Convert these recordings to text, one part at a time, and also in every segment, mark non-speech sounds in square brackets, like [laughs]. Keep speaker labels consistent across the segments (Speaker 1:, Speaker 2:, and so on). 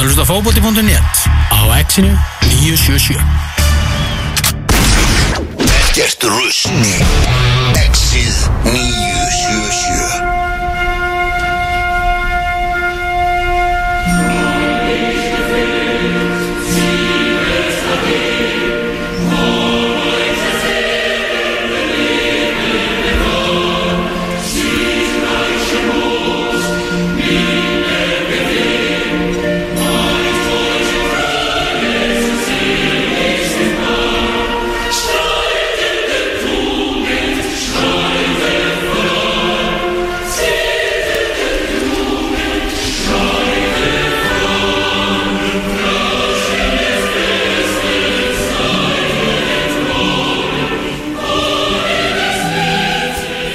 Speaker 1: ert að hlusta á fókbóti.net á exinu 977
Speaker 2: Ekkert rusl Exið 977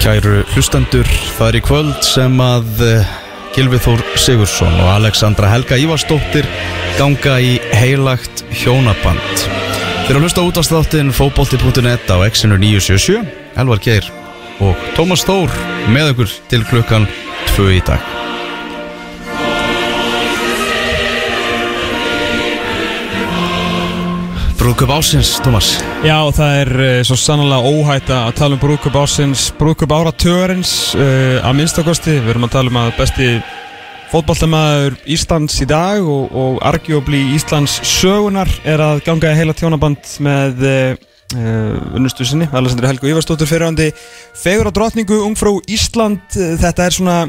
Speaker 3: Kæru hlustendur, það er í kvöld sem að uh, Gilvi Þór Sigursson og Alexandra Helga Ívarsdóttir ganga í heilagt hjónaband. Þeir að hlusta út á státtin fókbólti.net á exinu 977, Elvar Geir og Tómas Þór með okkur til klukkan 2 í dag. Brúkup ásins, Tómas.
Speaker 4: Já, það er uh, svo sannlega óhætt að tala um brúkup ásins, brúkup áratugurins uh, að minnstakosti. Við erum að tala um að besti fótballtamaður Íslands í dag og, og argjóbli Íslands sögunar er að ganga í heila tjónaband með uh, unnustu sinni, Alessandri Helgu Ívarsdóttur fyrirhandi fegur á drotningu, ungfrú Ísland. Þetta er svona,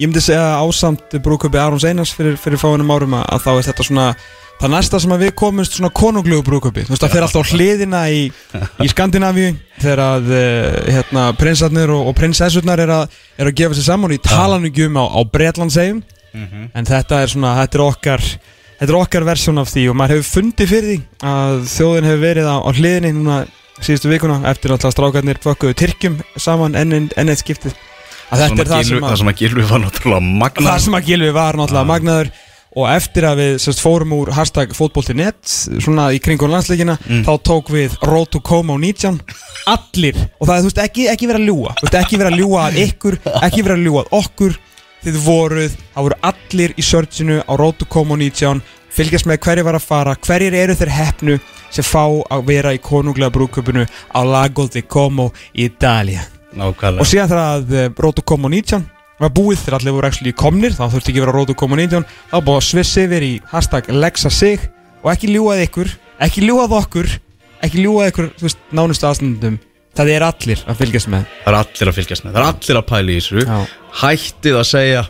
Speaker 4: ég myndi segja ásamt brúkupi Arons Einars fyrir, fyrir fáinum árum að, þá er þetta svona Það næsta sem við komumst svona konunglugu brúköpi Þú veist það fer alltaf hliðina í, í Skandinavíu Þegar að uh, hérna, prinsarnir og, og prinsessurnar er er að gefa sér saman í talanugum á, á Bretlandsegjum En þetta er svona, þetta er okkar Þetta er okkar versjón af því og maður hefur fundið fyrir því að þjóðin hefur verið á, á hliðinni núna síðustu vikuna eftir alltaf strákarnir fökkuðu Tyrkjum saman enn enn eitt skiptið að þetta er það sem
Speaker 3: það sem að Gilvi var náttúrulega magna
Speaker 4: það sem að Gilvi var náttúrulega magnaður og eftir að við sérst, fórum úr hashtag fótbolti.net svona í kringun landsleikina þá tók við Road to Como 19 allir, og það er þú veist ekki, ekki vera að ljúa veist ekki vera að ljúa að ykkur ekki vera að ljúa að okkur. Þið voruð, það voru allir í searchinu á Road to Como 19 fylgjast með hverju var að fara, hverjir eru þeir heppnu sem fá að vera í konunglega brúköpunu á Lago di Como í Italia
Speaker 3: Nákvæmlega.
Speaker 4: Og síðan þegar að eh, Road to Como 19 var búið þegar allir voru actually komnir þá þurfti ekki að vera Road to Como 19 þá var búið að sviss yfir í hashtag lexa sig og ekki ljúað ykkur ekki ljúað okkur ekki ljúað ykkur, þú veist, nánustu aðstundum það er allir að fylgjast með.
Speaker 3: Það er allir að fylgjast með, það er allir að pæla í þessu.
Speaker 4: Já.
Speaker 3: Hættið að segja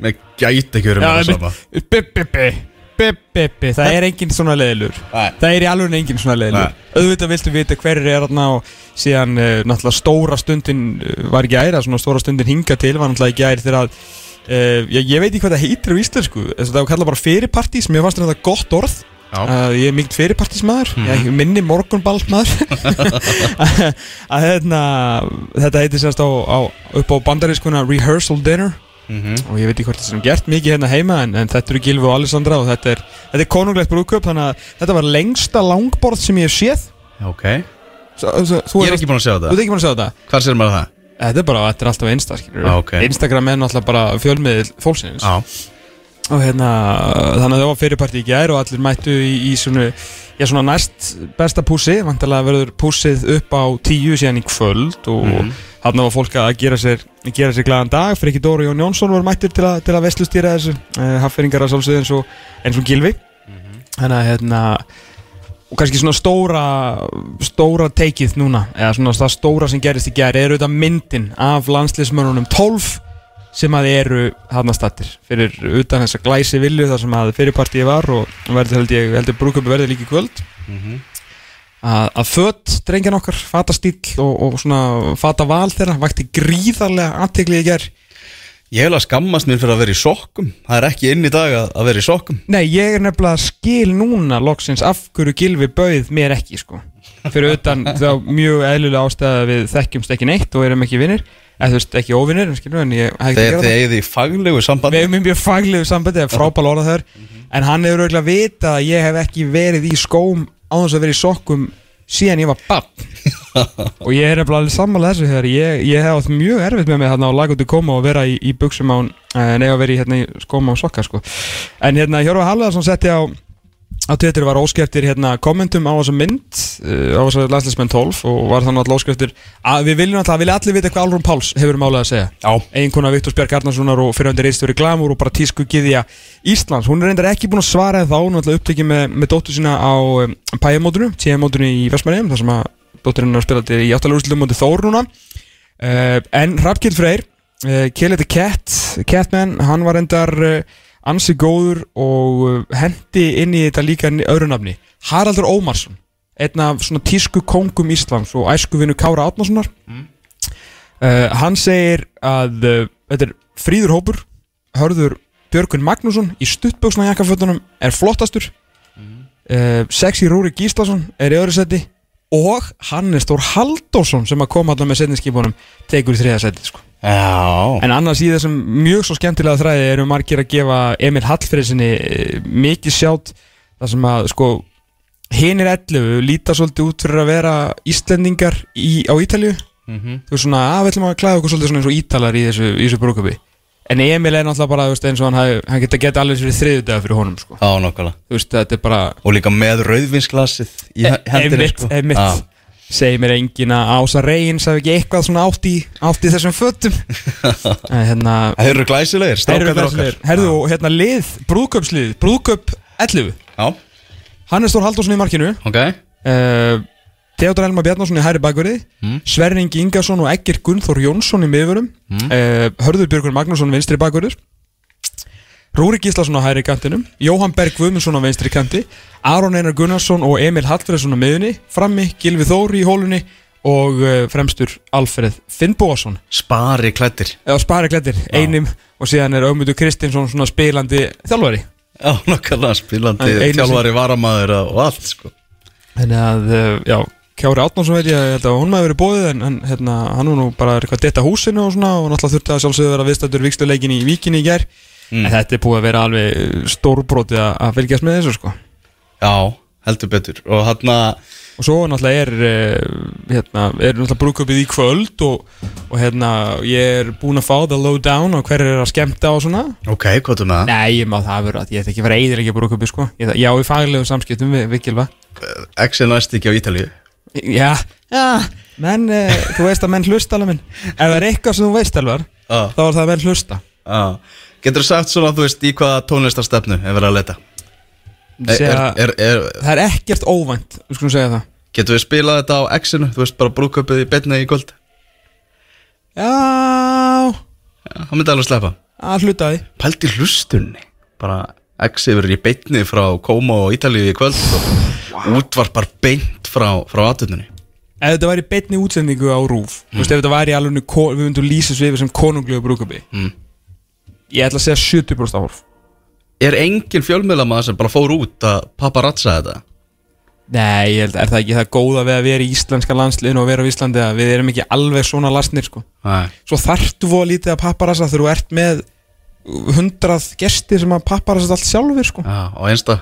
Speaker 3: Mér gæti ekki verið með það sama.
Speaker 4: Bibbibi bibbibi, það er enginn svona leðilur
Speaker 3: Nei.
Speaker 4: það er í alveg enginn svona leðilur auðvitað viltu vita hverjir er þarna og síðan uh, náttúrulega stóra stundin uh, var ekki æra, svona stóra stundin hinga til var náttúrulega ekki æri þegar að uh, ég, ég veit ekki hvað það heitir á íslensku. Það var kallað bara fyrirpartís, mér fannst þetta gott orð. Uh, ég er mikið fyrirpartísmaður. Mm ég minni morgunballmaður [laughs] [laughs] að hérna þetta heitir sérst á, á, upp á bandarískuna rehearsal dinner
Speaker 3: Mhm.
Speaker 4: og ég veit ekki hvort það sem gert mikið hérna heima en, en þetta eru Gilvi og Alessandra og þetta er, þetta er konunglegt brúðköp þannig að þetta var lengsta langborð sem ég hef séð
Speaker 3: Ok
Speaker 4: Svo, svo, þú
Speaker 3: Ég er ekki búin að sjá
Speaker 4: Þú
Speaker 3: það
Speaker 4: ert ekki búin að sjá þetta?
Speaker 3: Hvað sér maður það?
Speaker 4: Þetta er bara, þetta er alltaf einsta skilur
Speaker 3: Ah, ok.
Speaker 4: Instagram er náttúrulega bara fjölmiðil fólksins
Speaker 3: Já
Speaker 4: og hérna, þannig að það var fyrirparti í gær og allir mættu í, í svona, já, svona næst besta pússi. Vantarlega verður pússið upp á tíu síðan í kvöld og mm þarna var fólk að gera sér, gera sér glæðan dag. Fyrir ekki Dóri Jón Jónsson var mættur til, til að vestlustýra þessu uh, hafferingar að sálsögðu eins og, eins og Gilvi þannig að hérna og kannski svona stóra stóra teikið núna eða svona það stóra sem gerist í gær er auðvitað myndin af landsliðsmörunum 12 sem að eru þarna stattir fyrir utan þessa glæsi vilju þar sem að fyrirpartíi var og verður held ég heldur brúköpi verður líka í kvöld. Að, að fött drengjan okkar fata stíl og, og svona fata val þeirra vakti gríðarlega aðteglið í gær.
Speaker 3: Ég hef að skammast mér fyrir að vera í sokkum. Það er ekki inn í dag að, að vera í sokkum.
Speaker 4: Nei, ég er nefnilega skil núna loksins af hverju Gilvi bauð mér ekki sko. fyrir utan þá mjög eðlulega ástæða að við þekkjumst ekki neitt og erum ekki vinnir eða þú veist ekki óvinnir en ég
Speaker 3: Þegar
Speaker 4: gera
Speaker 3: þið eigið í faglegu sambandi.
Speaker 4: Við hefum mjög faglegu sambandi, það er frábæl orða þar En hann hefur auðvitað vita að ég hef ekki verið í skóm á þess að vera í sokkum síðan ég var bann [laughs] og ég er alveg sammála þessu þegar ég, ég hef átt mjög erfitt með mig hérna á lagundi koma og vera í, í buksum án en eiga að vera í hérna í skóma og sokka sko. en hérna Hjörfa Halvarsson setti á á Twitter var óskeftir hérna kommentum á þessa mynd uh, á þessa landslismenn 12 og var þannig alltaf óskeftir að við viljum alltaf, vilja allir vita hvað Alrún Páls hefur málið að segja. Eiginkona Viktor Björk Arnarssonar og fyrirhandi reistur í Glamour og bara tísku giðja Íslands. Hún er reyndar ekki búin að svara þá hún er alltaf upptekið með, með dóttur sína á um, pæjamótunu, TM-mótunu í Vestmæriðum þar sem að dótturinn er að spila til í áttalagúrslutum móti Þór núna. Uh, en Hrafkild Freyr uh, Killet the Cat, Catman hann var reyndar uh, ansi góður og uh, hendi inn í þetta líka öðru nafni. Haraldur Ómarsson einn af svona tísku kongum Íslands og æskuvinu Kára Átnarssonar uh, hann segir að uh, þetta er fríður hópur hörður Björgun Magnússon í stuttböksna jakkafötunum er flottastur. Uh, sexy Rúri Gíslason er í öðru seti og Hannes Þór Halldórsson sem að koma alltaf með setninskipunum tekur í þriða seti sko.
Speaker 3: Já
Speaker 4: En annars í þessum mjög svo skemmtilega þræði eru margir að gefa Emil Hallfriðsinni eh, mikið sjátt þar sem að sko hinir 11 líta svolítið út fyrir að vera Íslendingar í, á Ítalju þú veist svona að við ætlum að klæða okkur svolítið svona eins og Ítalar í þessu, í þessu brúkupi en Emil er náttúrulega bara veist, eins og hann, hann geta geta alveg fyrir þriðudaga fyrir honum sko.
Speaker 3: Já, nokkala
Speaker 4: er bara
Speaker 3: Og líka með rauðvinsglasið í
Speaker 4: E-
Speaker 3: hendinni sko. Já.
Speaker 4: Segir mér engin að Ása Reyns hafi ekki eitthvað svona átt í, átt í þessum fötum. [laughs] En hérna
Speaker 3: Þeir eru glæsilegir,
Speaker 4: glæsilegir.
Speaker 3: okkar
Speaker 4: Herðu hérna lið, brúðköpslið Brúðköp 11
Speaker 3: Já,
Speaker 4: Hannes Þór Halldórsson í markinu.
Speaker 3: Ok.
Speaker 4: Uh, Theodor Elmar Bjarnarsson í hæri bakverði.
Speaker 3: Mm.
Speaker 4: Sverri Ingi Ingarsson og Egger Gunnþór Jónsson í miðvörum uh, Hörður Björgur Magnússon vinstri bakverður Rúri Gíslason á hæri kantinum Jóhann Berg Guðmundsson á vinstri kanti Aron Einar Gunnarsson og Emil Hallfreðsson á miðunni Frammi Gilvi Þóri í hólunni og uh, fremstur Alfreð Finnbóasson
Speaker 3: Spari klættir
Speaker 4: eða spari klættir, einum og síðan er Ögmundur Kristinsson svona spilandi þjálfari.
Speaker 3: Já, nokkala spilandi Þjálfari varamæður og allt sko.
Speaker 4: Þannig að, uh, já, Kjári Átnánsson veit ég að hún maður verið bóðið en, en hérna, hann var nú bara eitthvað detta húsinu og svona og náttúrulega þurfti að sjálfsögðu vera viðstættur viksluleikin í Víkinni í gær
Speaker 3: Mm.
Speaker 4: en þetta er búið að vera alveg stórbrótið að, að fylgjast með þessu sko.
Speaker 3: Já, heldur betur. Og hann
Speaker 4: og svo náttúrulega er uh, hérna, er náttúrulega brúkupið í kvöld og, og hérna, ég er búinn að fá the low down og hver er að skemmta og svona.
Speaker 3: Ok, hvað er það?
Speaker 4: Nei, ég má það vera, ég ætla ekki að vera eðir ekki brúkupið sko, ég, ég á í faglegu samskiptum við, við Gylfa.
Speaker 3: X er næst ekki á Ítalíu.
Speaker 4: Já, já, menn, uh, þú veist að menn hlusta alveg minn. Ef það er eitthvað sem þú veist alveg
Speaker 3: Já,
Speaker 4: þá er það að menn hlusta.
Speaker 3: Já Getur þú sagt svona, þú veist, í hvaða tónlistarstefnu er verið að leta? Er, er, er,
Speaker 4: Það er ekkert óvænt, við skulum segja það.
Speaker 3: Getur við spilað þetta á X-inu? Þú veist, bara brúköpið í betni í kvöld?
Speaker 4: Já,
Speaker 3: Já, það myndi alveg sleppa.
Speaker 4: Að hluta því.
Speaker 3: Pældi hlustunni. Bara X yfir í betni frá Kóma og Ítalíu í kvöld og útvarpar beint frá, frá aðtöndunni
Speaker 4: Ef þetta væri beinni útsendingu á rúf Þú veist, ef þetta væri alveg Við myndum lýsa svo yfir sem konunglegu brúkupi
Speaker 3: Mm.
Speaker 4: Ég ætla að segja 70% áhorf
Speaker 3: Er engin fjölmiðlamaður sem bara fór út að paparazza þetta?
Speaker 4: Nei, ég held, er það ekki það góða við að vera í íslenska landsliðinu og vera á Íslandi að við erum ekki alveg svona lastnir sko?
Speaker 3: Nei.
Speaker 4: Svo þarftu voða lítið að paparassa þegar þú ert með hundrað gestir sem að paparassa allt sjálfur sko.
Speaker 3: Já, og einsta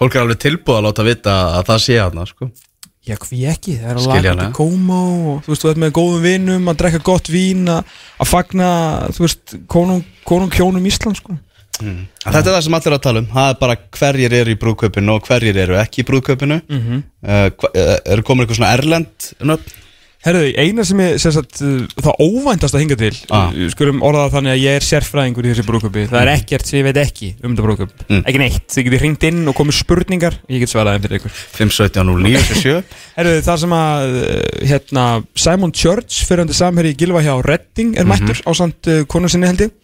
Speaker 3: Fólk er alveg tilbúið að láta vita að það sé aðna, sko
Speaker 4: Já, hví ekki, það er að laga til kóma og þú veist, þú ert með góðum vinum að drekka gott vín að fagna, þú veist, konung, konung hjónum Ísland, sko
Speaker 3: Þetta er það sem allir að tala um Það er bara hverjir eru í brúðkaupinu og hverjir eru ekki í brúðkaupinu mm
Speaker 4: Mhm.
Speaker 3: -hmm. Eru komin eitthvað svona erlend nöfn?
Speaker 4: Herðu, eina sem ég, sem sagt, uh, það óvæntast að hinga til
Speaker 3: Ah.
Speaker 4: uh, skulum orða það þannig að ég er sérfræðingur í þessi brúkupi það er ekkert sem ég veit ekki um þetta brúkup
Speaker 3: Mm.
Speaker 4: ekki neitt, þið getið hringt inn og komið spurningar. Ég get svarað þeim fyrir ykkur.
Speaker 3: 517-0977 [laughs]
Speaker 4: Herðu, það sem að uh, hérna, Simon Church fyrirandi samherri í Gilva hjá Redding er mættur á samt konu sinni held ég.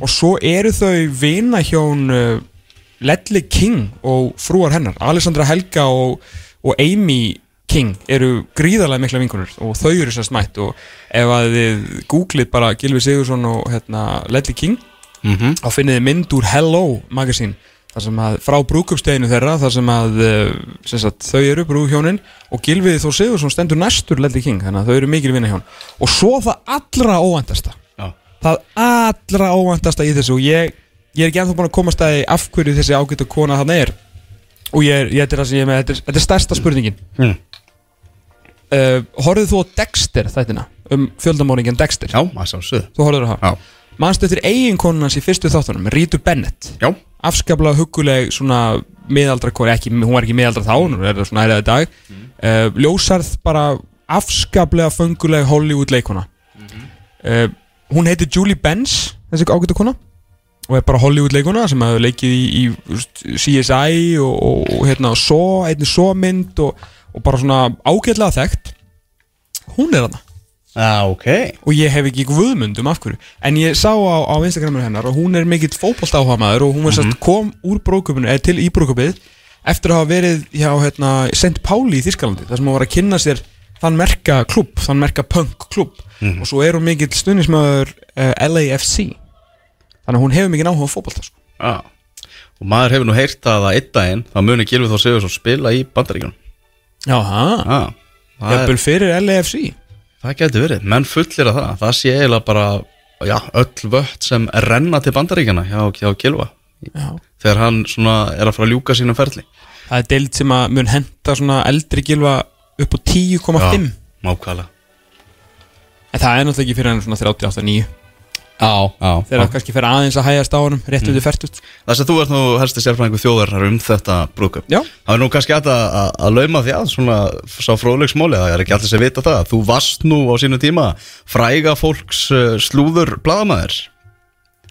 Speaker 4: Og svo eru þau vina hjón uh, Ledley King og frúar hennar Alessandra Helga og, og Amy King eru gríðarlega mikla vinkunur og þau eru sérst mætt og ef að þið googlið bara Gilvi Sigursson og hérna, Ledley King
Speaker 3: mm
Speaker 4: þá finnið þið mynd úr Hello magazine þar sem að frá brúkupsteginu þeirra þar sem að uh, sem sagt, þau eru brúhjónin og Gilvið Þór Sigursson stendur næstur Ledley King þannig að þau eru mikil vinna hjón og svo það allra óvæntasta
Speaker 3: Já.
Speaker 4: það allra óvæntasta í þessu og ég, ég er ekki ennþá búin að komast að af hverju þessi ágæta kona þarna er og ég ég, þetta er það sem ég er með þetta er, þetta er stærsta spurningin
Speaker 3: Mm.
Speaker 4: Uh, Horfðu þú á Dexter þættina? Um fjöldamóringin Dexter?
Speaker 3: Já, maður sá suð
Speaker 4: Þú horfður á það
Speaker 3: Já,
Speaker 4: Manstu eftir eiginkonun hans í fyrstu þáttunum Rítu Bennett?
Speaker 3: Já,
Speaker 4: afskaplega huguleg svona miðaldra kori, ekki, hún var ekki miðaldra þá hún er það svona í dag. Mm. ljósarð bara afskaplega fenguleg Hollywood leikona mm hún heitir Julie Benz þessi ágættu kona. Og er bara Hollywood leikona sem hefur leikið í, í þú veist, CSI og, og, og hérna svo, einni svo mynd og, og bara svona ágætlega þekkt hún er hana
Speaker 3: já, ok.
Speaker 4: Og ég hef ekki guðmund um af hverju. En ég sá á, á Instagramur hennar og hún er mikill fótbollt áhamaður og hún var sérst kom úr brókupinu, eða til í brókupið eftir að hafa verið hjá hérna, St. Pauli í Þískalandi þar sem hún var að kynna sér þann merka klubb, þann merka punk klubb og svo er hún mikill stuðnismöður uh, LAFC þannig að hún hefur mikið áhuga á fótbolta sko.
Speaker 3: Já Og maður hefur nú heyrt að að einn daginn þá muni Gilvi Þór Sigursson spila í bandaríkjunum
Speaker 4: Jaha,
Speaker 3: Já, það, er,
Speaker 4: jafnvel fyrir LAFC
Speaker 3: það getur verið, menn fullir að það. Það sé eiginlega bara, já, öll vött sem renna til bandaríkjana hjá, hjá Gilva
Speaker 4: Já.
Speaker 3: Þegar hann svona er að fara að ljúka sínum ferli.
Speaker 4: Það er deild sem að mun henda svona eldri gilva upp á 10,5
Speaker 3: Mákvæðlega
Speaker 4: en það er náttúrulega ekki fyrir hann svona 38-9
Speaker 3: Já, já.
Speaker 4: Þegar það kannski fyrir aðeins að hægast á honum rétt út í færtut
Speaker 3: Það sem þú ert nú helsti sérfræðingu þjóðar um þetta brúkup
Speaker 4: Já.
Speaker 3: Það er nú kannski að, að, að lauma því að svona sá fróðleiksmóli Það er ekki allir sem vita það. Þú varst nú á sínu tíma fræga fólks uh, slúður bladamæður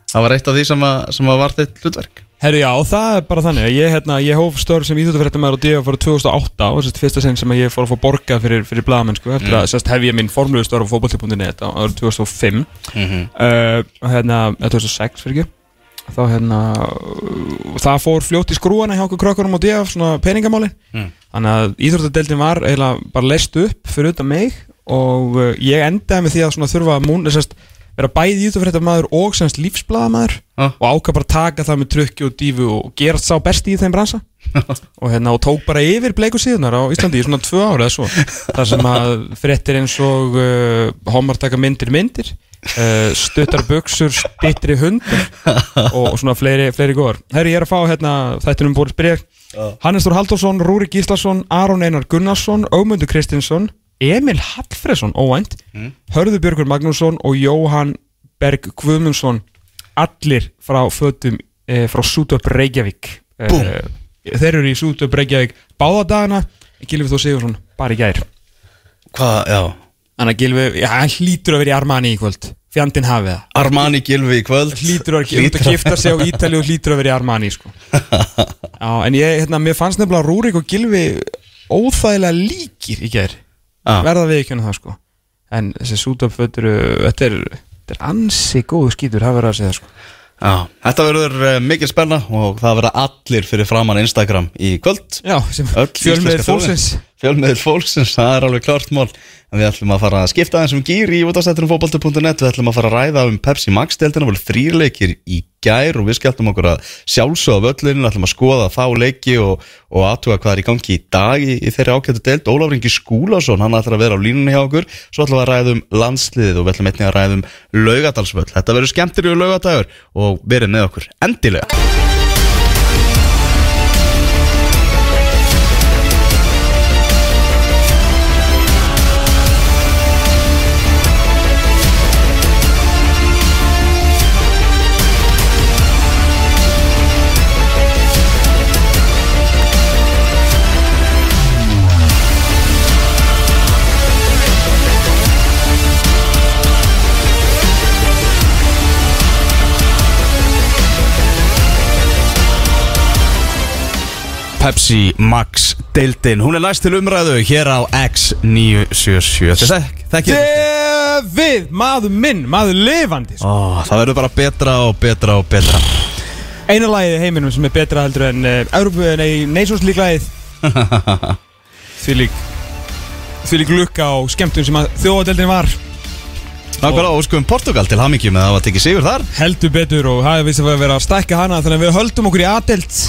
Speaker 3: Það var eitt af því sem, að, sem að var þitt hlutverk
Speaker 4: Herru já, það er bara þannig að ég, hérna, ég hóf störf sem íþjóttafréttamæður og díða fyrir 2008 og sérst fyrsta sinn sem ég fór að fá borga fyrir, fyrir blaðamennsku eftir að sérst hef ég minn formlegu störf á fótbolti.net á árið 2005
Speaker 3: Mhm.
Speaker 4: uh, og hérna, eða 2006 fyrir ekki þá hérna uh, það fór fljótt í skrúana hjá okkur krökkunum og díða svona peningamáli
Speaker 3: Mm.
Speaker 4: þannig að íþjóttadeildin var eiginlega bara leist upp fyrir utan mig og uh, ég endaði með því að svona þurfa að múna sérst vera bæði íþjóttafréttamaður og semst lífsblaðamaður
Speaker 3: Ah.
Speaker 4: og ákvað bara taka það með trukki og dífu og gerast sá besti í þeim bransa [laughs] og hérna og tók bara yfir bleiku síðunar á Íslandi í svona tvö ára eða svo. Þar sem að fréttir eins og uh, homar taka myndir myndir uh, stuttar buksur stittri hundur og, og svona fleiri, fleiri góðar Herri, ég er að fá hérna þættinum búið spyrja Hannes Þór Halldórsson, Rúri Gíslason Aron Einar Gunnarsson, Ögmundur Kristinsson Emil Hallfreðsson, óvænt Hörður Björgur Magnússon og Jóhann Berg Guðmundsson allir frá fötum e, frá Sútöp Reykjavík. E,
Speaker 3: Búm.
Speaker 4: þeir eru í Sútöp Reykjavík báða dagana, Gilvi Þór Sigursson bara í gær.
Speaker 3: Hvað, já.
Speaker 4: Þannig að Gilvi, já, hann hlýtur að vera í Armani í kvöld. Fjandinn hafið það.
Speaker 3: Armani Gilvi í kvöld.
Speaker 4: Hlýtur að, hlýtur að gifta sig á Ítali og hlýtur að vera í Armani sko. [laughs] Já, en ég, hérna, mér fannst nefnilega Rúrik og Gilvi óþægilega líkir í gær
Speaker 3: Já.
Speaker 4: Verða við ekki það sko. En þessi sútöpfötur, þetta er, er ansi góðu skítur, það verður að segja sko.
Speaker 3: Já, þetta verður uh, mikil spenna og það verða allir fyrir framann Instagram í kvöld.
Speaker 4: Já, sem
Speaker 3: íslenska
Speaker 4: fólksins
Speaker 3: Fjölmiðil fólksins, það er alveg klart mál. En við ætlum að fara að skipta aðeins um gýr í útastættunum fótbolti.net Við ætlum að fara að ræða um Pepsi Max-deltina Það voru þrýrleikir í gær og við skelltum okkur að sjálfsögða völlinu Við ætlum að skoða þá leiki og, og aðtuga hvað er í gangi í dag í, í þeirri ákjöndu deild. Ólafur Ingi Skúlason, hann ætlar að vera á línunni hjá okkur. Svo ætlum við að ræða um landsliðið og við ætlum einnig að ræða um laugadalsvöll Þetta verður skemmtir Pepsi Max deildin. Hún er næst til umræðu hér á X977 Þetta er þekkið
Speaker 4: Við, maður minn, maður lifandi sko.
Speaker 3: Ó, Það verður bara betra og betra og betra.
Speaker 4: Eina lagið í heiminum sem er betra heldur en uh, Európu, nei, League lagið. [laughs] Því lík Því lík lukka og skemmtun sem þjóðadeldin var.
Speaker 3: Nákvæmlega óskum Portugal til hamingjum með að það var tekið sigur þar.
Speaker 4: Heldur betur og það er vist að vera að stækka hana þannig að við höldum okkur í A-delt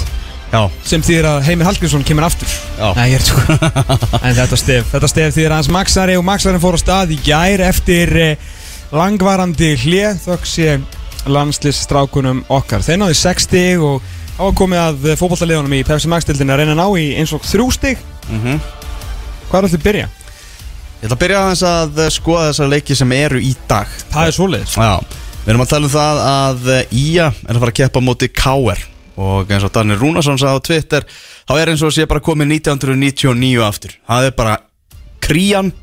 Speaker 3: Já,
Speaker 4: sem þýðir að Heimir Hallgrímsson kemur aftur. Nei, ég er tjók [laughs] En þetta stef, þetta stef þýðir hans Maxari og Maxari fór á stað í gær eftir eh, langvarandi hlið þökk sé landslistrákunum okkar. Þeir náðu 6 stig og á að komið að fótballtaliðunum í Pepsi Max-dildin að reyna að ná í eins og þrjú stig.
Speaker 3: Mhm.
Speaker 4: Hvað er alltaf byrja?
Speaker 3: Ég ætla að byrja aðeins að eh, skoða þessar leiki sem eru í dag.
Speaker 4: Það er
Speaker 3: Já, við erum að tala um það að eh, Ía er að fara að keppa á móti KR og eins og Daniel Rúnarsson sagði á Twitter þá er eins og sé bara komið 1999 aftur. Það er bara krían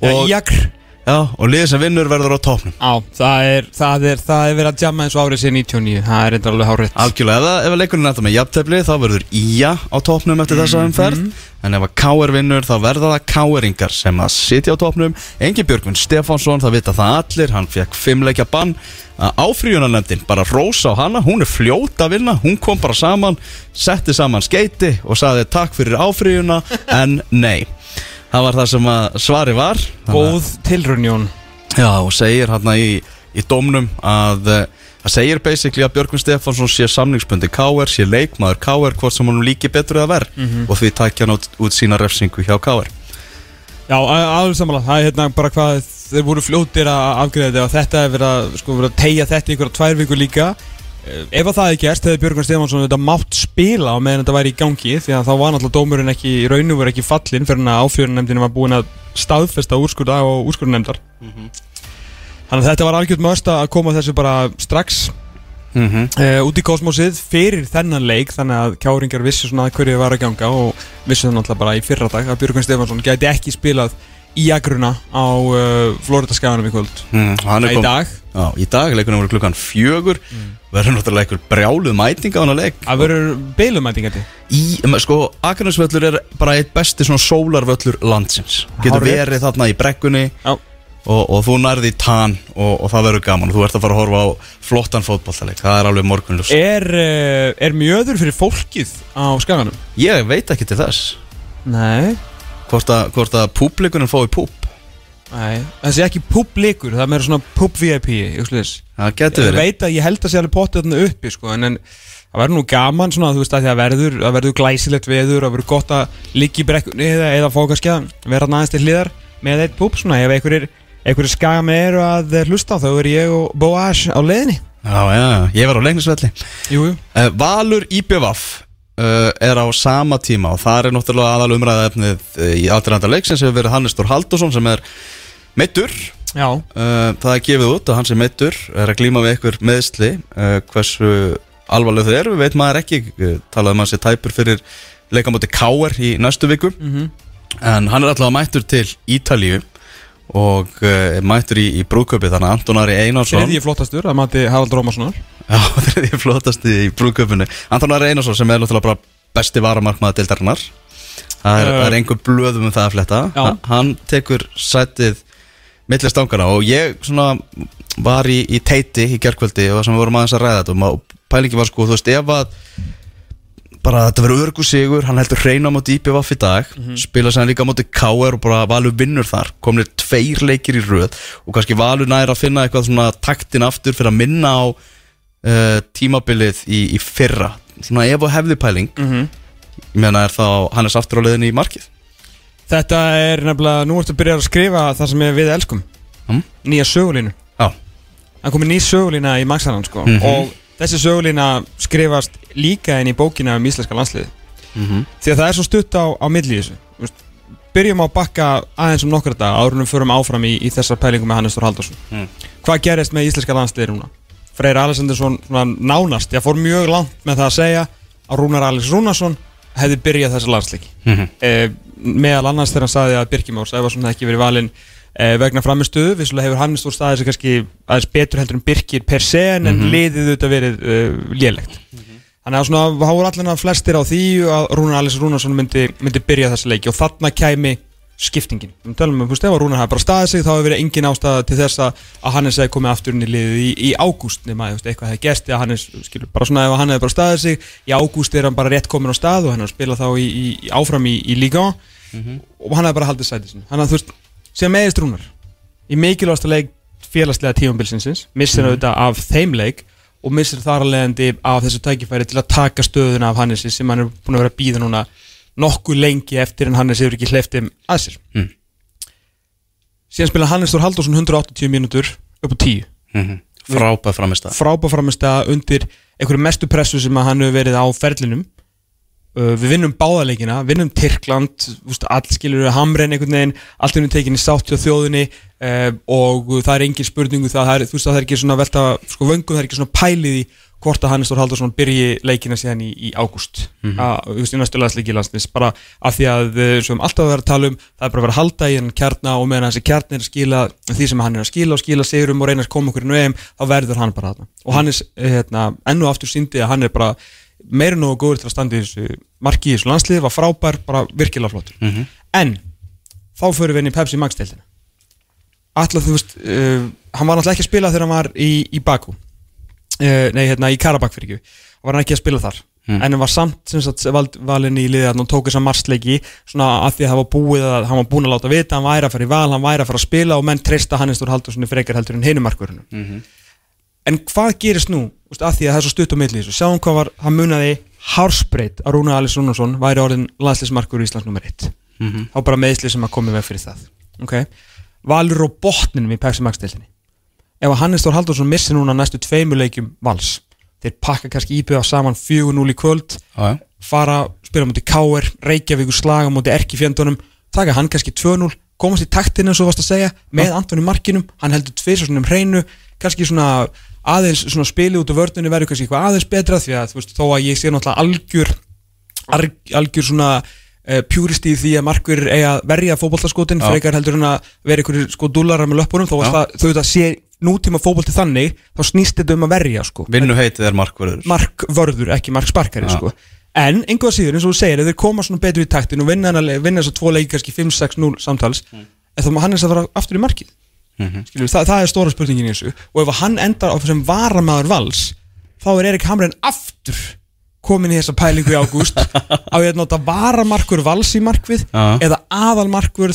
Speaker 3: og,
Speaker 4: Jakr
Speaker 3: já, og liðið sem vinnur verður á topnum
Speaker 4: Já, það er, það er, það er verið að jamma eins og árið sér 99 Það er reyndar alveg hárið
Speaker 3: Algjörlega, það- ef er þetta með jafntefli þá verður Ía á topnum eftir þessa umferð. En ef að KR vinnur þá verða það KR-ingar sem að sitja á topnum Engi Björgvin Stefánsson, það vita það allir hann fekk fimmleikja bann. Áfríunarnefndin, bara rósa á hana hún er fljót að vinna, hún kom bara saman setti saman skeiti og saði takk fyrir áfríuna en nei það var það sem að svari var.
Speaker 4: Góð tilrunjón
Speaker 3: Já, og segir hérna í, í dómnum að það segir basically að Björgvin Stefánsson sé samningsbundi KR, sé leikmaður KR hvort sem hann líki betur eða verð og því takja hann út, út sína refsingu hjá KR
Speaker 4: Já, aðeins samanlega, það er hérna bara hvað þeir voru fljótir að afgreða þetta og þetta er verið að, sko, verið að tegja þetta í einhverja tvær vikur líka Ef að það hefði gerst, hefði Björgun Stefánsson þetta mátt spila á meðan þetta væri í gangi því að þá var náttúrulega dómurinn ekki, í raun og verið ekki fallinn fyrir að áfjörunnemndinu var búin að staðfesta úrskurða og úrskurðunemndar Þannig að þetta var algjört möst að koma þessu bara strax
Speaker 3: mm -hmm.
Speaker 4: uh, út í kosmosið fyrir þennan leik þannig að kjáringar vissu svona að hverju var að ganga og vissu það náttúrulega bara í fyrra dag að Björgun Stefánsson gæti ekki spilað í agruna á uh, Florida skaganum í kvöld.
Speaker 3: Mm, hann
Speaker 4: í dag.
Speaker 3: Já, í dag, leikunum voru klukkan fjögur verður náttúrulega einhver brjáluð mæting á leik.
Speaker 4: Að verður beilumætingandi
Speaker 3: í, em, sko, Akarnasvöllur er bara eitt besti svona sólarvöllur landsins. Getur verið þarna í brekkunni og, og þú nærði í tann og, og það verður gaman. Og þú ert að fara að horfa á flottan fótballtaleik, það er alveg morgunljus
Speaker 4: Er, uh, er mjöður fyrir fólkið á skaganum?
Speaker 3: Ég veit ekki til þess.
Speaker 4: Nei.
Speaker 3: Hvort að, að públikunum fái púp
Speaker 4: Nei, þessi ekki públikur, það er meira svona ég sliðis.
Speaker 3: það getur
Speaker 4: Ég
Speaker 3: verið.
Speaker 4: veit að ég held að sé alveg pottið þarna uppi sko, en, en það verður nú gaman svona, þú veist að því að verður, verður glæsilegt veður, að verður gott að liggja í brekkunni eða, eða að vera aðeins til hliðar með eitt púp svona, ef einhverjir skaga með eru að hlusta þá er ég og Boaz á leiðinni.
Speaker 3: Já, já, ég var á leiknisvelli. Uh, Valur IBVF uh, er á sama tíma og það er náttúrulega aðal umræða efnið uh, í aðrænda leiksins hefur verið Hannes Þór Haldursson sem er meittur uh, það er gefið út og hann sem meittur er að glíma við einhver meðsli uh, hversu alvarleg þau eru, veit maður ekki uh, talaði maður sér tæpur fyrir leikamóti K.R. í næstu viku.
Speaker 4: Mhm.
Speaker 3: en hann er allavega mættur til Ítalíu og uh, mættur í, í brúköpi þannig að Anton Ari Einarsson
Speaker 4: þriðji flottastur að mati Harald Rómarssonar
Speaker 3: Já, [laughs] þriði flottasti í brúköpunni Anton Ari Einarsson sem er bara besti varamarkmaða deildarinnar. Það er,
Speaker 4: Uh,
Speaker 3: er einhver blöðum um það að fletta.
Speaker 4: Já.
Speaker 3: Ha- Hann tekur sætið milli stangana og ég svona var í, í teiti í gerkvöldi og það sem við vorum aðeins að ræða þetta og pælingi var sko, þú veist, ef að bara þetta verður örgu sigur hann heldur hreina á móti IPVF í dag spila sér líka á móti KR og bara Valur vinnur þar komnir tveir leikir í röð og kannski Valur nær að finna eitthvað svona taktin aftur fyrir að minna á uh, tímabilið í, í fyrra. Svona ef og hefði pæling
Speaker 4: Mhm.
Speaker 3: ég meina er þá Hannes aftur á leiðinni í markið
Speaker 4: Þetta er nefnilega, nú ertu að byrja að skrifa það sem við elskum
Speaker 3: Mm.
Speaker 4: Nýja sögulínu
Speaker 3: Já,
Speaker 4: Það komið ný sögulína í Maxaran sko
Speaker 3: Mhm.
Speaker 4: Og þessi sögulína skrifast líka inn í bókina um íslenska landsliði
Speaker 3: Mhm.
Speaker 4: Því að það er svo stutt á, á milli þessu Byrjum á að bakka aðeins um nokkra dag Árunum förum áfram í, í þessar pælingum með Hannes Þór Haldarsson
Speaker 3: Mm.
Speaker 4: Hvað gerist með íslenska landsliði núna? Freyr Alessandarsson svona nánast Ég fór mjög langt með það að segja að Rúnar Alex Rúnarsson hefði byrjað þessa landsleiki
Speaker 3: Mhm.
Speaker 4: eh, meðal annars þegar hann sagði að Birkir Már Sæfarsson hefði ekki verið valinn eh, vegna framistuðu, vissulega hefur Hannes Þór staðið sig kannski aðeins betur heldur en Birkir per se en
Speaker 3: Mhm.
Speaker 4: liðið auðvitað verið uh, lélegt. Þannig að svona voru allir flestir á því að Rúnar Alice Rúnarsson myndi, myndi byrja þessa leiki. Og þarna kæmi skiptingin. Við tölum um, að Rúnar hafi bara staðið sig þá hefur verið engin ástæða til þess að Hannes hefði komið aftur inn í liðið í, í ágúst nema, eitthvað hefði gerst. Að Hannes, skilur, bara svona ef hann hefði bara staðið sig í ágúst er hann bara rétt komin á stað og hann hefur spilað þá í, í, í áfram í, í líka og hann hefði bara haldið sætið sinni að þú veist, sem meðist Rúnar í mikilvægasta leik félagslega tífambilsinsins missir mm auðvitað af þeim leik og missir þar að leiðandi af þessu tækifæri til að taka stöðuna af Hannesi sem hann er búin að vera að býða núna nokkuð lengi eftir en Hannes hefur ekki hleyft þeim að sér.
Speaker 3: Mm.
Speaker 4: síðan spila Hannes Þór Halldórsson 180 mínútur upp á 10
Speaker 3: Mhm. Frábæð framist að
Speaker 4: frábæð framist undir einhverju mestu pressu sem að hann hefur verið á ferlinum uh, við vinnum báðaleikina, vinnum Tyrkland úst, all skilur við hamren einhvern veginn allt er tekinni sátt hjá þjóðinni uh, og það er engin spurningu það, það er, þú veist það er ekki svona velta sko vöngum, það er ekki svona pælið í hvort að Hannes Þór Haldursson byrji leikina síðan í, í ágúst. Mm -hmm. í næstu landsleiki landslis bara af því að eh, sem alltaf verður að tala um það er bara að vera að halda í henn kjarna og meðan kjarni er að skila því sem hann er að skila og skila sigurum og reyna að koma okkur í nöðum þá verður hann bara þarna. Og Hannes hérna, ennu aftur síndi að hann er bara meira nógu góður til að standa í þessu marki í þessu landslið, var frábær, bara virkilega flott mm -hmm. en þá fyrir við inn í Pepsi Max deildina Alltaf þú veist, uh, hann var náttúrulega ekki að spila þegar hann var í, í Baku uh, nei hérna í Karabakk fyrir ekki var hann ekki að spila þar mm. en hann var samt sagt, vald, valin í liðið að hann tók þess að marsleiki svona að því að það var búið að hann var búin að láta vita, hann væri að fara í val, hann væri að fara að spila og menn treysta Hannes Stór Haldursson í frekar heldur en. En hvað gerist nú úst, að því að það er svo stutt á milli sjáum hvað var, hann munaði hárspreitt að Rúna Alice Rúnarsson væri orðin landsleismarkur í Íslands nr. 1 mm -hmm. þá bara meðsli sem að komi veg fyrir það okay. Valur á botninum í deiltinni ef að Hannes Þór Haldursson missi núna næstu tveimuleikjum vals þeir pakka kannski íbjöða saman 4-0 í kvöld
Speaker 3: Já,
Speaker 4: fara, spila mútið K.R. Reykjavíkur slaga mútið Erkifjöndunum taka hann kannski 2-0, komast í taktinu eins og varst að segja, með Antoni Markinum hann heldur tveir svona um hreinu kannski svona aðeins svona spili út á vördunni verður kannski eitthvað aðeins betra því að þú veist, þó að ég sé náttúrulega algjör algjör svona uh, pjúristi í því að markur eiga verja fókbóltaskotin, frekar heldur hann að vera einhverjir sko dúlarar með löpunum, þó að þau þetta sé nútíma fókbólti þannig, þá snýst þetta um að verja sko.
Speaker 3: Vinnu heitið er markvörður
Speaker 4: Markvörður, ekki marksparkari sko. En einhvað síður, eins og þú segir, ef þeir koma svona betur í taktin og vinna þess að tvo leiki kannski 5-6-0 samtals, mm. þá má hann eins að fara aftur í markið mm -hmm. Skilur, það, það er stóra spurningin í þessu og ef hann endar á þessum varamæður vals þá er Erik Hamren aftur komin í þessa pælingu í ágúst á ég að nota varamarkur vals í markvið
Speaker 3: Já.
Speaker 4: eða aðalmarkur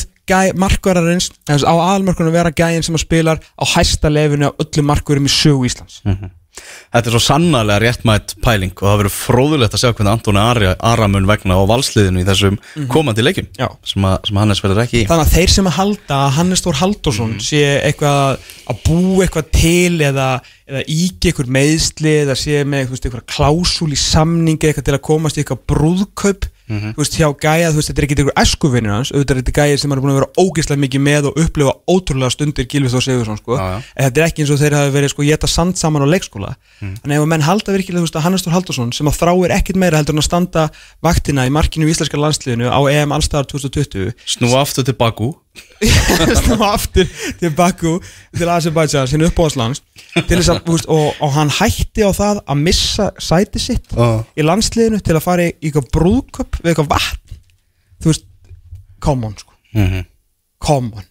Speaker 4: markvararins, á aðalmarkurinn að vera gæðin sem að spilar á hæsta lefinu á öllum markurum í sögu Íslands
Speaker 3: Þetta er svo sannarlega réttmætt pæling og það verður fróðulegt að sjá hvernig Antoni Aramun vegna á valsliðinu í þessum komandi leikum sem, að, sem Hannes verður ekki í.
Speaker 4: Þannig að þeir sem að halda að Hannes Þór Halldórsson sé eitthvað að bú eitthvað til eða, eða íki eitthvað meðsli eða sé með eitthvað klásúl í samningi eitthvað til að komast í eitthvað brúðkaup þú veist, hjá gæja, þú veist, þetta er ekki eitthvað eskuvinnir hans, auðvitað er þetta gæja sem er búin að vera ógeðslega mikið með og upplifa ótrúlega stundir Gilvið Þór Sigursson, sko.
Speaker 3: Já, já.
Speaker 4: en þetta er ekki eins og þeir hafi verið, sko, geta sand saman á leikskóla. Þannig ef að menn halda virkilega, þú veist, að Hannes Þór Halldórsson sem að þráir ekkit meira heldur en að standa vaktina í markinu í Íslenska landsliðinu á EM Allstar 2020
Speaker 3: Snúa aftur til Baku
Speaker 4: snúa aftur til Baku til Azerbaijan, sinni uppbóðslands til þess að, þú veist, og, og hann hætti á það að missa sæti sitt
Speaker 3: Já.
Speaker 4: í landsliðinu til að fara í eitthvað brúðköp við eitthvað vatn. Þú veist, come on sko.
Speaker 3: Mhm.
Speaker 4: come on.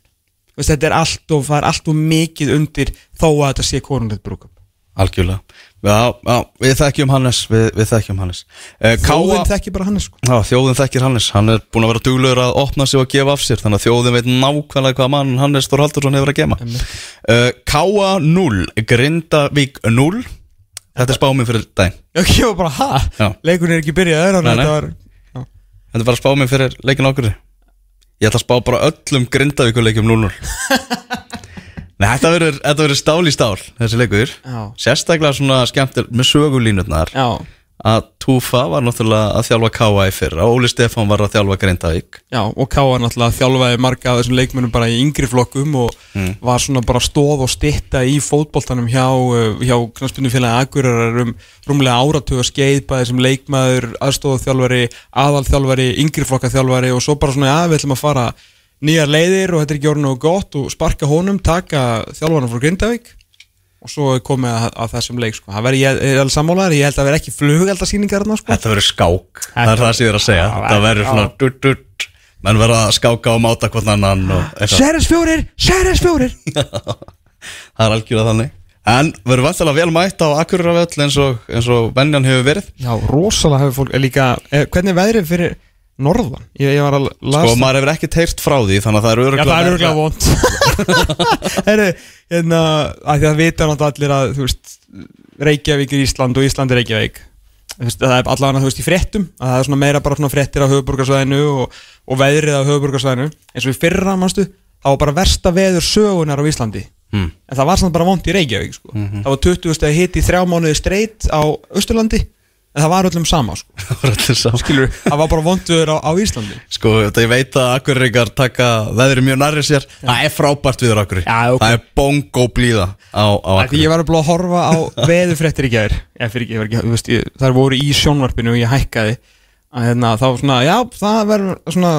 Speaker 4: Veist, þetta er allt og það er allt og mikið undir þó að þetta sé konungleitt brúðköp
Speaker 3: Algjörlega Já, já, við þekkjum Hannes Við, við þekkjum Hannes. Uh,
Speaker 4: Þjóðin þekki bara hann sko.
Speaker 3: Já, þjóðin þekkir Hannes, hann er búin að vera duglegur að opna sig og gefa af sér, þannig að þjóðin veit nákvæmlega hvað mann Hannes Þór Haldursson hefur að gema. Uh, Káa 0, Grindavík 0 Þetta er spámið fyrir daginn.
Speaker 4: Já, ég var bara, ha?
Speaker 3: Já.
Speaker 4: Leikurinn er ekki byrjað
Speaker 3: Nei, nei.
Speaker 4: Þetta var
Speaker 3: Þetta er bara spámið fyrir leikin ákvörði Ég ætla að spá bara öllum Grindavíkuleikjum 0-0 [laughs] Nei, þetta verður þetta verður stál í stál, þessi leikur.
Speaker 4: Já.
Speaker 3: Sérstaklega svona skemmtir með sögulínutnar
Speaker 4: Já,
Speaker 3: að Túfa var náttúrulega að þjálfa Káa í fyrra Óli Stefán var að þjálfa Grindavík.
Speaker 4: Já, og Káa náttúrulega þjálfaði marga af þessum leikmennum bara í yngri flokkum og var svona bara stóð og stitta í fótboltanum hjá, uh, hjá knastbundufélagi Akureyrar um rúmlega áratuga skeið bæði sem leikmaður, aðstofþjálfari, aðalþjálfari, yngri flokkaþjálfari og svo bara svona, ætlum að fara nýjar leiðir og þetta er ekki orðin og gott og sparka honum, taka þjálfarnar frá Grindavík og svo er komið að, að þessum leik sko. það verður, ég er alveg sammálaður, ég held að það verður ekki flugeldasýningar þarna sko.
Speaker 3: Þetta verður skák, það er það sem ég er að segja.
Speaker 4: Já,
Speaker 3: Þetta verður svona dutt, dutt menn verða að skáka og máta hvort annan og eitthvað.
Speaker 4: Seres fjórir, Seres fjórir. [laughs]
Speaker 3: Það er algjörlega þannig. En verður vantilega vel mætt á Akureyrarvöll eins og, eins og venjan hefur verið?
Speaker 4: Já, rosalega hefur fólk er líka, eh, hvernig er veðrið fyrir norðan? Ég, ég var að lasa
Speaker 3: Sko maður hefur ekkert heyrt frá því þannig að það er
Speaker 4: Já,
Speaker 3: öruglega
Speaker 4: það er örgulega vond [laughs] Herri, hérna að því að vita náttúrulega allir að þú veist, Reykjavík er Ísland og Ísland er Reykjavík það er allavega þú veist í fréttum að það er svona meira bara svona fréttir á höfuborgarsvæðinu og, og veðrið á höfuborgarsvæðinu eins og í fyrra, mannstu, það var bara versta veður sögunar á Íslandi
Speaker 3: Hmm.
Speaker 4: en það var samt bara vond í Reykjavík sko. það var 20 stegi hitt í þrjá mánuði streitt á Östurlandi en það var öllum sama sko. [laughs]
Speaker 3: Það var allir saman.
Speaker 4: Skilur, það var bara vonduður á, á Íslandi.
Speaker 3: Sko, þetta ég veit að Akureyringar taka veðri mjög nærri sér. Það er frábært viður Akureyri.
Speaker 4: Já, ok.
Speaker 3: Það er bongo blíða á, á
Speaker 4: Því ég
Speaker 3: Akureyri
Speaker 4: var að horfa á [laughs] veðurfréttir í gær. Ég fyrir ekki, ég var ekki, þú veist, ég, þar voru í sjónvarpinu og ég hækkaði. Að hérna, þá svona, já, það verður svona,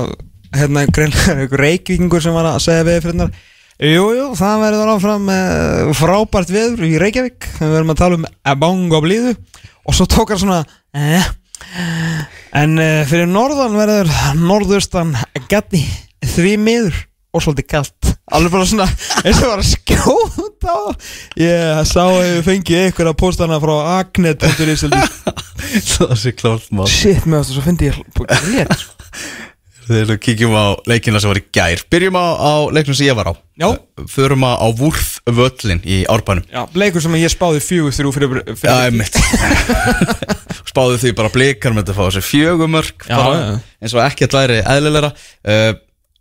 Speaker 4: hérna, greinlega einhver reykvíkingur sem var að segja veðurfréttinar Jú, jú, það verður áfram uh, frábært veður í Reykjavík. Við verðum að tala um ebong og blíðu og svo tók hann svona eh, en uh, fyrir norðan verður norðaustan gæti því miður og svolítið kallt alveg bara svona eins og var að skjóta ég sá að ég fengi ykkur að posta hana frá agnet.is [laughs]
Speaker 3: Það sé klárt mál
Speaker 4: shit, með þess að svo fyndi ég rétt
Speaker 3: Þegar við kíkjum á leikina sem var í gær Byrjum á, á leiknum sem ég var á.
Speaker 4: Já.
Speaker 3: Förum á, á Vúrð völlin í Árbænum.
Speaker 4: Já, leikur sem ég spáði fjögur þrjú fyrir, fyrir
Speaker 3: Já, einmitt. [laughs] Spáðu því bara blikar með þetta fá þessi fjögumörk
Speaker 4: Já,
Speaker 3: bara, eins og ekkert læri eðlilegra. Uh,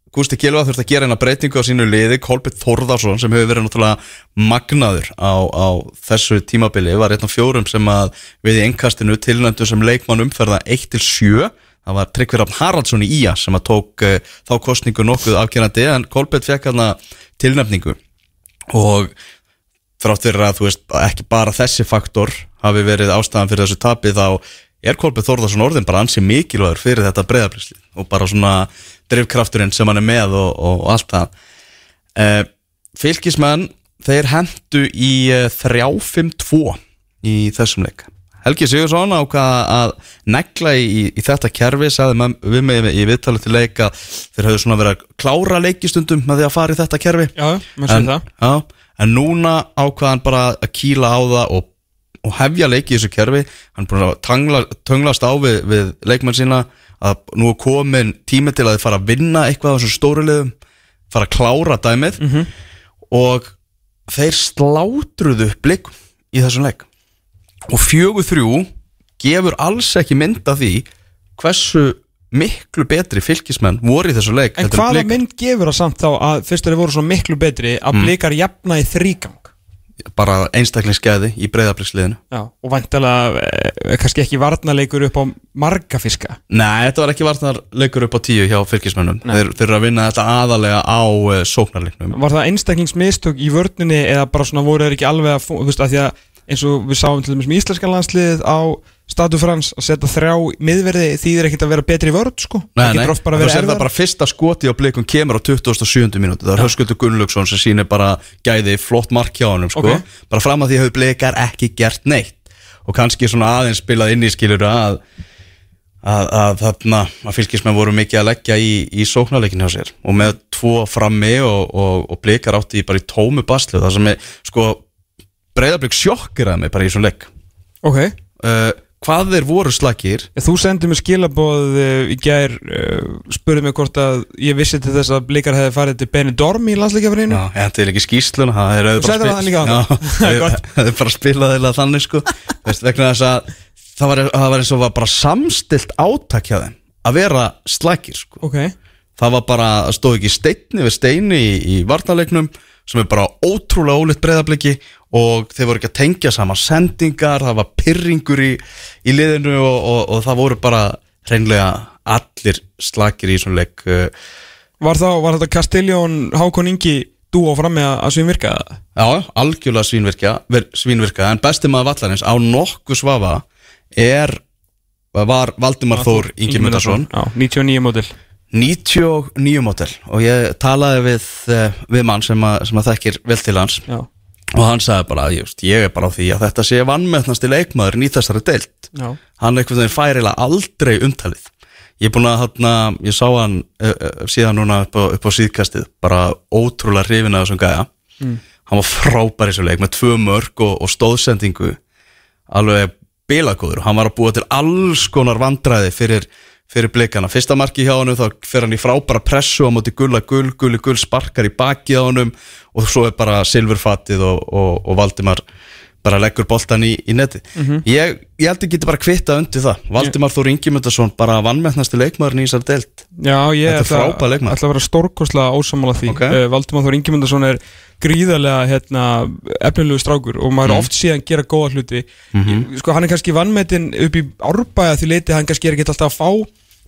Speaker 3: Gústi Kilva þurfti að gera eina breytingu á sínu liði. Kolbjörn Þórðarsson sem hefur verið náttúrulega magnaður á, á þessu tímabili var einn af fjórum sem að við í engkastinu tilnændu sem leikmann umferða 1-7 það var Tryggvi Rafn Haraldsson í Ía sem að tók uh, þá kostningu nokkuð afgerandi en Kolbjörn fekk hérna tilnæfningu og þrátt fyrir að þú veist ekki bara þessi faktor hafi verið ástæðan fyrir þessu tapi þá er Kolbjörn Þórðarsson orðin bara ansi mikilvægur fyrir þetta breyðablísli og bara svona drifkrafturinn sem hann er með og, og, og allt það. Uh, Fylkismenn þeir hendu í uh, 3-5-2 í þessum leik Helgi Sigursson ákvað að negla í, í, í þetta kerfi sagði við mig í viðtalið til leik að þeir höfðu svona verið að klára leikistundum með því að fara í þetta kerfi.
Speaker 4: Já, maður sér það.
Speaker 3: Já, en núna ákvaðan bara að kýla á það og, og hefja leiki í þessu kerfi. Hann er búin að tangla, tönglast á við, við leikmenn sína að nú er komin tími til að þið fara að vinna eitthvað á þessum stóru liðum fara að klára dæmið og þeir slátruðu blikum í þessum leik og fjögur þrjú gefur alls ekki mynd af því hversu miklu betri fylgismenn voru í þessu leik
Speaker 4: En
Speaker 3: heldur en
Speaker 4: hvaða
Speaker 3: Blikar.
Speaker 4: mynd gefur það samt þá að fyrst þeir voru svo miklu betri að blikar jafna í þrígang?
Speaker 3: Bara einstaklingsgæði í breyðabliksliðinu
Speaker 4: Já, og vantilega eh, kannski ekki varnarleikur upp á marga fiska?
Speaker 3: Nei, þetta var ekki varnar leikur upp á tíu hjá fylgismennum þeir, þeir eru að vinna þetta aðalega á uh, sóknarleiknum.
Speaker 4: Var það einstaklingsmistök í vörninni eða bara svona voru þeir ekki alveg að, fú- þú veist, að því að eins og við sáum til dæmis með íslenska landsliðið á Statu Frans að setja þrjá miðverði þýðir ekkert að vera betri í vörð sko.
Speaker 3: Nei,
Speaker 4: Það
Speaker 3: nei,
Speaker 4: verið
Speaker 3: sér það bara fyrsta skoti á blikum kemur á 27. mínúti það er Höskuldur Gunnlaugsson sem sýnir bara gæði flott mark hjá honum sko.
Speaker 4: Ok.
Speaker 3: bara fram að því hefur blikar ekki gert neitt. Og kannski svona aðeins spilað inn í skilur að að, að þarna að fylgismenn voru mikið að leggja í, í sóknarleikin hjá sér. Og með tvo frammi og, og, og blikar átti bara í tómu baslu það sem er sko breyðarblik sjokkiraði mig bara í svona leik.
Speaker 4: Ok,
Speaker 3: uh, hvað þeir voru slakir?
Speaker 4: Þú sendið mér skilaboð uh, í gær uh, spurði mig hvort að ég vissi til þess að blikar hefði farið til Benidorm í landsleikjafrinu
Speaker 3: Já, ég hendi ekki skýsluna það er bara að spila þeirlega þannig sko. Þess að það var, það var eins og var bara samstilt átak hjá þeim að vera slækir sko.
Speaker 4: Ok,
Speaker 3: það var bara, stóð ekki steinni við steini í, í varnarleiknum sem er bara ótrúlega ólitt breyðabliki og þeir voru ekki að tengja saman sendingar, það var pyrringur í, í liðinu og, og, og það voru bara hreinlega allir slakir í svona leik.
Speaker 4: Var, þá, var þetta Castelljón Hákon Ingi dú á frammi að, að svim virka
Speaker 3: Já, algjörlega svínvirkja, ver- svínvirkja. En besti maður vallarins á nokkuð svafa er var Valdimar Þór Ingimundarsson
Speaker 4: Já, 99 mótil
Speaker 3: 99 mótel og ég talaði við, eh, við mann sem að, sem að þekkir vel til hans.
Speaker 4: Já,
Speaker 3: og hann sagði bara, just, ég er bara á því að þetta sé vannmettnasti leikmaður í þessari deilt
Speaker 4: já,
Speaker 3: hann einhvern veginn færilega aldrei umtalið. Ég er búin að hérna, ég sá hann uh, uh, síðan núna upp á, upp á síðkastið bara ótrúlega hrifin að þessum gæja. Hann var frábær í þessu leik með tvö mörg og, og stóðsendingu. Alveg bilagóður. Hann var að búa til alls konar vandræði fyrir, fyrir blikana fyrsta marki hjá hann þá fer hann í frábæra pressu á móti gulla gull, gulli gull sparkar í baki á honum og svo er bara silfurfatið og, og, og Valdimar bara leggur boltan í, í neti
Speaker 4: Mhm.
Speaker 3: ég, ég held að geti bara kvitta undir það Valdimar Þór Ingimundarsson bara vannmennasti leikmaðurinn í þessar deild
Speaker 4: Já, ég
Speaker 3: er
Speaker 4: ætla, ætla að vera stórkoslega ósamála því
Speaker 3: Ok.
Speaker 4: okay. Valdimar Þór Ingimundarsson er gríðarlega hérna, efnilegu strákur og maður mm. oft síðan gera góða hluti Ég- sko, hann er kannski vannmetinn upp í árbæða því leiti hann kannski er ekki alltaf að fá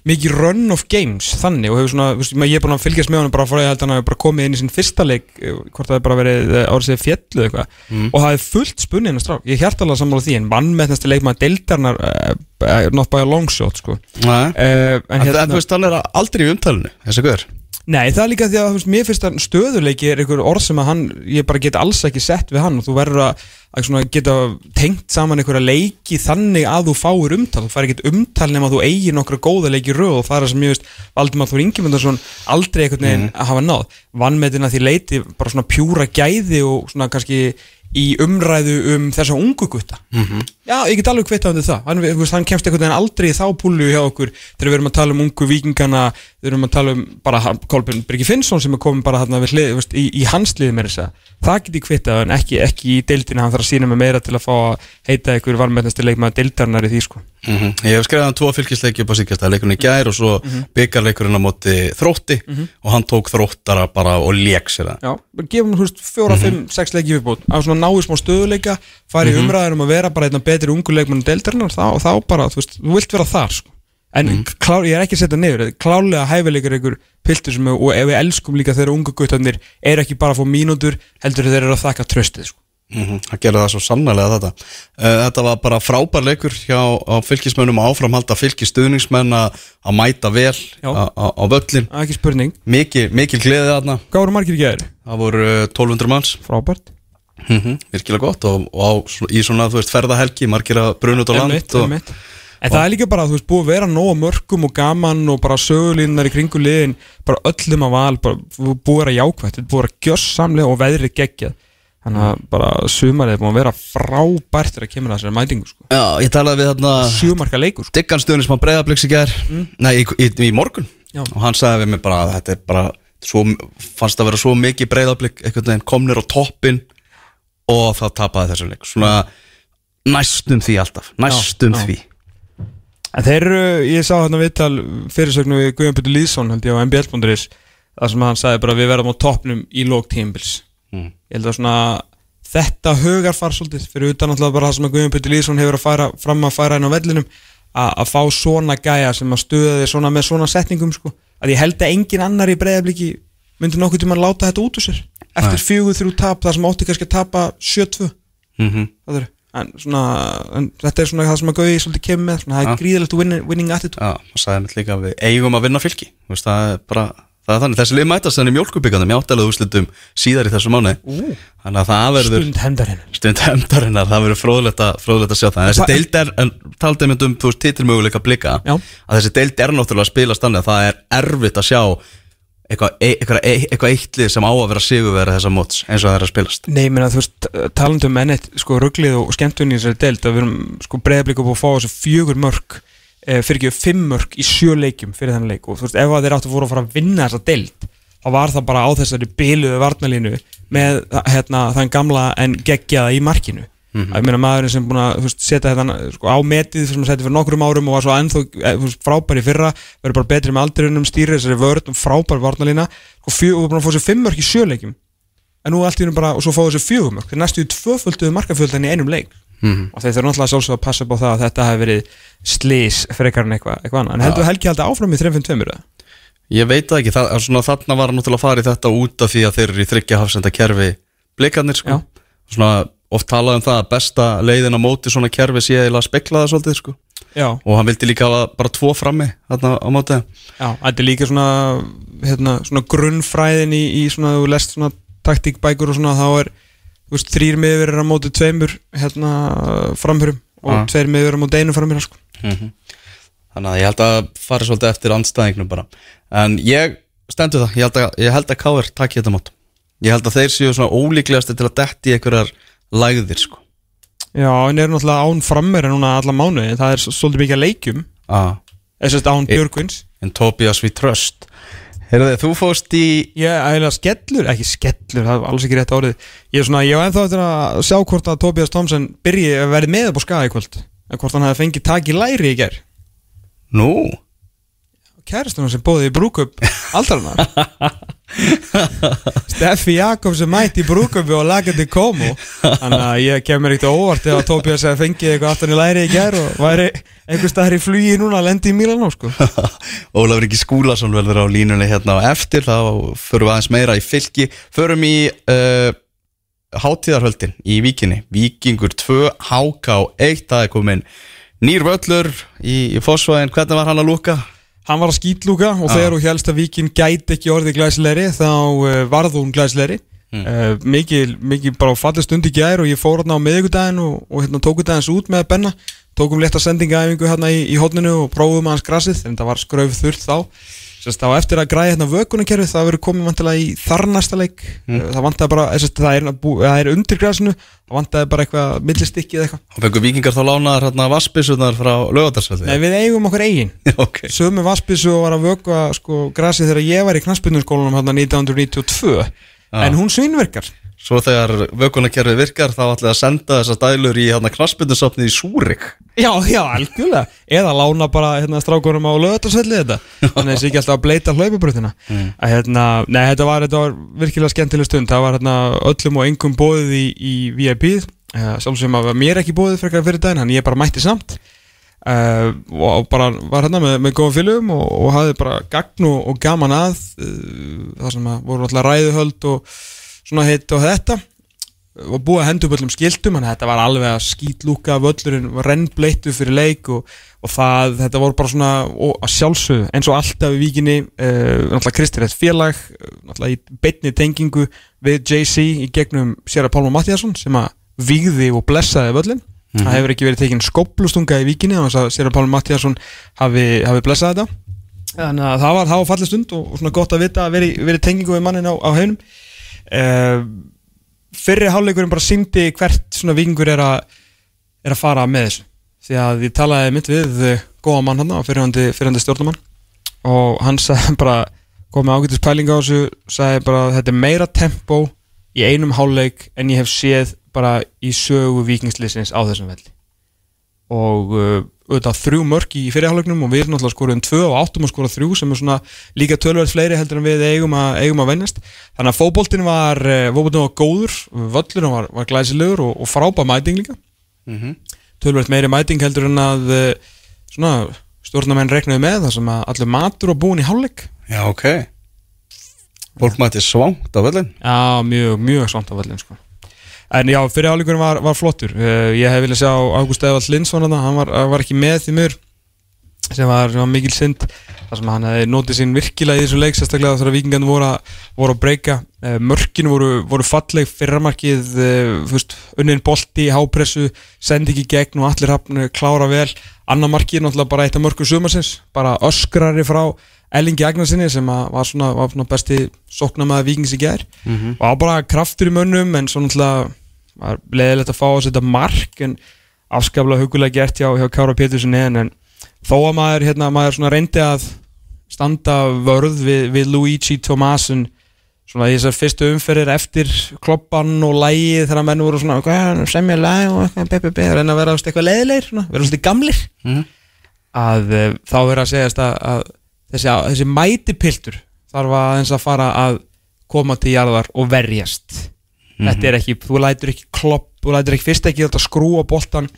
Speaker 4: mikið run of games þannig og hefur svona, veist, ég er búin að fylgjast með honum bara því að ég held að hann hafi bara komið inn í sinn fyrsta leik eh, hvort það er bara verið eh, árið segið fjallu eitthvað
Speaker 3: Mhm.
Speaker 4: og það er fullt spunni hennar strák ég hjart alveg sammála því en vannmetnasti leikmaður deildarnar uh, uh, not by a long shot sko. Uh, en hérna,
Speaker 3: það, þú veist, hann er aldrei í umtalinu, þessi guður
Speaker 4: Nei, það er líka því að veist, mér finnst að stöðuleiki er einhver orð sem að hann, ég bara get alls ekki sett við hann. Og þú verður að, að geta tengt saman einhverja leiki þannig að þú fáir umtal, þú fær ekkert umtal nema þú eigir nokkra góða leiki röð og það er það sem ég veist Valdimar Þór Ingemundarsson aldrei einhvern veginn að hafa náð. Vannmetina því leiti bara svona pjúra gæði og svona kannski í umræðu um þessa ungu gutta Já, ég get alveg kvitt á það. Hann, veist, hann kemst einhvern veginn aldrei í þá púlu hjá okkur þegar við erum að tala um ungu vikingana við erum að tala um bara Kolbjörn Birgi Finnsson sem er komin bara veist, í, í hans liði með þess að það get ég á en ekki, ekki í deildina hann þarf að sína mig meira til að fá að heita einhver varmennasti leikmaður deildarinnar í því sko.
Speaker 3: Mhm. Ég hef skrifað hann tvo fylgisleiki upp á síkjast leikurinn í gær og svo
Speaker 4: Mhm.
Speaker 3: byggarleikurinn á móti þrótti og hann tók þróttara bara og lék sér það.
Speaker 4: Já, gefum veist fjóra, fimm, sex leiki viðbútt að svona náðu smá stöðuleika fara í umræðin um að vera bara einna betri ungu leikmann deildarinnar þá, þá bara, þú veist, þú vilt vera þar sko. en klár, ég er ekki að setja niður klálega hæfileikar einhver piltur sem og ef við elskum líka þeirra ungu guttarnir er ekki bara að fá mínútur heldur þeir eru að þakka tröstið sko.
Speaker 3: Mhm, Það gerði það svo sannlega þetta. Uh, Þetta var bara frábær leikur hjá fylgismönnum að áframhalda fylgistuðningsmenn að mæta vel á, völlin
Speaker 4: ekki spurning.
Speaker 3: Mikil gleðið þarna.
Speaker 4: Hvað voru margir ekki aðeir?
Speaker 3: Það voru uh, 1200 manns.
Speaker 4: Frábært
Speaker 3: mm Virkilega gott og, og á, í svona þú veist ferðahelgi margir að bruna út á land
Speaker 4: Einmitt,
Speaker 3: og,
Speaker 4: einmitt. En það er líka bara, þú veist, búið að vera nóg mörgum og gaman og bara sögulínar í kringu liðin, bara öllum að val, bara búið að vera er búið að vera gjössamlega og veðrið geggjað. Þannig að bara sumarið er búið að vera frábært þegar kemur að þessari mætingu, sko.
Speaker 3: Já, ég talaði við þarna
Speaker 4: Sjömarka leikur, sko.
Speaker 3: Diggan stuðnismann breyðabliks í gær Nei, í, í, í morgun
Speaker 4: Já.
Speaker 3: og hann sagði við mig bara að þetta er bara svo, fannst að vera svo mikið veginn komnir á toppin og það tapaði þessu leik svona næstum því alltaf næstum
Speaker 4: Já, já.
Speaker 3: því
Speaker 4: En þeir eru, ég sá hérna viðtal fyrirsögnu við Guðjón Pétur Lýðsson, held ég á MBL.is, þar sem hann sagði bara við verðum á toppnum í lók tímbils.
Speaker 3: Mm.
Speaker 4: Ég held að svona þetta hugarfar svolítið fyrir utan alltaf bara það sem Guðjón Pétur Lýðsson hefur að færa fram að færa inn á vellinum að að fá svona gæja sem að stuða þig svona með svona setningum sko að ég held að engin annar í breyðabliki myndi nokkuð tíma að láta þetta út úr sér eftir fjögur þrjú tap þar sem átti kannski að tapa 7-2
Speaker 3: mm
Speaker 4: er, en svona, en þetta er svona það sem að Gauði svolítið kemur með, svona, það er gríðilegt winning, winning attitude.
Speaker 3: Já, hann sagði mér líka við eigum að vinna fylki. Veist, það er bara það er þannig, þessi lið mætast þannig mjólkubyggandum í áttalega úrslitum síðar í þessu mánu
Speaker 4: Ú.
Speaker 3: þannig að það verður
Speaker 4: Stund hendarinn.
Speaker 3: stund hefndarinnar, það verður fróðlegt að, fróðlegt að sjá það, en þessi deild er en taldi mynd um, þú veist, titilmöguleika blika
Speaker 4: Já.
Speaker 3: að þessi deild er náttúrulega að spila stannið það er erfitt að sjá eitthvað, eitthvað, eitthvað eittlið sem á að vera sigurvera þessa móts eins og það er að spilast
Speaker 4: Nei, menn að þú veist, talandi um ennett, sko, rugglið og skemmtunni í þessari deild, að við erum, sko, breyðablík upp að fá þessu fjögur mörg, eh, fyrir ekki fimm mörg í sjö leikjum fyrir þennan leik og þú veist, ef að þeir áttu fóru að fara að vinna þessa deild, þá var það bara á þessari biluðu varnalínu með, hérna, þann gamla en geggjaða í markinu. Mm Ég meina maðurinn sem búin að veist, setja þetta sko, á metið sem hann setti fyrir nokkrum árum og var svo ennþá eh, veist, frábær í fyrra verður bara betri með aldrinum, stýrir þessari vörð frábær varnalína og fjö, og búin að fá sér fimm mörk í sjöleikjum en nú allt í hennu bara, og svo fáðu þessu fjögum mörk. Þeir næstu í tvöfölduðu markafjöldan í einum leik.
Speaker 3: Mhm.
Speaker 4: og þeir þurfa náttúrulega sjálfsög að passa upp á það að þetta hefur verið slís frekar en eitthvað eitthva annað, en heldur Helgi haldi áfram í 3-5-2 eða?
Speaker 3: Ég veit það ekki, það, svona, þarna var náttúrulega að fara í þetta út af því að þeir eru í þryggja hafsenda kerfi blikarnir sko. Svona oft talað um það að besta leiðin á móti svona kerfi sé að spekla það svolítið sko.
Speaker 4: Já,
Speaker 3: og hann vildi líka bara tvo frammi þarna á móti
Speaker 4: já, þetta er líka svona hérna, svona grunnfræðin í, í svona, þú lest svona taktíkbækur og svona, þá er veist, þrýr miðverðir á móti tveimur hérna, framhörum og
Speaker 3: Já.
Speaker 4: tveir miðverðir á móti einu framhörum sko.
Speaker 3: þannig að ég held að fara svolítið eftir andstæðingnum bara en ég stendur það, ég held að, ég að Káir takki þetta mót ég held að þeir séu svona ólíklegasti til að detti einhverjar lægðir sko.
Speaker 4: Já, en er náttúrulega án frammeira núna alla mánuði, það er svolítið mikið leikjum. Eða sérst án
Speaker 3: E-
Speaker 4: Björgvins
Speaker 3: en Tobias we trust. Heyrðu þú fóst í
Speaker 4: Ég ægilega skellur, ekki skellur, það er alls ekki rétt árið Ég er svona, ég var ennþá eftir að sjá hvort að Tobias Thompson byrji að verði með upp á skaga í kvöld. En hvort hann hefði fengið tak í læri í ger
Speaker 3: Nú
Speaker 4: Kærastunum sem bóði í brúkup aldarna [laughs] Steffi Jakobs sem mætti í brúkupi og lagði komo Þannig að ég kemur á óvart ef að Tobias hefði fengið eitthvað aftan í læri í ger og væri einhver staðar í flugi núna að lendi í Milano sko. [laughs]
Speaker 3: Ólafur Ingi Skúlason verður á línunni hérna á eftir. Þá förum við aðeins meira í fylki. Förum í uh, hátíðarhöldin í Víkinni. Víkingur 2, HK 1 það er komin nýr völlur í, í Fossvæðin, hvernig var hann að lúka?
Speaker 4: Hann var að skýtlúka og þegar hún helst að Víkin gæti ekki orðið glæsilegri þá uh, varð hún glæsilegri. Mm. uh, mikið, mikið bara fallið stund í gær og ég fór hérna á miðugudaginn og, og hérna tóku dagins út með Benna. Tókum létta sendingaæfingu hérna í, í hodninu og prófum hans grassið en það var skröf þurrt þá Sérst, á eftir að græða hérna vökunarkerfið það verður komið vantilega í þar næsta leik.
Speaker 3: Mm.
Speaker 4: það vantaði bara, sérst, það, er, er undir græsinu það vantaði bara eitthvað millistikki eða eitthvað.
Speaker 3: Og fengur Víkingar þá lánaðar hérna vassbissunar frá lögadarsvelli
Speaker 4: Nei, við eigum okkur eigin. [laughs]
Speaker 3: Ok,
Speaker 4: sömu vassbissu og var að vökva sko grasið þegar ég var í knaspunnskólanum hérna 1992 en hún svínverkar
Speaker 3: svo þegar vökunarkerfi virkar þá ætlaði að senda þessar dælur í hérna knaspindusopnið í Súrik.
Speaker 4: Já, já, algjörlega. Eða lána bara hérna strákurum á lögatarsvelli þetta. Þannig að þessi ekki alltaf að bleita hlaupabröðina að hérna, nei, þetta var, þetta var virkilega skemmtileg stund, það var hérna öllum og engum bóðið í, í VIP uh, sjálfsögum að mér ekki bóðið frekar fyrir daginn, hann ég bara mætti samt. Uh, og bara var hérna með, með góðum fylgum og, og hafði bara gagn og, og gaman að uh, það sem að voru alltaf ræðuhöld og svona hitt og þetta. Og búið að henda upp öllum skiltum en þetta var alveg að skýtlúka völlurinn var rennbleittu fyrir leik og, og það, þetta voru bara svona og að sjálfsögðu eins og alltaf í víkinni uh, náttúrulega Kristi rétt félag uh, náttúrulega í beinni tengingu við JC í gegnum Sera Pálma Mattíasson sem að vígði og blessaði völlin það hefur ekki verið tekin skóplustunga í víkinni þannig að Sera Pálma Mattíasson hafi, hafi blessað þetta. Þannig að það var, það var fallið stund og, og svona gott að vita að veri, veri tengingu við mannin á, á heunum uh, fyrri hálfleikurinn bara síndi hvert svona vikingur er er að fara með þessu. Því að ég talaði mitt við eh, góða mann hann á fyrirhandi, stjórnumann og hann [laughs] sagði bara kom með ágætis pælinga á þessu sagði bara að þetta er meira tempo í einum hálfleik en ég hef séð bara í sögu vikingslýsins á þessum velli og uh, auðvitað þrjú mörk í fyrirhálegnum og við náttúrulega skoruðum tvö og áttum að skora þrjú sem er svona líka tölverð fleiri heldur en við eigum að, eigum að vennast þannig að fótboltin var, uh, var góður völlurinn var, var glæsilegur og, og frábæð mæting líka. Tölverð meiri mæting heldur en að uh, svona stjórnamenn regnaði með það sem að allir matur og búin í hálfleik.
Speaker 3: Já, ok. Fólk mætti svangt á völlin
Speaker 4: Já, mjög, mjög samt á völlin sko. En já, fyrir álíkurinn var, var flottur. Uh, Ég hef viljað sjá Ágúst Eðvald Lindsson þarna, hann var, var ekki með því mjög sem var, var mikil synd þar sem hann hefði notið sín virkilega í þessu leik sérstaklega þegar vikingarnir voru, að- voru að breyka. Uh, mörkin voru, voru falleg fyrramarkið, uh, fyrst, unnin bolti í hápressu, sendi ekki gegn og allir hafn klára vel. Annar markið náttúrulega bara eitt af mörkum sumarsins. Bara öskrari frá Ellingi Agnarsinni sem að var svona, var svona besti sóknamaði vikings í gær. Og á bara kraftur í mönnum en svo var leðilegt að fá að setja mark en afskaplega hugulega gert hjá, hjá Kára Péturssoni en, en þó að maður, hérna, maður svona reyndi að standa vörð við, við Luigi Tomasin svona í þessar fyrstu umferðir eftir kloppan og lægið þegar menn voru svona "Hvað, semja læg og eitthvað be, be, be, reyna að vera eitthvað leðilegir, svona, vera svolítið gamlir. Að uh, þá verður að segjast að, að þessi, þessi mætipiltur þarf að eins að fara að koma til jarðar og verjast þetta er ekki, þú lætur ekki klopp þú lætur ekki fyrst ekki þetta skrúa boltan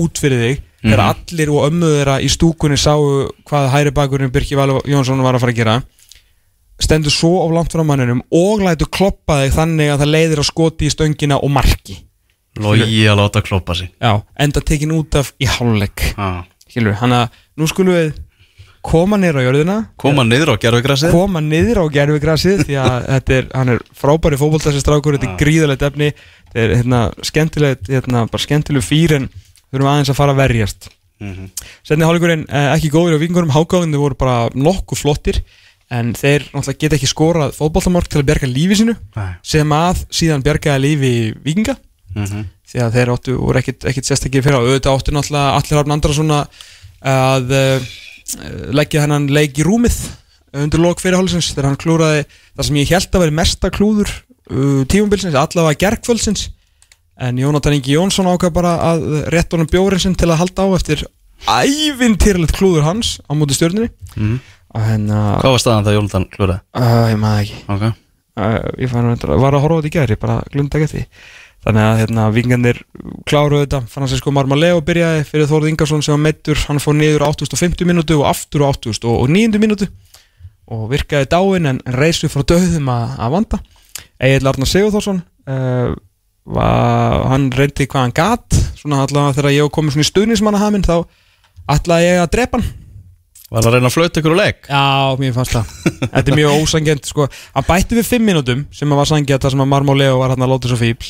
Speaker 4: út fyrir þig. Þegar allir og ömmu þeirra í stúkunni sáu hvað hæri bakurinn Birki Val Jónsson var að fara að gera stendur svo á langt frá manninum og lætur kloppa þig þannig að það leiðir að skoti í stöngina og marki.
Speaker 3: Logi að láta kloppa sig.
Speaker 4: Já, enda tekin út af í hálfleik.
Speaker 3: Ah.
Speaker 4: Hann að nú skulum við koma nýra á jörðina.
Speaker 3: Koma niður á gerfugrasið
Speaker 4: koma niður á gerfigrasið því að [laughs] þetta er, hann er frábæri fótboltassi strákur, þetta er gríðalegt efni. Þetta er hérna, skemmtilegt hérna, bara skemmtileg fýr en þurfum aðeins að fara að verjast. Setni hálfleikurinn eh, ekki góður á vikingurum hákáðinu voru bara nokkuð flottir en þeir náttúrulega geta ekki skorað fótboltamork til að bjarga lífi sínu
Speaker 3: Nei.
Speaker 4: sem að síðan bjargaði lífi vikinga því að þeir áttu voru ekkit, ekkit svona að uh, leggja hennan leik í rúmið undir lok fyrirhálsins þegar hann klúraði það sem ég held að veri mesta klúður uh, tímumbilsins, allavega gerkvöldsins en Jónatan Ingi Jónsson ákvað bara að rétt honum bjórin sinn til að halda á eftir ævintýrlegt klúður hans á móti stjórnir
Speaker 3: Mhm.
Speaker 4: en uh,
Speaker 3: Hvað var staðan það Jónatan klúraði?
Speaker 4: uh, ég maður ekki.
Speaker 3: Ok.
Speaker 4: Uh, ég var að horfa á þetta í gæri bara glunda ekki því þannig að hérna, vingarnir kláruðu þetta. Francisco Marmaleo byrjaði fyrir Þórð Ingarsson sem var meittur, hann fór niður á 850 mínútu og aftur á 809 mínútu. Og virkaði dáin en reysu frá döðum að, að vanda. Egil Arnar Sigurþórsson uh, var, hann reyndi hvað hann gat. Svona allavega þegar ég kom svona í stuðnismannahaminn þá ætlaði ég að drepa hann.
Speaker 3: Var það að reyna að flauta ykkur úr leik?
Speaker 4: Já, mér fannst það. Þetta er mjög ósangjent sko. Hann bætti við 5 mínútum sem að var sangjent þar sem að Marmoleo var hann að láta svo fíbl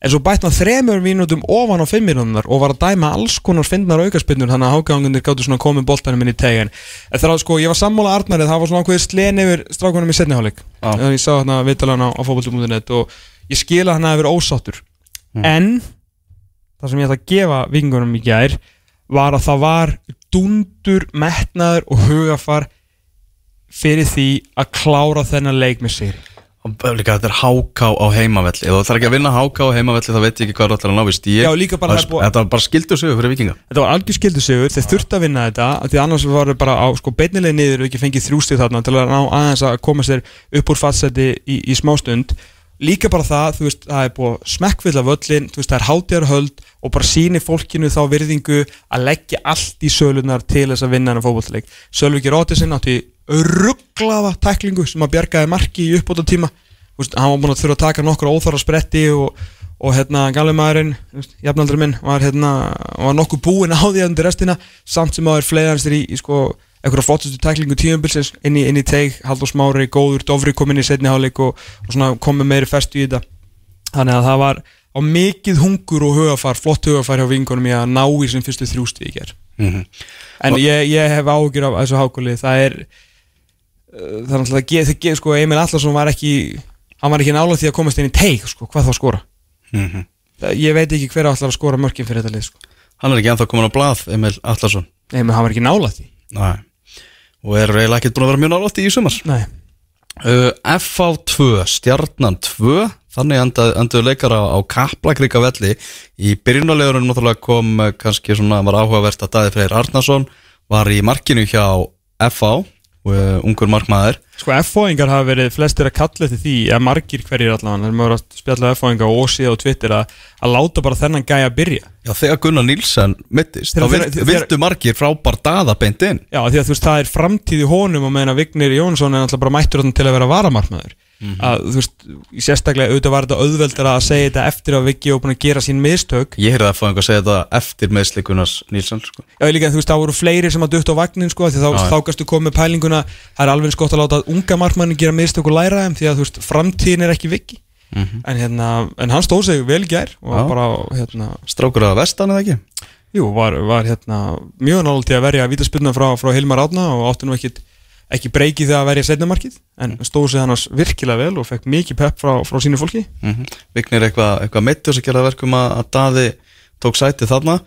Speaker 4: En svo bætti hann 3 mínútum ofan á 5 mínútunar og var að dæma alls konar fyndnar aukaspinnur þannig að hágangundir gáttu svona komið boltanum inn í tegin En þegar sko, ég var sammála Arnarið það var svona ákveðið slen yfir strákunum í setniháleik
Speaker 3: Já.
Speaker 4: Þegar ég sá hann að vitalan á, á fótboltum.net og ég skila hann að vera ósáttur
Speaker 3: Mm.
Speaker 4: En það sem ég ætla að gefa vingunum í gær var að það var dundur, metnaður og hugafar fyrir því að klára þennan leik með
Speaker 3: Og líka þetta er háká á heimavelli. Ef þú ætlar ekki að vinna háká á heimavelli þá veit ég ekki hvað þú ætlar að ná í stíi
Speaker 4: Já, líka bara það er búið-
Speaker 3: Þetta var bara skildu sig fyrir vikinga
Speaker 4: Þetta var algjör skildu sigur, þeir þurftu að vinna þetta af því annars var bara á sko beinnilega niður og ekki fengið þrjústið þarna til að ná aðeins að koma sér upp úr fatseti í, í smástund líka bara það, þú veist, það er búið smekkvill af öllin, þú veist, það er hátíðarhöld og bara síni fólkinu þá virðingu að leggja allt í sölunar til þess að vinna hennar fótbollleik. Sölviki Rótisinn átti rugglaða tæklingu sem að bjargaði marki í uppbóta tíma veist, hann var búin að þurfa að taka nokkur óþara spretti og, og hérna galvi maðurinn jafnaldri minn var hérna var nokkuð búinn á því undir restina. Samt sem að er fleiðanstir í, í sko einhverja flottustu tæklingu tíumbilsins inn í, inn í teig, Haldur Smári, góður, Dofri kom inn í setni hálfleik og, og svona komið meiri festu í þetta. Þannig að það var á mikið hungur og hugafar, flott hugafar hjá vingunum í að ná í sem fyrstu þrjústi í ger
Speaker 3: Mhm.
Speaker 4: en ég, ég hef ágjur af þessu hákuli það er það er náttúrulega að geða, geð, sko, Emil Allarsson var ekki hann var ekki nála því að komast inn í teig sko, hvað þá skora?
Speaker 3: Mhm.
Speaker 4: Það- ég veit ekki hver ætlar að skora mörkin fyrir þetta lið sko.
Speaker 3: Hann er ekki ennþá komin á blað, Emil Allarsson
Speaker 4: nei, menn hann var ekki nála því.
Speaker 3: Nei. Og er eiginlega ekkert búin að vera mjög nálátt í sumar. Uh, FH2, Stjarnan 2 Þannig endaði, endaði leikar á, á Kaplakrika velli Í byrjunarlegurinn náttúrulega kom kannski svona var áhugavert að Daði Freyr Arnason var í markinu hjá FH uh, ungur markmaður.
Speaker 4: Sko F-fóingar hafa verið flestir að kalla eftir því eða margir hverjir allavega þegar maður er að spjalla F-fóingar og síða á Twitter að, að láta bara þennan gæja að byrja.
Speaker 3: Já, þegar Gunnar Nílsen mittist þá vilt,
Speaker 4: þegar-
Speaker 3: viltu margir frábær daða beint inn.
Speaker 4: Já, því að þú veist, það er framtíð í honum og meðan Vignir Jónsson er alltaf bara mættur til að vera varamarkmaður
Speaker 3: Mhm.
Speaker 4: að þú veist, sérstaklega auðvitað var þetta auðveldara að segja þetta eftir að Viggi og búin að gera sín mistök
Speaker 3: Ég heyrði að fá einhver að segja þetta eftir meðsli Gunnars Nílsen sko.
Speaker 4: Já, ég líka, þú veist, það voru fleiri sem að dutt á vagnin sko, því þá, þá gastu komið pælinguna það er alveg eins gott að láta unga markmannin gera mistök og læra þeim, því að þú veist, framtíðin er ekki Viggi
Speaker 3: Mhm.
Speaker 4: en hérna, en hann stóð sig vel gær og
Speaker 3: Já.
Speaker 4: bara, hérna
Speaker 3: Strákur að vestan eða ekki?
Speaker 4: Jú, var, var hérna mjög til að verja vítaspilna frá, frá Hilmar Átna og átti nú ekkit, ekki breyki þegar að verja setnumarkið en stóð sig annars virkilega vel og fekk mikið pepp frá, frá sínu fólki.
Speaker 3: Mm Vignir eitthvað eitthva meittur sem gerða verkum að, að Daði tók sæti þarna.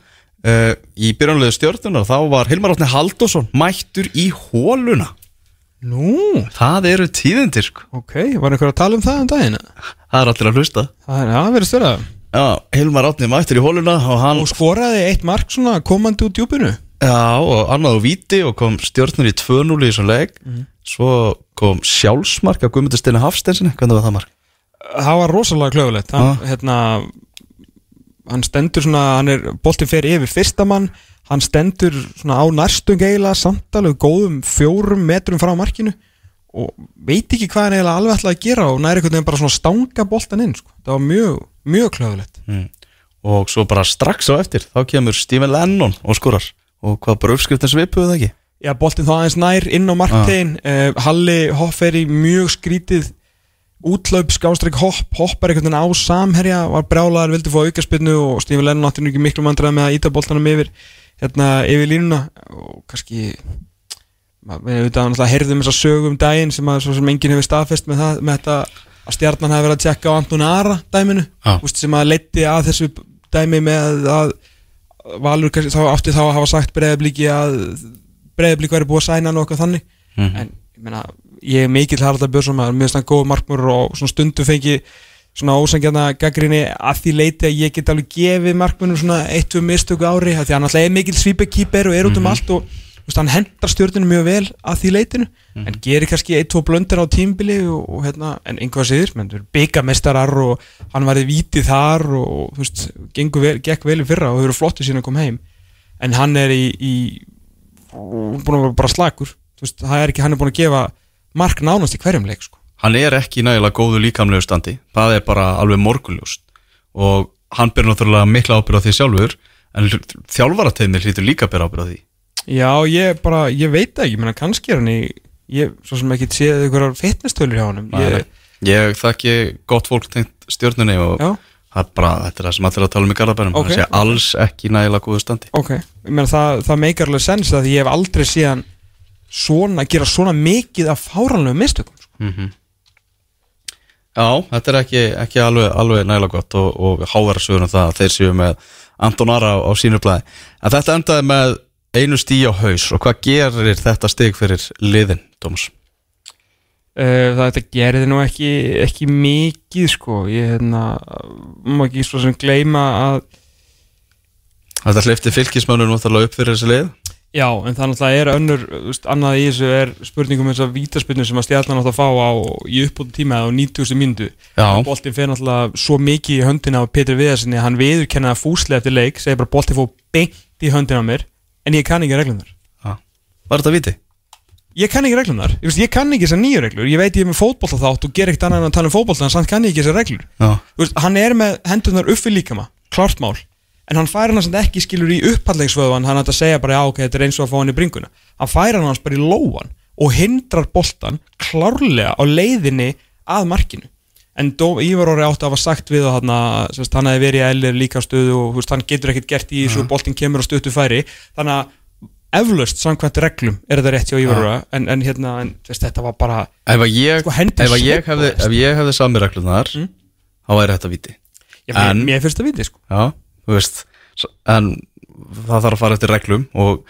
Speaker 3: Uh, Í byrjanlegu stjórnunar þá var Hilmar Átni Halldórsson mættur í hóluna
Speaker 4: Nú,
Speaker 3: Það eru tíðindir sko.
Speaker 4: Ok, var einhver að tala um það um daginn?
Speaker 3: Það er allir að hlusta.
Speaker 4: Það er, já, verið störa
Speaker 3: Já, Hilmar Átni mættur í hóluna og hann
Speaker 4: Og skoraði eitt mark svona komandi út djúpinu
Speaker 3: Já, og annað á víti og kom stjórnur í 2-0 í þessum leik Svo kom sjálfsmark af Guðmundur Steini Hafsteinsinni Hvernig var það mark?
Speaker 4: Það var rosalega klöfulegt hann,
Speaker 3: Já.
Speaker 4: hérna, hann stendur svona, hann er boltinn fer yfir fyrsta mann hann stendur svona á nærstung eiginlega samtalið góðum fjórum metrum frá markinu og veit ekki hvað hann eiginlega alveg ætlaði að gera og næri einhvern veginn bara svona stanga boltan inn sko. það var mjög, mjög klöfulegt
Speaker 3: Mm. Og svo bara strax á eftir Þá kemur Stephen Lennon og skorar Og hvað bara uppskriftin svipuðu það ekki?
Speaker 4: Já, boltinn þá aðeins nær inn á marktegin uh, Halli hopp er í mjög skrítið útlaup, skástrík hopp hoppar einhvern veginn á samherja var brjálaður, vildi fá aukaspinnu og Stífi Lennon átti nú ekki miklu mandræði með að íta boltanum yfir hérna yfir línuna. Og kannski við auðvitað náttúrulega heyrðum þess að sögum daginn sem, að, sem enginn hefur staðfest með, það, með þetta að stjarnan hefur verið að tjekka á Anton Ara dæminu. Úst, sem að leiti að þessu dæmi með að Valur kannski, þá átti þá að hafa sagt breyðablíki að breyðablík væri búið að sæna okkar þannig
Speaker 3: Mhm.
Speaker 4: en meina, ég er mikill Haraldar Björnsson maður, mér finnst hann góð markmur og svona stundu fengi svona ósangjana gaggrinni að því leiti að ég get alveg gefið markmurnum svona eitt-tvö mistöku ári því hann alltaf er mikill svípekýper og er út um allt og veist, hann hendar stjórninu mjög vel að því leitinu. En gerir kannski eitt-tvo blöndir á tímbili og, og hérna, en einhvað eru byggamestarar og hann varði vítið þar og þú veist, vel, gekk vel í fyrra og hefur flottið síðan að koma heim. En hann er í, í búin að vera bara slakur. Þú veist, það er ekki, hann er búin að gefa mark nánast í hverjum leik sko.
Speaker 3: Hann er ekki nægilega góðu líkamlegu standi. Það er bara alveg morgunljóst. Og hann ber náttúrulega mikla ábyrð á því sjálfur En þjálfarateimir hlýtur líka bera ábyrð á því
Speaker 4: Já, ég bara, ég veit ekki, menna kannski er hann í ég, svo sem ekki séð einhverjar fitness-tölur hjá honum. Ég,
Speaker 3: Ég þekki gott fólk tengt stjórnunni og
Speaker 4: Já,
Speaker 3: það er bara, þetta er það sem allir að tala um í Garðabænum.
Speaker 4: Ok.
Speaker 3: Það sé alls ekki nægilega góðu standi.
Speaker 4: Ok, ég meina það, það meikar alveg sens að ég hef aldrei síðan svona, gera svona mikið af fáranlegu mistökum sko.
Speaker 3: Já, þetta er ekki, ekki alveg, alveg nægilega gott og, og háverða sögur um það að þeir séu með Anton Ara á, á sínu blæði En þetta endaði með einu stí á haus og hvað gerir þetta stig fyrir liðin, Dómas?
Speaker 4: Uh, það þetta gerði nú ekki, ekki mikið sko, ég hérna má ekki svo sem gleyma að
Speaker 3: Þetta hleyfti fylgismönnum náttúrulega upp fyrir þessi lið
Speaker 4: Já, en það náttúrulega er önnur, veist, annað í þessu er spurningum eins og vítaspinnu sem að stjarnan átt að fá á í uppbútu tíma á 90. mínútu.
Speaker 3: Já,
Speaker 4: Boltinn fer náttúrulega svo mikið í höndina á Petri Viðarsinni, hann viðurkenna það fúslega eftir leik, segir bara boltinn fór beint í höndina á mér, en ég kann ekki reglunar.
Speaker 3: var þetta viti?
Speaker 4: Ég kann ekki reglunar, ég, veist, ég kann ekki þessar nýju reglur, ég veit ég er með fótbolta þátt og ger ekkert annað en að tala um fótbolta, en samt kann ég ekki þessar reglur. Þú veist, hann er með hendurnar upp við líkama klart mál, en hann fær hann samt ekki skilur í upphandlegsvöðvan, hann hætti að segja bara já ok, þetta er eins og að fá hann í bringuna. Hann fær hann hans bara í lóan og hindrar boltan klárlega á leiðinni að markinu en Ívar Óri átti að hafa sagt við og hann, sérst, hann hefði verið í eðlir líka stöðu og veist, hann getur ekkert gert í þessu og boltin kemur á stöttu færi. Þannig að eflaust samkvæmt reglum er þetta rétt hjá Ívar Óri en, en hérna, en, veist, þetta var bara
Speaker 3: ef að ég,
Speaker 4: Sko,
Speaker 3: ef að ég hefði, hefði sami reglunar
Speaker 4: Mm.
Speaker 3: þá væri þetta viti
Speaker 4: mér,
Speaker 3: En-
Speaker 4: mér finnst það viti sko.
Speaker 3: Já, veist en það þarf að fara eftir reglum og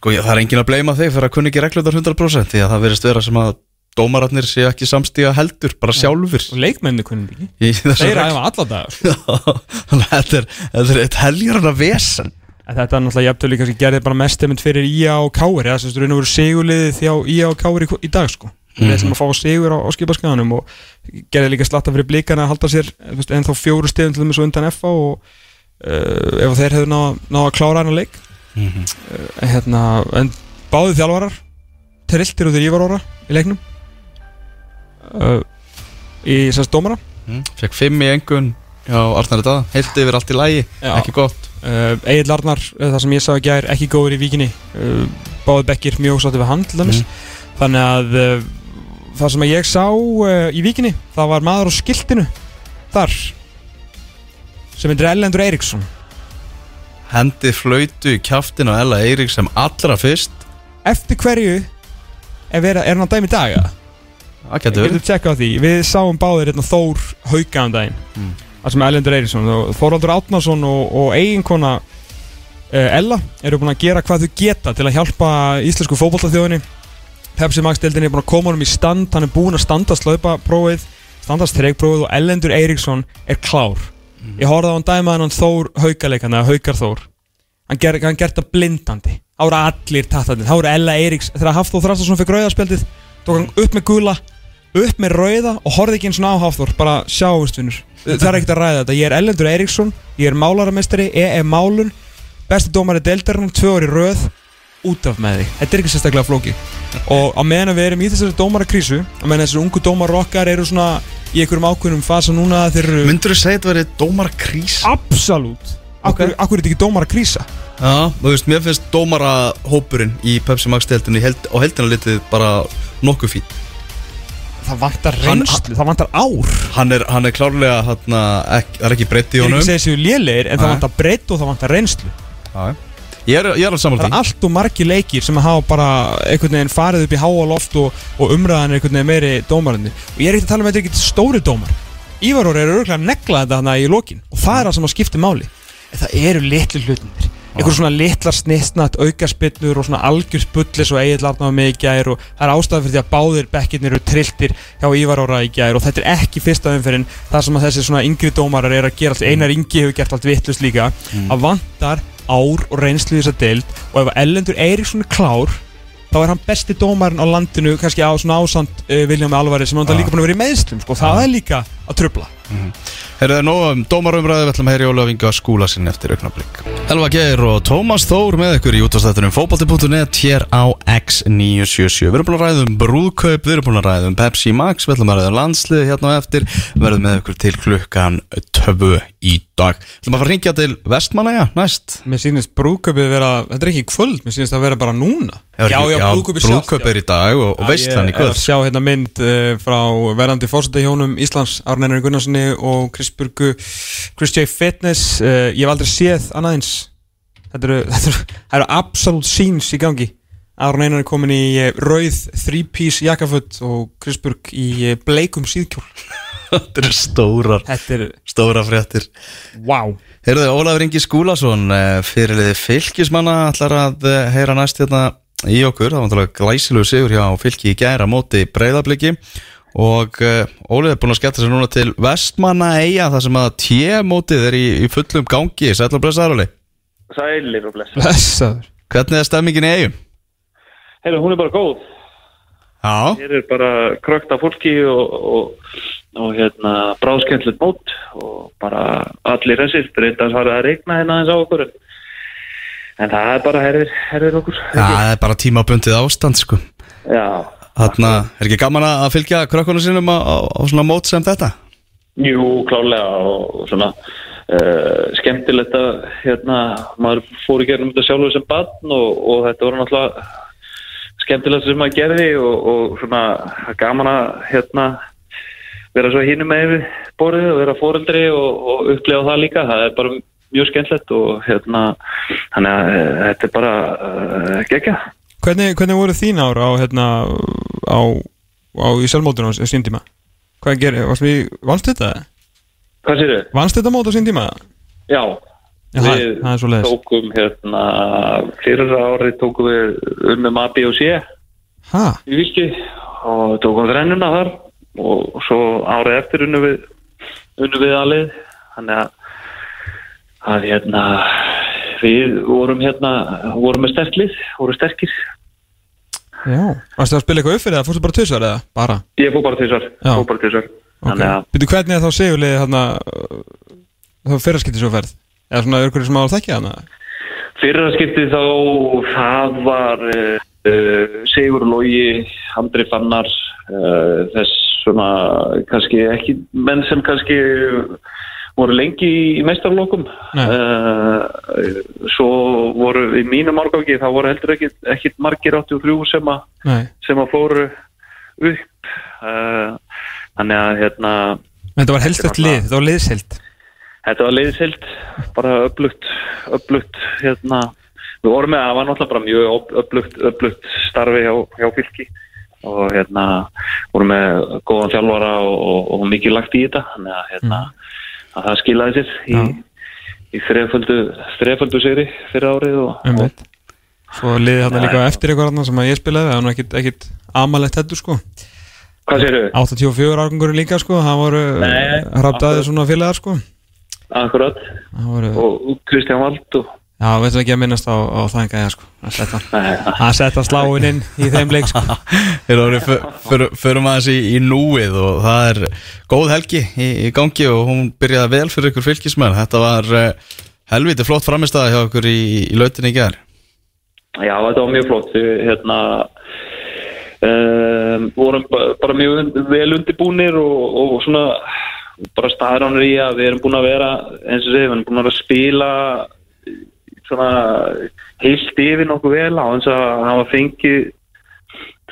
Speaker 3: sko, ég, það er engin að bleima þig fyrir að kunni ekki reglunar 100% því að það verðist vera sem að dómararnir sé ekki samstíga heldur, bara sjálfur
Speaker 4: og leikmenni kunni ekki. Þeir
Speaker 3: reglum.
Speaker 4: æfa alla daga sko. [laughs]
Speaker 3: Þannig að þetta er, er eitt heljarna vesen.
Speaker 4: En þetta er náttúrulega jafntölu kannski gerði bara mest einmitt fyrir IA og eða sem þú raun og veru sigurliðið þjá IA og Káir í, í dag sko. Við ætlum að fá sigur á, á skipaskaganum og gerði líka slatta fyrir blíkana að halda sér þú veist, en þá fjóru stegum til þeim svo undan FA og uh, ef þeir hefðu náð ná að klára hann að leik uh, hérna, en báðu þjálfarar uh, í sérst dómara.
Speaker 3: Mm. Fekk fimm í engun hjá Arnari Dada heilt yfir allt í lægi,
Speaker 4: Já.
Speaker 3: ekki gott.
Speaker 4: Uh, Egil Arnar, uh, það sem ég sá að gær ekki góður í víkinni. Uh, báði bekkir mjög sátti við til dæmis. Þannig að það sem ég sá í víkinni það var maður á skiltinu þar sem heitir Ellendur Eiríksson.
Speaker 3: Hendi flautu í kjaftin á Ella Eirík sem allra fyrst.
Speaker 4: Eftir hverju er, vera, er hann að dæmi í
Speaker 3: getur verið.
Speaker 4: tjekka á því. Við sáum báðir hérna, Þór Hauka um daginn.
Speaker 3: Mm.
Speaker 4: Það sem Ellendur Eiríksson. Og Þóraldur Átnason og, og eiginkona uh, Ella eru búin að gera hvað þau geta til að hjálpa íslensku fótbollaþjóðinni Pepsi Max deildinni er búin að koma honum í stand. Hann er búin að standa slöpaprófið standast þreikprófið og Ellendur Eiríksson er klár. Ég horfði á hann dæma hann Þór Haukaleikana Haukar Þór. Hann, ger, hann gert það blindandi. Voru allir tattarnir, það voru Ella Eiríks þegar Hafþór Þrastarsson fekk rauðarspjaldið tók hann upp með gula upp með rauða og horfði ekki eins og á Hafþór. Bara sjáumst vinnur það er ekkert að ræða þetta. Ég er Ellendur Eiríksson, ég er málaramestari ég er málun, besti dómari deildarinn, tvö orði röð. Út af með því, þetta er ekki sérstaklega flóki og á meðan við erum í þessari dómarakrísu á meðan þessari ungu dómar okkar eru svona í einhverjum ákveðnum fasa núna þeir eru
Speaker 3: Myndur þú segja þetta verið dómara krís?
Speaker 4: absolutt
Speaker 3: Ok.
Speaker 4: Akkur, er þetta ekki dómarakrísa?
Speaker 3: Já, þú veist, mér finnst dómara hópurinn í Pepsi Max deildinni held, og heldina litið bara nokkuð fín
Speaker 4: það vantar reynslu, það vantar ár.
Speaker 3: Hann er, hann er klárlega hérna, ekki, það er ekki breytt í
Speaker 4: ég er
Speaker 3: honum
Speaker 4: ekki að segja séu lélegir en það
Speaker 3: Nei.
Speaker 4: vantar breytt og það vantar reynslu.
Speaker 3: Já, Ég er, ég er alveg
Speaker 4: það er
Speaker 3: því
Speaker 4: allt og margi leikir sem hafa bara einhvern veginn farið upp í háa loft og, og umræðan er einhvern veginn meiri dómarandi og ég er ekki að tala um að þetta er ekki stóri dómar. Ívar Óri er örgulega að negla þetta hana í lokin. Og það er það sem að skipta máli. En það eru litlu hlutinir einhver svona litlar snitsnatt aukaspinnur og svona algjörsbullis og eigið larnaði mig í gær og það er ástæða fyrir því að báðir bekkirnir eru trilltir hjá Ívar Óra í gær og þetta er ekki fyrsta umferðin þar sem að þessi svona yngri dómarar er að gera allt, einar yngi hefur gert allt vittlust líka. Að vantar ár og reynslu í þessa deild og ef Ellendur Eiríksson er klár þá er hann besti dómarinn á landinu kannski á svona ásand uh, Viljami Alvari sem hann
Speaker 3: Já.
Speaker 4: líka búin að vera í meðslum sko. það er líka að trubla
Speaker 3: Herðu það er nóg um dómarumræði, við ætlum að heyri Ólaf Inga skúla sinni eftir auknablík. Elva Geir og Tómas Þór með ykkur í útastættunum fótbolti.net hér á X977. Við erum búin að ræða um brúðkaup, við erum búin að ræða um Pepsi Max, við ætlum að ræða um landslið hérna á eftir, við verðum með ykkur til klukkan töfu í dag. Ætlum að fara að ringja til Vestmannaja næst.
Speaker 4: Mér sýnist brúðkaupið vera, þetta er ekki kvöld, mér sýnist það vera bara núna
Speaker 3: Já, brúðkaup er í dag og, og veistlan í
Speaker 4: Ég er að
Speaker 3: kvöld.
Speaker 4: sjá hérna mynd uh, frá verandi fórsetahjónum Íslands, Arnæri Gunnarssoni og Chris Burgu, Chris J. Fitness. Uh, Ég hef aldrei séð annað eins. Þetta eru, [laughs] þetta eru, eru absolutt scenes í gangi. Einar er komin í eh, rauð three-piece jakkaföld og Chris Burg í eh, bleikum síðkjól. [laughs]
Speaker 3: Þetta eru stórar,
Speaker 4: Þetta er,
Speaker 3: stóra fréttir.
Speaker 4: wow.
Speaker 3: Heyrðu, Ólafur Ingi Skúlason fyrirliði fylgismanna ætlar að heyra næst hérna í okkur, það var náttúrulega glæsilegu sigur hjá fylki í gæra móti breyðabliki og uh, Ólið er búin að skella sér núna til Vestmanna eiga þar sem að T-mótið er í, í fullum gangi, sætla blessaðarali
Speaker 5: Sælir og bless.
Speaker 4: Blessaður
Speaker 3: Hvernig er stemmingin í eigum?
Speaker 5: Heyrðu, hún er bara góð.
Speaker 3: Já,
Speaker 5: Hér er bara krökt af fólki og, og, og hérna bráðskendlut mót og bara allir þessir. Breytans var að regna hérna aðeins á okkur. En, en það er bara herðir, herðir okkur.
Speaker 3: Já það er bara tímabundið ástand sko
Speaker 5: Já.
Speaker 3: Þarna, er ekki gaman að fylgja krökkunum sinum á, á, á svona mót sem þetta?
Speaker 5: Jú, klálega og svona uh, skemmtilegt að hérna, maður fór í gerðum þetta sjálfur sem barn og, og þetta voru náttúrulega skemmtilegt sem maður gerði og, og svona gaman að hérna vera svo hínum með borðið og vera fóreldri og, og upplega það líka, það er bara mjög skemmtilegt og hérna þannig að uh, þetta er bara uh, gegja.
Speaker 4: Hvernig, hvernig voru þín ár á, hérna, á, á í sjálfmótinu á sín tíma? Hvað gerir, varst við, vannst þetta?
Speaker 5: Hvað sér þau?
Speaker 4: Vannst þetta mót á sín tíma?
Speaker 5: Já,
Speaker 4: Já,
Speaker 5: við
Speaker 4: leiðis
Speaker 5: tókum hérna fyrir ári tókum við unnum A, B og C
Speaker 4: Hæ?
Speaker 5: í Vilki og tókum þrennuna þar og svo árið eftir unnum við unnum við aðlið þannig að, að hérna við vorum hérna vorum með sterklið, vorum sterkir
Speaker 4: Já Varstu að spila eitthvað upp fyrir það? Fórstu bara tvisvar eða? Bara
Speaker 5: ég fór bara
Speaker 4: Já.
Speaker 5: fór bara þessar
Speaker 4: Ok Býtu hvernig er þá segjulegið þarna þá fyrraskipti svo ferð? Eða svona ykkur sem á að þekkja hana?
Speaker 5: Fyrra skiptið þá, það var uh, uh, Sigur Lógi, Andri Fannar, uh, þess svona, kannski ekki, menn sem kannski voru lengi í meistarlokum.
Speaker 4: Nei.
Speaker 5: Uh, svo voru í mínum árgangi, það voru heldur ekkit, ekkit margir 83 sem, a,
Speaker 4: Nei
Speaker 5: sem að fóru upp. Uh, þannig að hérna,
Speaker 4: Þetta var helst eftir lið, þetta var liðsheld
Speaker 5: Þetta var leiðisild, bara upplugt, upplugt, hérna, við vorum með, það var náttúrulega bara mjög upplugt, upplugt starfi hjá, hjá fylki og hérna, vorum með góðan þjálfara og, og, og mikið lagt í þetta, þannig að hérna, að það skilaði sér í, í þreföldu, sigri fyrir árið og, og
Speaker 4: Svo þarna
Speaker 5: Nei.
Speaker 4: líka eftir eitthvað þarna sem að ég spilaði Það var nú ekkit, amalegt þetta sko
Speaker 5: hvað séru?
Speaker 4: 84 árgangur líka sko Það voru hrafdaði
Speaker 5: akkurat.
Speaker 4: svona félagar sko
Speaker 5: Akkurat,
Speaker 4: Það voru,
Speaker 5: og og Kristján Vald og,
Speaker 4: já, veitum ekki að minnast á, á það enga sko. Að setja að setja sláin inn í þeim leik sko. [laughs]
Speaker 3: Fyrir, förum aðeins í, í núið og það er góð helgi í, í gangi og hún byrjaði vel fyrir ykkur fylgismenn. Þetta var uh, helviti flott framistæða hjá ykkur í, í lautinni í gerð.
Speaker 5: Já, þetta var mjög flott. Við hérna um, vorum ba- bara mjög vel undirbúnir og, og svona bara staðránir í að við erum búin að vera eins og segja, við erum búin að vera að spila heilt yfir nokkuð vel á eins að hafa fengið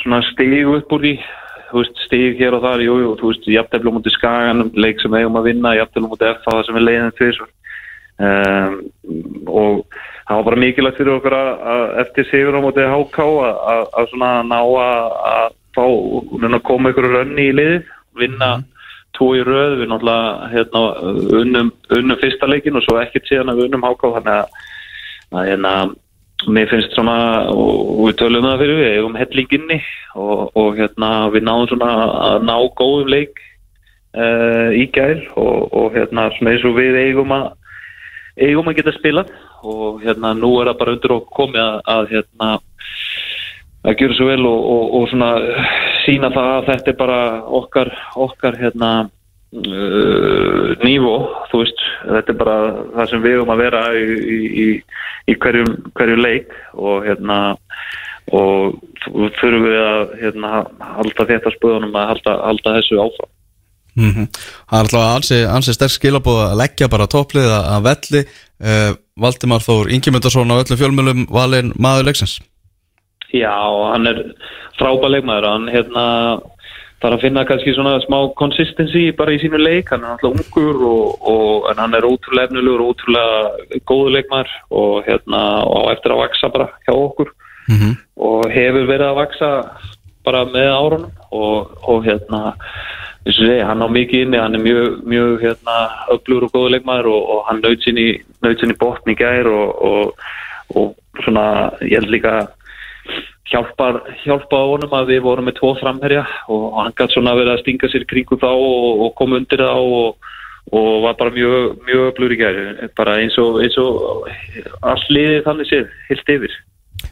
Speaker 5: svona stig upp úr í þú veist, stig hér og þar, jú, jú, þú veist, jafntefli á múti skaganum, leik sem eigum að vinna, jafntefli á múti F, það sem er leiðin tvisvar. Um, og það var bara mikilvægt fyrir okkur að, eftir sigur á móti HK að, svona ná að, fá, koma ykkur rönni í liðið, vinna tvo í röð, við náttúrulega hérna, unnum, unnum fyrsta leikin og svo ekkert síðan að við unnum HK þannig að að hérna mér finnst svona, og, og við tölum það fyrir við, eigum hellinginni og, og hérna við náðum svona að ná góðum leik uh, í gæl og, og hérna svona eins og við eigum að eigum að geta spilað og hérna nú er það bara undir okkur komið að, að hérna að gera svo vel og, og, og svona sína það að þetta er bara okkar, okkar hérna uh, nývó, þú veist þetta er bara það sem við erum að vera í, í, í, í hverjum, hverjum leik og hérna og þurfum við að hérna, halda þetta spöðunum að halda, halda þessu áfram.
Speaker 3: Mm Það er alltaf ansi, ansi sterk skilabóð að leggja bara topplið að velli. Uh, Valdimar Þór Ingemyndarsson á öllum fjölmjölum valin maður leiksins.
Speaker 5: Já, hann er frábæð leikmaður, hann hérna þarf að finna kannski svona smá consistency bara í sínu leik, hann er alltaf ungur og, og en hann er ótrúlega efnilegur og ótrúlega góðu leikmaður og hérna á eftir að vaksa bara hjá okkur.
Speaker 3: Mm -hmm.
Speaker 5: og hefur verið að vaksa bara með árunum og, og hérna segi, hann á mikið inni, hann er mjög, mjög hérna, öflugur og góðu leikmaður og, og hann naut sinni, sinni botn í gær og, og, og svona, ég held líka hjálpar, hjálpa á honum að við vorum með tvo framherja og hann gæti svona verið að stinga sér kringu þá og koma undir þá og var bara mjög, mjög öflugur í gær, bara eins og, eins og all liðið þannig séð, heilt yfir.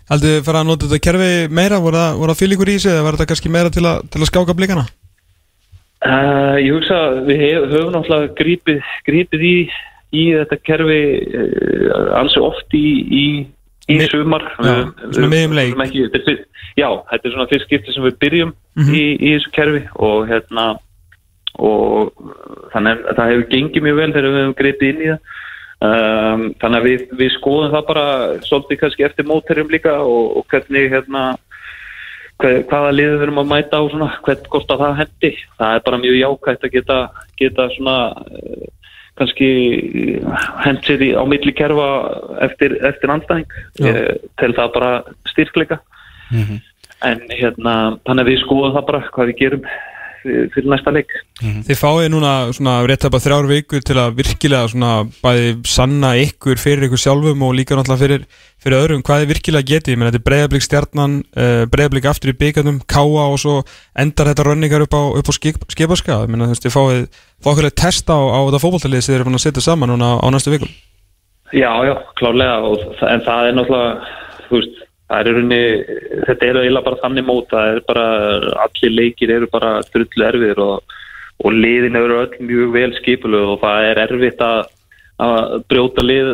Speaker 4: Haldið þið fara að nota þetta kerfi meira, voru það, fylgur í sig eða var þetta kannski meira til að, til að skáka blikana?
Speaker 5: Uh, ég hugsa við hef, höfum náttúrulega grípið, grípið í, í þetta kerfi uh, alls oft í, í, í
Speaker 4: Mi-
Speaker 5: sumar
Speaker 4: Já, svona miðjum leik.
Speaker 5: ekki, þetta er, Já, þetta er svona fyrst skipti sem við byrjum
Speaker 4: Mhm.
Speaker 5: í, í þessu kerfi og hérna og þannig að það hefur gengið mjög vel þegar við hefum gripið inn í það um, þannig að við, við skoðum það bara svolítið kannski eftir móterjum líka og, og hvernig hérna hver, hvaða liður við erum að mæta á svona, hvern hvort að það hendi það er bara mjög jákvægt að geta, geta svona kannski hend sér á milli kerfa eftir, eftir uh, til það bara styrkleika. En hérna þannig að við skoðum það bara hvað við gerum fyrir næsta leik.
Speaker 4: Þið fáið núna svona rétt að þrjár vikur til að virkilega svona bæði sanna ykkur fyrir ykkur sjálfum og líka náttúrulega fyrir, fyrir öðrum hvað þið virkilega getið, menn þetta er breyðablík stjarnan uh, breyðablík aftur í byggarnum, káa og svo endar þetta rönningar upp á, upp á skip, skipaska, ég menn veist þið fáið okkur testa á, á þetta fótballtalið sem þið eru búin að setja saman núna á næstu vikum.
Speaker 5: Já, já, þa- en það er náttúrulega þú veist, er rauninni þetta er eiginlega bara þannig mót það er bara, allir leikir eru bara drullu erfiðir og, og liðin eru öll mjög vel skipulög og það er erfitt að, að brjóta lið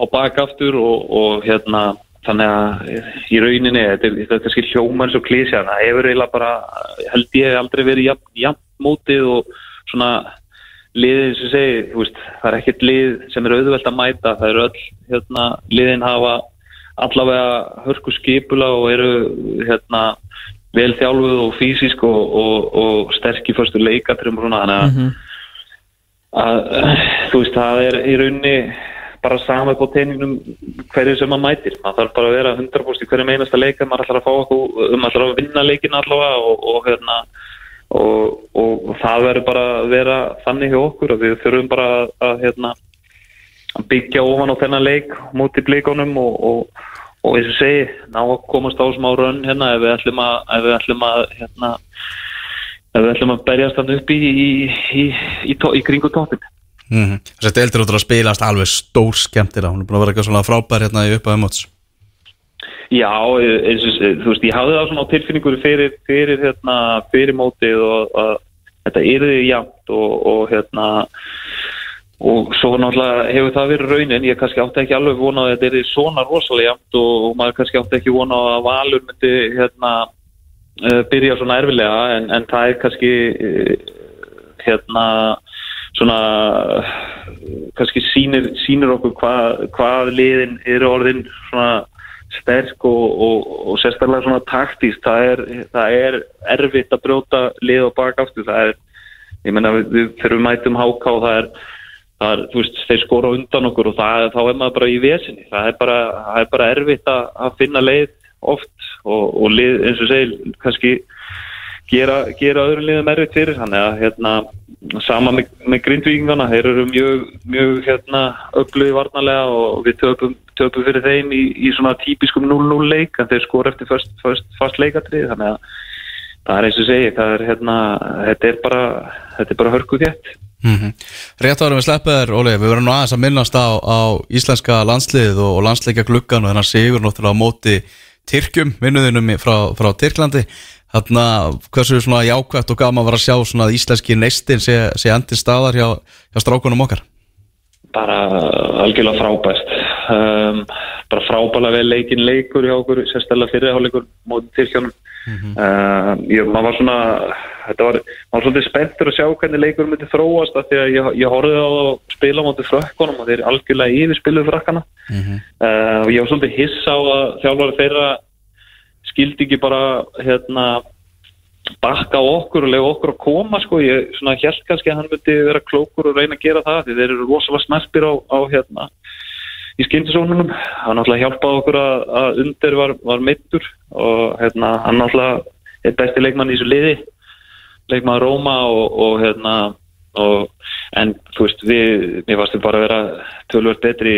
Speaker 5: á bakaftur og, og hérna þannig að í rauninni þetta er, kannski hljóman svo klísja það hefur eiginlega bara, held ég aldrei verið jafn, jafn mótið og svona liðin sem segi, veist, það er ekkert lið sem er auðvelt að mæta, það eru öll hérna, liðin hafa allavega hörku skipula og eru hérna vel þjálfuð og fysísk og, og, og sterk í fyrstu leikatrum og svona, þannig að, að þú veist, það er í raunni bara sama upp á teiningnum hverju sem maður mætir, maður þarf bara að vera 100% í hverju einasta leika, maður ætlar að fá okkur um ætlar að vinna leikin allavega og, og hérna og, og, og það verður bara að vera þannig hjá okkur að við þurfum bara að, að hérna að byggja ofan á þennan leik mútið blíkonum og, og, og eins og segi, ná að komast á smá rönn hérna ef við ætlum að, ef við ætlum að hérna ef við ætlum að berjast hann upp í í, í, í, í kringu toppin
Speaker 3: Mm -hmm. Þessi deildir út að spilast alveg stór skemmtilega Hún er búin að vera eitthvað svona frábær hérna í uppaði móts.
Speaker 5: Já, eins og þú veist, ég hafði það svona á tilfinningur fyrir, fyrir, hérna, fyrir mótið og að þetta yrði jafnt og, og hérna og svo náttúrulega hefur það verið raunin ég kannski átti ekki alveg vona að þetta yrði svona rosalega jafnt og, maður kannski átti ekki vona að Valur myndi hérna uh, byrja svona erfilega en, en það er kannski uh, hérna svona kannski sýnir, sýnir okkur hvað, hvað liðin eru orðin svona sterk og, og, og sérstaklega svona taktíst það er, það er erfitt að brjóta lið og baka aftur. Það er, ég menna við, fyrir mætum háká það er, það veist, þeir skora undan okkur og það, þá er maður bara í vesinni. Það er bara, það er bara erfitt að, að finna leið oft og, og lið eins og segil kannski gera, gera öðrum liðum erfitt fyrir. Þannig að hérna, sama með, með grindvíkingana, þeir eru mjög, mjög hérna, öflugið varnarlega og við töpum, töpum fyrir þeim í, í svona típiskum 0-0 leik en þeir skor eftir fast, fast, fast leikatrið þannig að það er eins og segi það er hérna, þetta er bara bara hörkuð þétt
Speaker 3: Mm Rétt árum við sleppið þér, Óli, við verðum nú aðeins að minnast á, á íslenska landslið og, og landsleika gluggan og þennan sigur náttúrulega á móti Tyrkjum, vinnuðinum frá, frá Tyrklandi. Þarna, hversu svona jákvæmt og gaman var að sjá svona að íslenski neistin sé, sé endir staðar hjá, hjá strákunum okkar?
Speaker 5: Bara algjörlega frábært. Um, bara frábælega vel leikinn leikur hjá okkur, sérstaklega fyrirháleikur mótið Tyrkjónum um, ég, maður var svona þetta var, var svolítið spenntur að sjá hvernig leikur myndi þróast því að ég, ég horfði á að spila mótið frökkunum og þeir algjörlega yfir spiluð frakkana uh, og ég var svolítið hissa á að þjálfari þeirra skildi ekki bara hérna bakka okkur og lega okkur að koma sko, ég svona held kannski að hann myndi vera klókur og reyna að gera það því þeir eru rosalega snarpir á, á hérna í skyndisónunum, hann náttúrulega hjálpaði okkur að, að undir var, var mittur og hérna hann náttúrulega er besti leikmann í þessu liði. Leikmann Róma og, og hérna og, en þú veist við, mér varst við bara að vera tölvöld betri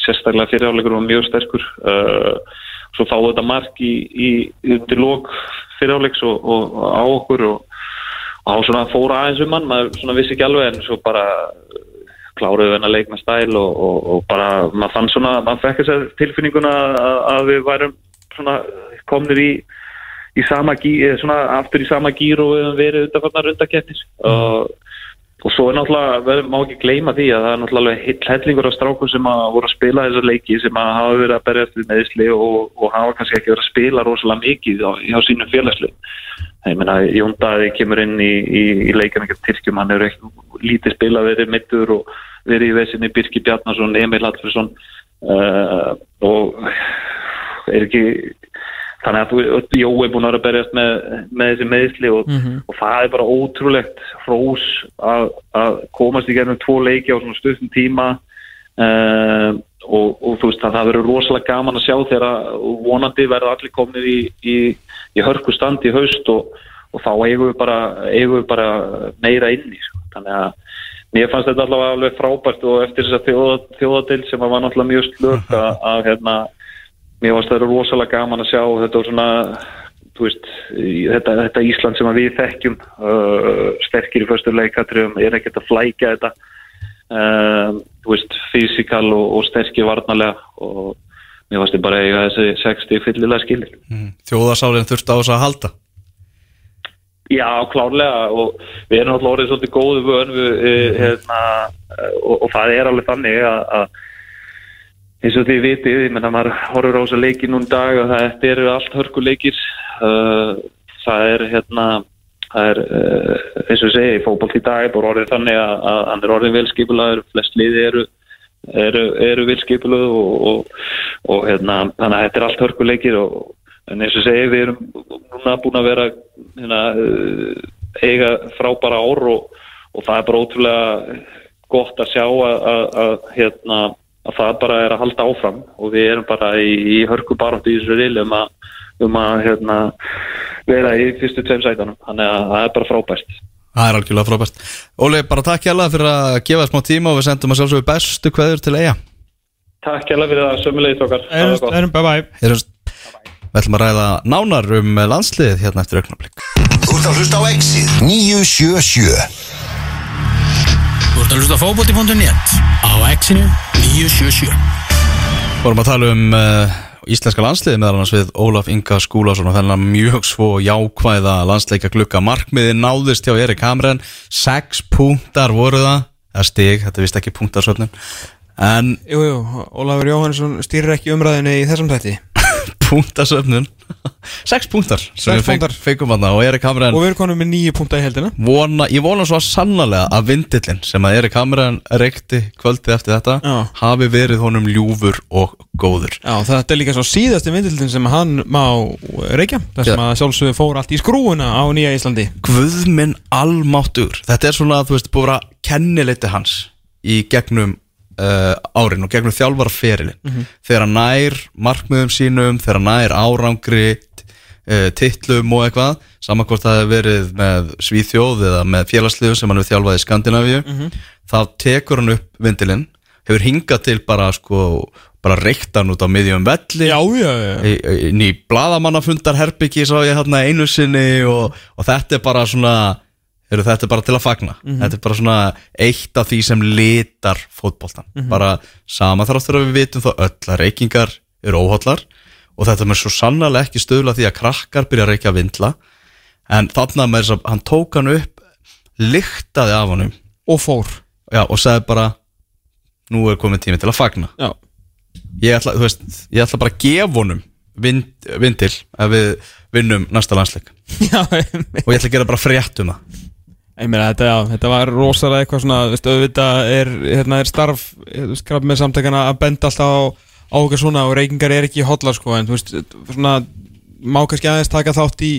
Speaker 5: sérstaklega fyriráleikur og mjög sterkur. Uh, svo fáðu þetta mark í, í undir lók fyriráleiks og, og, á okkur og á svona fóra aðeins um hann maður svona vissi ekki alveg en svo bara kláruðu hennar leik með stæl og, og, og bara maður fann svona maður fekk þess að tilfinninguna að, að við værum svona komnir í í sama gýr, svona aftur í sama gýr og við höfum verið undanfarnar rundakettir og, og svo er náttúrulega við má ekki gleyma því að það er náttúrulega hitt hellingur af strákum sem að voru að spila þessar leiki sem að hafa verið að berjast við meðisli og, og hafa kannski ekki verið að spila rosalega mikið á, á sínum félagsli ég meina Jón Daði kemur inn í, í, í leikana ekki Tyrkjum, hann ekki lítið spila verið mittur og verið í vesinni Birki Bjarnason, Emil Hallfriðsson uh, og er ekki þannig að þú, Jói er búin að vera berjast með, með þessi meðsli og, og það er bara ótrúlegt hrós að, að komast í gerðum tvo leiki á svona stundum tíma uh, og, og þú veist að það verður rosalega gaman að sjá þegar vonandi verða allir komnir í, í, í hörku stand í haust og, og þá eigum við bara, eigum við bara meira inn í sko. þannig að mér fannst þetta allavega alveg frábært og eftir þess að þjóða, þjóðadil sem var náttúrulega mjög slök að, [laughs] að hérna mér varst það rosalega gaman að sjá þetta var svona veist, þetta, þetta Ísland sem við þekkjum uh, sterkir í fyrstu leikatriðum er ekkert að flækja þetta uh, veist, fysikal og, og sterkir varnarlega og mér varst ég bara eiga þessi 60 fyllilega skilir
Speaker 3: Þjóðarsálinn þurfti á þess að halda?
Speaker 5: Já, klárlega og við erum alltaf orðið svolítið góðu vön við, mm. hérna, eh, og, og það er alveg þannig að, að eins og þið vitið, ég menna maður horfur á þessa leiki núna í dag og það eru allt hörkuleikir. Uh, það er hérna það er uh, eins og segi fótbolt í dag er bara orðið þannig að, að hann er orðið velskipulaður, flest liði eru eru, eru velskipuluð og, og, og hérna þannig að þetta er allt hörkuleikir og en eins og segi við erum núna búin að vera hérna, uh, eiga frábæra ár og, það er bara ótrúlega gott að sjá að, að, að, hérna, að það bara er að halda áfram og við erum bara í, í hörku baráttu í reyli um að, um hérna, vera í fyrstu tveim sætanum þannig að það er bara frábært
Speaker 3: Það er algjörlega frábært. Óli, bara takk hjá fyrir að gefa smá tíma og við sendum að sjálfsögðu bestu kveður til eiga
Speaker 5: Takk hérlega fyrir það, sömulegis okkar. Gott.
Speaker 4: Erum, bye bye
Speaker 3: Heyrjumst. Við ætlum að ræða nánar um landsliðið hérna eftir augnablik.
Speaker 2: Þú ert að hlusta á Exið 977
Speaker 1: Þú ert að hlusta á fótbolti.net á Exinu 977
Speaker 3: Vorum að tala um uh, íslenska landsliðið meðal annars við Ólaf Inga Skúlason og þennan mjög svo jákvæða landsleika glukka markmiði náðist hjá Erik Hamren. Sex punktar voru það. Eða stig, þetta vist ekki punktarsöfnun. En
Speaker 4: Jú, jú, Ólafur Jóhannesson stýrir ekki umræðinu í þessum þætti
Speaker 3: punktasöfnun sex punktar sem
Speaker 4: Sex
Speaker 3: við
Speaker 4: punktar.
Speaker 3: fengum hann og Erik Hamren
Speaker 4: Og við erum konum með nýju punkta í heldina
Speaker 3: vona, ég vona svo sannlega að vindillin sem að Erik Hamren reykti kvöldið eftir þetta
Speaker 4: Já.
Speaker 3: hafi verið honum ljúfur og góður
Speaker 4: Já, þetta er líka svo síðasti vindildin sem hann má reykja Það sem
Speaker 3: Já.
Speaker 4: að sjálfsögðu fór allt í skrúuna á Nýja Íslandi
Speaker 3: Guðminn almáttur Þetta er svona, þú veist, búið að kennileiti hans í gegnum uh, árin og gegnum þjálfarferilin þegar hann nær markmiðum sínum þegar hann nær árangri uh, titlum og eitthvað saman hvort það hefur verið með Svíþjóð eða með félagsliðu sem hann hefur þjálfað í Skandinavíu þá tekur hann upp vindilinn hefur hingað til bara sko bara reykt hann út á miðjum velli
Speaker 4: Já, já, já.
Speaker 3: inn í bladamannafundar herbyggi sá ég hérna einu sinni og, og þetta er bara svona heru, þetta bara til að fagna. Þetta er bara svona eitt af því sem litar fótboltan bara sama þar áttur að við vitum þá öll að reykingar eru óhóllar og þetta með svo sannarlega ekki stöðla því að krakkar byrja að reykja vindla. En þarna með þess að hann tók hann upp lyktaði af honum.
Speaker 4: Og fór.
Speaker 3: Já, og sagði bara nú er komið tími til að fagna. Ég ætla, veist, ég ætla bara að gefa honum vind, vindil ef við vinnum næsta landsleik. [laughs] Og ég ætla að gera bara frétt um það
Speaker 4: meina þetta, já, þetta var rosalega eitthvað svona, þú veist, auðvitað er, hérna er starf, þú veist, krabbi með samtakana að benda alltaf á, á eitthvað svona og reykingar er ekki hotlar, sko, en þú veist, svona, má kannski aðeins taka þátt í,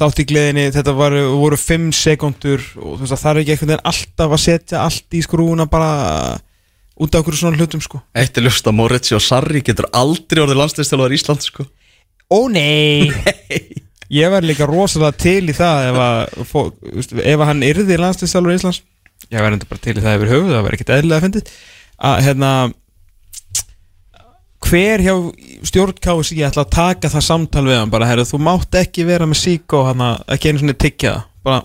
Speaker 4: þátt í gleðinni, þetta var, voru fimm sekundur og þú veist, það þarf ekki einhvern veginn alltaf að setja allt í skrúuna bara út af okkur svona hlutum, sko.
Speaker 3: Eitt er ljóst að Moritz og Sarri getur aldrei orðið landsleikstjálfar í Ísland sko.
Speaker 4: Ó nei Ég var líka rosalega til í það ef að, fó- ef að hann yrði landslýstjálfur í Íslands. Ég var enda bara til í það yfir höfuð það var ekkert eðlilega að fyndið. Að hérna hver hjá stjórn KSI ætla að taka það samtal við hann? Bara, herru, þú mátt ekki vera með sík og hann ekki einu svona tyggja það. Bara,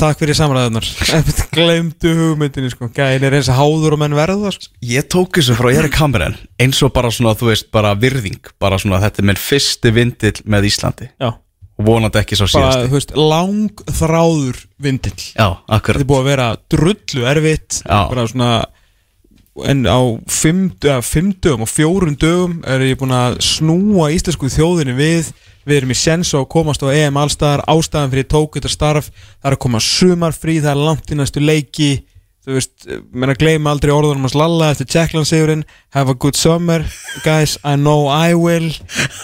Speaker 4: takk fyrir samræðunar [laughs] glemdu hugmyndinni sko. Gæðin er eins að háður og menn verða sko.
Speaker 3: Ég tók þessu frá Erik Cameron eins og bara svona, þú veist, bara virðing bara svona, þetta er minn fyrsti vindill með Íslandi.
Speaker 4: Já,
Speaker 3: og vonandi ekki svo
Speaker 4: bara,
Speaker 3: síðasti.
Speaker 4: þú veist, langþráður vindill.
Speaker 3: Já, akkurat.
Speaker 4: Þetta er búið að vera drullu erfitt.
Speaker 3: Já.
Speaker 4: bara svona en á fimm, ja, fimm dögum og fjórum dögum er ég búin að snúa íslensku þjóðinni við við erum í sens á að komast á EM allstaðar ástæðan fyrir ég tók þetta starf það er að koma sumarfrí, það er langt í næstu leiki. Þú veist, menn að gleyma aldrei orðunum hans Lalla eftir Jackland sigurinn have a good summer, guys I know I will.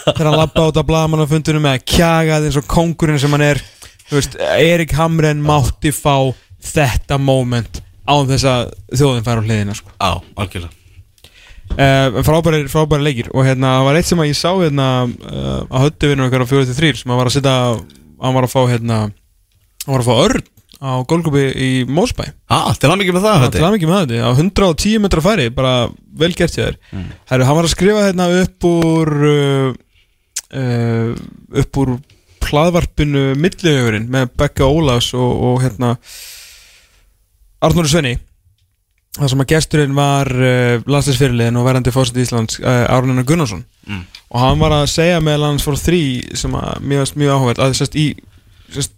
Speaker 4: Þegar hann lappa át á blagamannafundunum með að kjaga eins og kongurinn sem hann er. Þú veist, Erik Hamren mátti fá þetta moment án þess að þjóðin fær á hliðina sko.
Speaker 3: Já, algjörlega
Speaker 4: uh, frábæri, frábæri leikir. Og hérna, það var eitt sem að ég sá hérna, uh, að höttu vinnur okkar á 43 sem að var að setja, hann var að fá hérna, hann var að fá örn á gólkupi í Mósbæ
Speaker 3: ah, Til ekki með það,
Speaker 4: Það
Speaker 3: þetta
Speaker 4: er mikið með þetta, á 110 metra færi bara vel gert hjá þér. Mm. Herru, hann var að skrifa hérna upp úr uh, upp úr hlaðvarpinu Millihugurinn með Becca Ólafs og, og hérna Arnóri Svenni það sem að gesturinn var uh, landsleisfyrirliðin og verandi fórsett í Íslands uh, Árnina Gunnarsson
Speaker 3: Mm.
Speaker 4: og hann var að segja með lands for 3 sem að varst mjög áhugavert að sérst í sérst,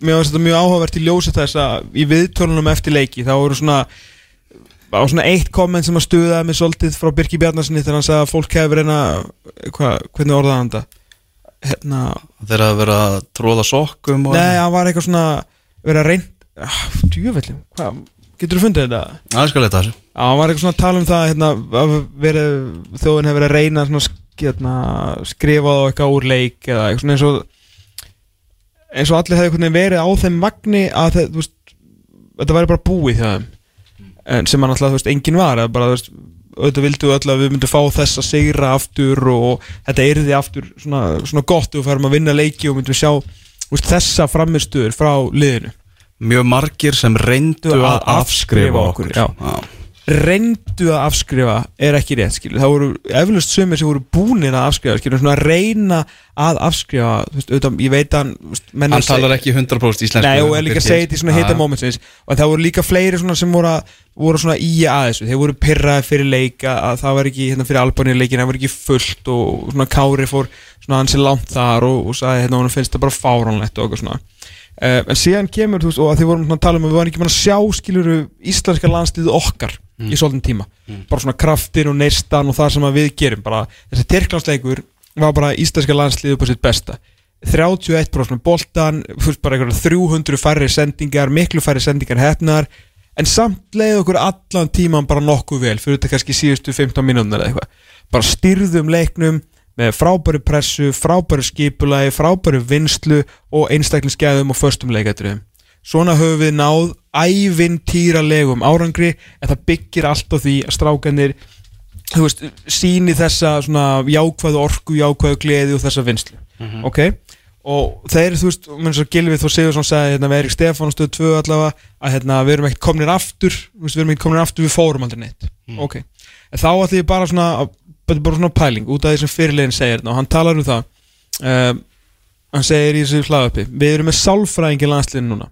Speaker 4: varst þetta mjög áhugavert í ljósi þess að í viðtölunum eftir leiki þá voru svona á svona eitt komment sem að stuðaði mig svolítið frá Birki Bjarnarssoni þegar hann sagði að fólk hefur reyna hva, hvernig orðaði hann þetta hérna,
Speaker 3: Þeir að vera að tróða sokkum
Speaker 4: nei, hann var eitthvað svona verið að reynd ah, djúvelli, hvað, getur þú fundið þetta?
Speaker 3: Það skal leta þessu
Speaker 4: Já, hann var eitthvað svona að tala um það hérna, að verið, þjóðin hefur verið að reyna svona, hérna, skrifa á eitthvað úr leik eða eitthvað svona eins og eins og allir veginn verið á þeim vagni að þú veist, þetta væri bara búið þeim. Sem hann alltaf, enginn var eða bara, veist, auðvitað vildu öll að við myndum fá þess að sigra aftur og þetta yrði aftur svona, svona gott og færum að vinna leiki og myndum sjá veist, þessa framistuður frá liðinu
Speaker 3: Mjög margir sem reyndu
Speaker 4: Að
Speaker 3: að afskrifa okkur
Speaker 4: já. reyndu að afskrifa er ekki rétt skilur. það voru eflust sömur sem voru búnir að afskrifa skilur, svona að reyna að afskrifa veist, auðvitað, ég veit að
Speaker 3: Hann
Speaker 4: að
Speaker 3: talar ekki 100% íslensku
Speaker 4: Nei, og er líka þetta í svona hita
Speaker 3: Já.
Speaker 4: momentsins og það voru líka fleiri svona sem voru, að, voru svona í að þessu, þeir voru pyrraði fyrir leika að það var ekki, hérna fyrir Albanir leikin það var ekki fullt og svona Kári fór svona hansi langt þar og, og sagði hérna hún finnst það bara fáránlegt og eitthvað svona uh, en síðan kemur, þú veist, og að því vorum að tala um að við varum ekki búin að sjá, skiluru, íslenska landsliðu okkar í svolítinn tíma. Bara svona kraftin og neistan og það sem við gerum bara, þessi Tyrklandsleikur var bara íslenska landsliðu på sitt besta. 31% með boltan fyrst bara einhverja 300 færri sendingar miklu færri sendingar hefnar en samt leið okkur allan tíman bara nokkuð vel fyrir þetta kannski síðustu 15 mínútur eða eitthvað. Bara styrðum leiknum með frábæru pressu, frábæru skipulagi frábæru vinslu og einstaklingsgæðum og föstum leikatriðum svona höfum við náð ævintýralegum árangri en það byggir allt á því að strákanir veist, síni þessa jákvæðu orku, jákvæðu gleði og þessa vinslu, ok? Og þeir, þú veist, minn svo Gilvið Þór Sigursson sagði, hérna, við Erik Stefán stöð 2 allavega, að hérna, við erum ekkert komnir aftur við erum ekkert komnir aftur, við fórum aldrei neitt. Ok, en þá ætlum ég bara svona bara, bara svona pæling, út af því sem fyrirlegin segir og hann talar um það um, hann segir í þessu hlaðöpi við erum með sálfræðingi landsliðin núna.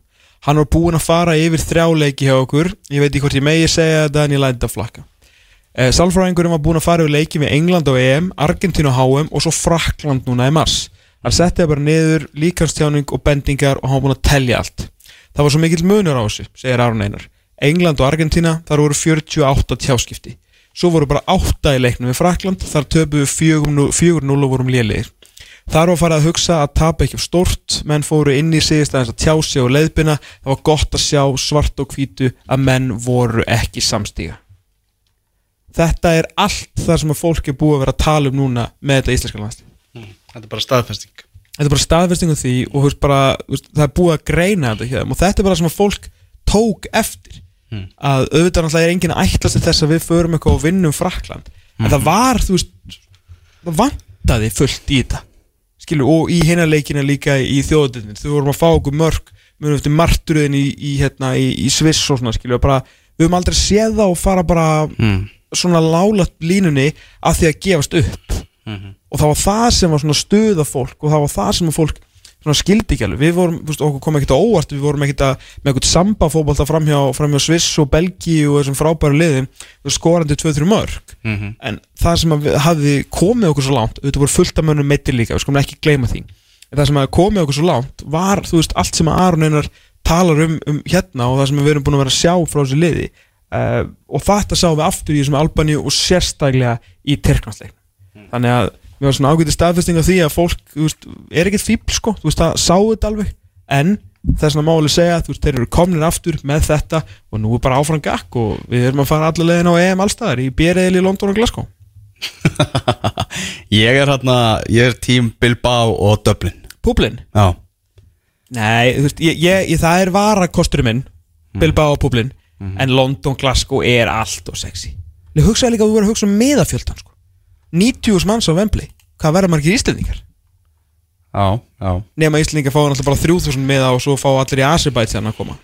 Speaker 4: Hann var búinn að fara yfir þrjáleiki hjá okkur. Ég veit ekki hvort ég megi segja þetta en ég læti þetta flakka. Uh, sálfræðingurinn var búinn að fara yfir leiki með England á EM, Argentínu á HM og svo Frakland núna í mars. Hann setti það bara niður, líkanstjáning og bendingar og hann var búinn að telja allt. Það var svo mikill munur á þessu, segir Aron Einar. England og Argentína, þar voru 48 tjáskipti svo voru bara 8 í leiknum við Frakland, þar töpuðu 4-0 og vorum lélegir Þar var farið að hugsa að tapa ekki stort, menn fóru inn í sigist aðeins að tjá sig og leiðbina, það var gott að sjá svart og hvítu að menn voru ekki samstíga. Þetta er allt þar sem að fólk er búið að vera að tala um núna með þetta íslenska landslið.
Speaker 3: Þetta er bara staðfesting
Speaker 4: Þetta er bara staðfesting af því og bara, það er búið að greina þetta og þetta er bara sem að fólk tók eftir að auðvitað náttúrulega er enginn að ætlast til þess að við förum eitthvað og vinnum Frakland en það var, þú veist, það vantaði fullt í þetta. Skilur, og í hinarleikina líka í þjóðutinni, þú vorum að fá okkur mörg mjög eftir marturöðin í, í, hérna, í, í Sviss og svona, skilur, bara við höfum aldrei séð það og fara bara svona lálat línunni af því að gefast upp. Og það var það sem var svona stuða fólk og það var það sem að fólk svona skildi ekki alveg, við vorum, veist, okkur kom ekkert á óvart. Við vorum ekkert að, með ekkert sambafóbalta framhjá, framhjá Sviss og Belgi og þessum frábæru liðin, skorandi 2-3 mörg, en það sem hafði komið okkur svo langt, auðvitað voru fullt af mönnum meittir líka, við skulum ekki gleyma því. En það sem hafði komið okkur svo langt var, þú veist, allt sem að Aron Einar talar um, um hérna og það sem við erum búin að vera að sjá frá þessu liði. Uh, og þetta sáum við aftur í þessum Albaníu og sérstaklega í Tyrklandsleik þannig að við varum svona ágæti staðfesting af því að fólk þú veist, er ekkert fíbl sko, þú veist það sáu þetta alveg. En þess að máli segja þú veist, þeir eru komnir aftur með þetta og nú er bara áfram gakk og við erum að fara allar leiðin á EM allstaðar í Bjerreil í London og Glasgow. [laughs]
Speaker 3: Ég er hérna, ég er tím Bilbao og Dublin.
Speaker 4: Públin?
Speaker 3: Já,
Speaker 4: Nei, þú veist, ég, ég, ég, það er varakosturinn minn Bilbao og Públin en London, Glasgow er allt og sexy. Ég hugsaði líka að þú verður að hugsa um meðafjöldan sko. 90 manns á Wembley. Hvað verður margir íslendingar?
Speaker 3: já, já.
Speaker 4: Nema Íslendingar fá náttúrulega bara 3000 meða og svo fá allir í Azerbaijan að koma.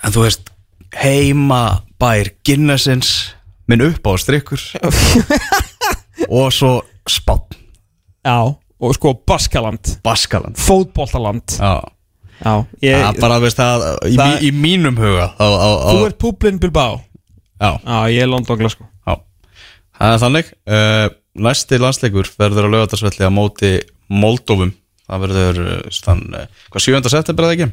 Speaker 3: En þú veist, heima bær Guinnessins minn upp á strikkur og svo Spán,
Speaker 4: Já, og sko Baskaland.
Speaker 3: Baskaland.
Speaker 4: Fótboltaland.
Speaker 3: Já,
Speaker 4: Já, ég,
Speaker 3: það bara veist það í,
Speaker 4: Það-
Speaker 3: í, í mínum huga á, á, á,
Speaker 4: Þú ert Públin Bilbao.
Speaker 3: Já,
Speaker 4: Já, ég er London Glasgow
Speaker 3: já. Það er þannig. Uh, Næsti landsleikur verður á lögatarsvelli á móti Moldovum Það verður stann, uh, hvað 7. september eða ekki?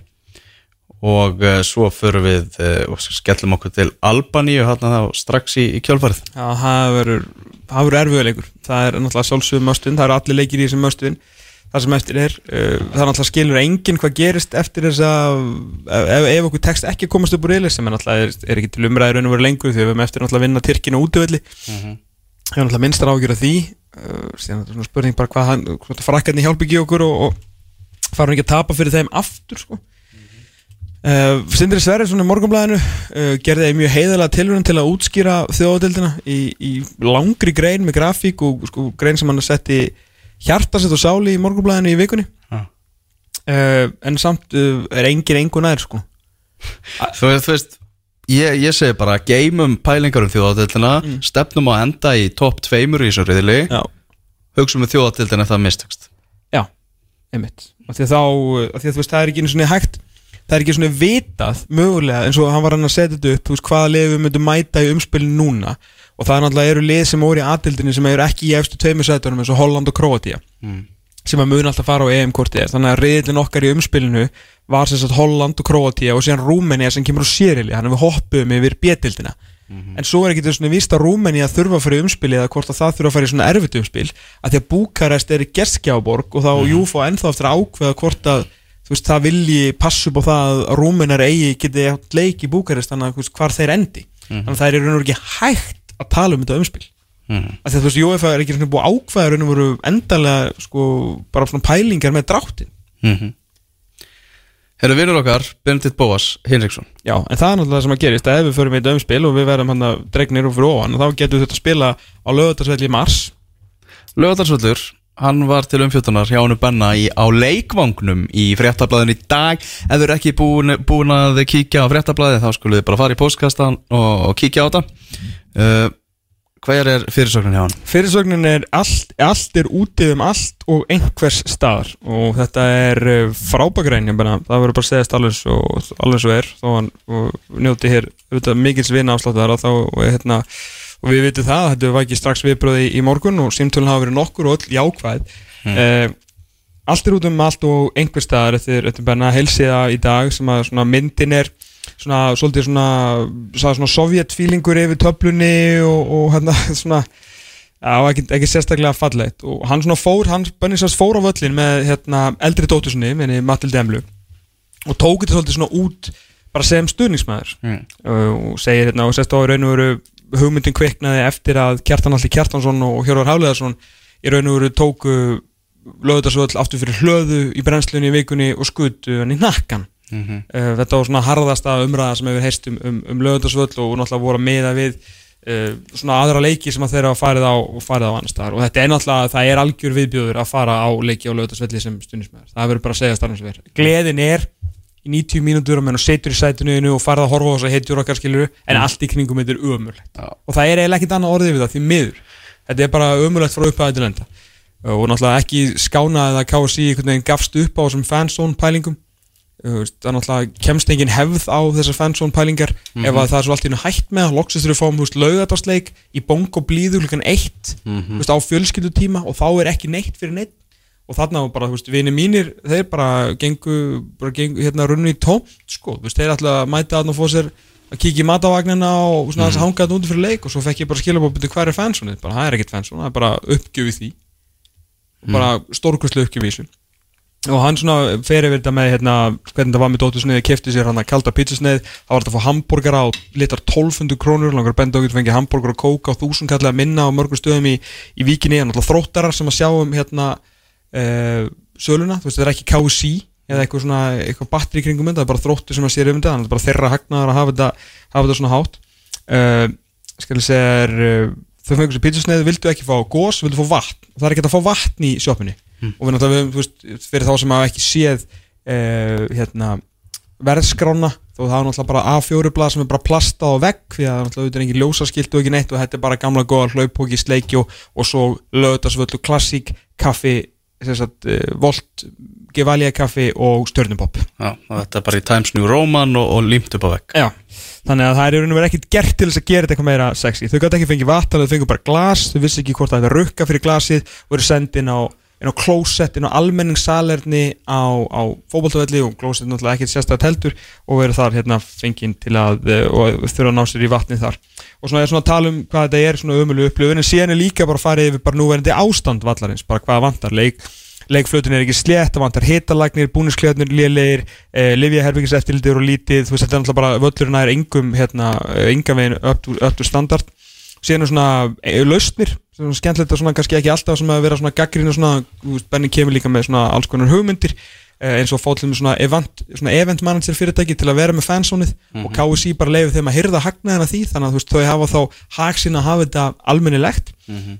Speaker 3: Og uh, svo förum við uh, og skellum okkur til Albaníu strax í, í kjálfarið
Speaker 4: Já, það verður Það verður erfiðuleikur Það er náttúrulega sjálfsögum möstuðin Það eru allir leikir í þessum möstuðin Það sem eftir er uh, Það er náttúrulega skilur enginn hvað gerist eftir þess að ef, ef okkur tekst ekki að komast upp úr reyli sem er náttúrulega er, er ekki til umræður en að vera lengur því við höfum eftir náttúrulega að vinna Tyrkina útvöldi Ég er náttúrulega minnstar ágjur af því uh, síðan er þetta svona spurning bara hvað hann frakkarnir hjálpi ekki okkur og, og fara hann ekki að tapa fyrir þeim aftur sko. uh, Sindri Sverrisson í morgunblæðinu uh, gerði mjög heiðalega tilhörun til að útskýra þjóðadildina í, í langri grein með grafík og sko, grein sem hann setti hjartasett og sáli í morgunblæðinu í vikunni uh, en samt uh, er engin engu nær sko.
Speaker 3: Þú veist ég, ég segi bara geymum pælingar um þjóðatildina stefnum á enda í topp tveimur í þessu riðli. Hugsaum við þjóðatildina ef það mistakst
Speaker 4: já, einmitt. Af því að þá, því að þú veist, það er ekki einu svona hægt það er ekki svona vitað mögulega eins og hann var hann að setja þetta upp þú veist, hvaða lið við myndum mæta í umspilin núna. Og það er náttúrulega eru lið sem voru í aðildinni sem eru ekki í efstu tveimur sætunum eins og Holland og Kroatia sem að mun alltaf fara á EM-korti þannig að riðlinn okkar í umspilinu var sem sagt Holland og Kroatia og síðan Rúmenía sem kemur á sérili, þannig að við hoppum yfir B-dildina en svo er ekki víst að Rúmenía þurfa að fara í umspili eða hvort að það þurfa að fara í svona erfitt umspil að því að Búkarest er í gerskjáborg og þá mm. Júfa ennþá eftir að ákveða hvort að veist, það vilji upp á það að Rúmenar eigi geti átt leik í Búkarest þannig að hvar þeir endi. Þannig veru ekki hægt að
Speaker 3: mm.
Speaker 4: að þú veist, Jófa er ekki búið að ákveða í raun og veru endalega sko, bara svona pælingar með dráttin
Speaker 3: mm Herru vinnur okkar, Benedikt Bóas Hinriksson.
Speaker 4: Já, en það er náttúrulega það sem að gerist. Að ef við förum í umspil og við verðum hann að dregnir og fyrir ofan þá getum við þetta að spila á lögutarsvelli í mars.
Speaker 3: Lögadarsvöllur, hann var til umfjötunar hjá hannu Benna í, á leikvangnum í fréttablaðin í dag. Ef þið eru ekki búin, búin að kíkja á fréttablaði þá skulle þið bara fara í postkastan og, og kíkja á þetta. Uh, Hver er fyrirsögnin hjá hann?
Speaker 4: Fyrirsögnin er allt, allt er útið um allt og einhvers staðar og þetta er frábakræn það verður bara segja alveg svo, alveg svo er þó hann njóti hér mikils vina afsláttar og, þá, og, hérna, og við vitum það, þetta var ekki strax viðbröði í morgun og símtölun hafa verið nokkur og öll jákvæð mm. eh, allt er út um allt og einhvers staðar þetta er bara helsiða í dag sem að myndin er svona, svolítið svona, svona sovjetfílingur yfir töflunni og, og hérna [laughs] svona Já, ekki, ekki sérstaklega fallegt. Og hann svona fór, hann bönnisast fór á völlin með hérna, eldri dóttursunni, minni Matilde Emlu og tók þetta svolítið svona út bara sem stuðningsmæður mm. og segir hérna og sérst á raun og veru hugmyndin kviknaði eftir að Kjartan Alli Kjartansson og Hjörvar Háleðarsson í raun og veru tóku lögutarsvöll aftur fyrir hlöðu í brennslunni í vikunni og skutu hann í nakkan Mm -hmm. uh, þetta var svona harðasta umræða sem hefur heist um, um, um lögundasvöll og náttúrulega voru að miða við uh, svona aðra leiki sem að þeirra farið á og farið á annar staðar. Og þetta er náttúrulega, það er algjör viðbjóður að fara á leiki á lögundasvölli sem stundismæður, það verður bara að segja starfum sem verður. Gleðin er í 90 mínútur og menn setur í sætunniðinu og farið að horfa á þess að heitjur okkar skiluru en mm. allt í kringum þetta er umurlegt og það er eiginlega ekkit annað orðið við það því miður. Þetta er bara umurlegt frá upphæði til enda. Og náttúrulega ekki skánaði að KSI gafst upp á þessum fansón pælingum það er náttúrulega kemst engin hefð á þessar fansón pælingar mm -hmm. ef að það er svo allt í hennu hægt með loksist þurfum við að fá um laugardagsleik í bong og blíðu klukkan eitt mm -hmm. veist, á fjölskyldutíma og þá er ekki neitt fyrir neitt og þarna bara, þú veist, vini mínir þeir bara gengu, bara gengu hérna runni í tómt, sko, þú veist, þeir ætla að mæta að fá sér að kíkja í matavagnina og svona þess að hanga þetta undir fyrir leik og svo fekk ég bara skilja búin hvað er fansónið, bara það er og og hann svona fer yfir þetta með hérna, hvernig það var með dóttusneið, kefti sér hann að kalda pizzasneið, það var þetta að fá hambúrgara á litar 1200 krónur, langar benda okkur fengið hambúrgar og kóka á þúsund kallega minna á mörgum stöðum í, í vikinni, en alltaf þróttarar sem að sjá um hérna uh, söluna, þú veist þetta er ekki KC eða eitthvað svona, eitthvað batteri kringum það er bara þróttu sem að sér um þetta, þannig að það er bara þeirra hagnaðar að hafa þetta, hafa þetta svona hátt. Uh, skal ég segja uh, þau fengur sér pizzasneið, vildu ekki fá gós, vildu fá vatn, það er ekki að fá vatn í sjópinni mm. og við náttúrulega, þú veist, fyrir þá sem hafa ekki séð uh, hérna, verðskrána, þó það er náttúrulega bara A4 blad sem er bara plastað á vegg því að náttúrulega þetta er ekki ljósaskilt og ekki neitt og þetta er bara gamla góða hlaupóki, sleiki og, og svo lögðarsvöldu klassík, kaffi, sagt, uh, volt, gevalja kaffi og stjörnupopp.
Speaker 3: Já, þetta er bara í Times New Roman og, og límt upp á vegg.
Speaker 4: Já, þannig að það er ekkert gert til þess að gera þetta eitthvað meira sexy. Þau gæti ekki fengið vatn, þau fengið bara glas, þau vissi ekki hvort það er rukka fyrir glasið og eru sendin á inn á klósett, inn á almenningssalerni á, á fókbaltafelli og klósett náttúrulega ekkert sérstaklega teltur og verður þar hérna fenginn til að eh, og þurfa að ná sér í vatni þar. Og svona er svona að tala um hvað þetta er svona umölu upplöfun en síðan er líka bara að fara yfir bara núverandi ástand vallarins, bara hvað vantar. Leik leikflötun er ekki slétt, það vantar hitalagnir búnisklöðnir, lélegir eh, livjaherfingens eftirlítir og lítið, þú veist þetta er náttúrulega bara völlurinn að er engum hérna, enga veginn upp til standard síðan svona eh, lausnir svona skemmtilegt og svona kannski ekki alltaf sem að vera svona gaggrín og svona, Benny kemur líka með svona alls konar hugmyndir eh, eins og fátlum svona event, svona event manager fyrirtæki til að vera með fansónið mm -hmm. og mhm. KSI bara leiði þeim að hyrða hagnaðina því þannig að þú veist þau hafa þá haksinn að hafa þetta almennilegt mm -hmm.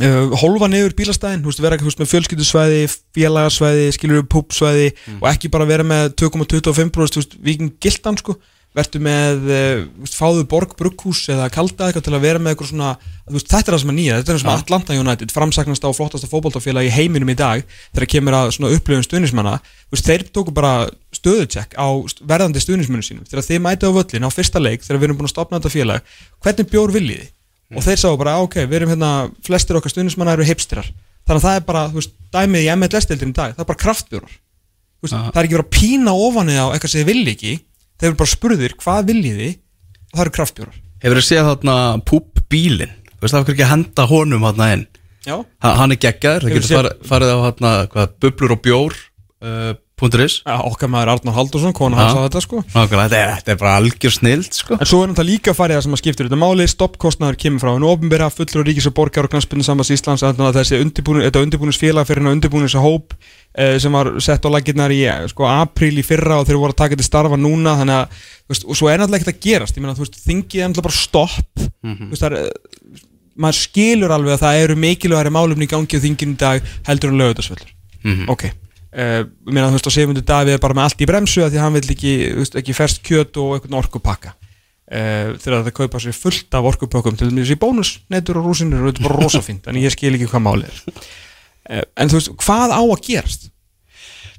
Speaker 4: uh, eh, holfa nefur bílastæðin, þú veist vera veist, með fjölskyldusvæði, félagarsvæði skilur upp púpsvæði mm -hmm. og ekki bara vera með 2,25% viking gildan sko verður með, uh, fáðu borg brugghús eða kalda eitthvað til að vera með eitthvað svona, veist, þetta er það sem er nýja, þetta er það sem ja. Atlanta United, framsaknast á flottasta fókbaltafélag í heiminum í dag, þegar kemur að upplöfum stuðnismanna, þeir tóku bara stöðucheck á verðandi stuðnismennu sínum, þegar þið mætið á völlin á fyrsta leik, þegar við erum búin að stopna þetta félag hvernig bjór viljiði? Mm. Og þeir sá bara, ok, við erum hérna, flestir okkar stuðnismanna eru hipsterar, þannig að það er bara, þú veist, dæmið í MLS-deildin í dag, það er bara kraftbjórar, það er ekki verið að pína ofanið á eitthvað sem þið vilji ekki þeir eru bara spurðir hvað viljiði og það eru kraftbjórar.
Speaker 3: Hefur þið séð þarna púp bílin Þú veist það fyrir ekki að henda honum hann inn.
Speaker 4: Já.
Speaker 3: Ha, Hann er geggar, það getur farið á hana, hvað, bublur og bjór uh, punkturis
Speaker 4: Já, okkar maður Arnar Haldursson, kona hans á þetta sko.
Speaker 3: Nákvæmlega, þetta er, þetta er bara algjör snild sko.
Speaker 4: En svo er náttúrulega líka farið það sem að skiptir þetta máli. Stoppkostnaður kemur frá en ofinbera fullur og ríkis og borgar og knastbyrnu sambans Íslands þannig að þessi undirbúinu, þetta undirbúinisfélag fyrir hennar undirbúinis hóp eh, sem var sett á laginnar í eh, sko, apríl í fyrra og þeir voru að taka til starfa núna þannig að, þú veist, og svo er náttúrulega ekkert að gerast. Ég meina, þú veist, þingið er náttúrulega bara stopp. Þú veist, það er eh, maður skilur alveg að það eru mikilvægari málumni í gangi á þinginu í dag heldur en lögutasvöldur ok Uh, ég meina þú veist og Sigmundur Davíð er bara með allt í bremsu að því að hann vil ekki, veist, ekki ferst kjöt og eitthvað orkupakka uh, þegar það kaupa sér fullt af orkupökkum til þess í bónus, netur og rúsinir og þetta er bara rosa fínt, en ég skil ekki hvað málið er uh, en þú veist, hvað á að gerast?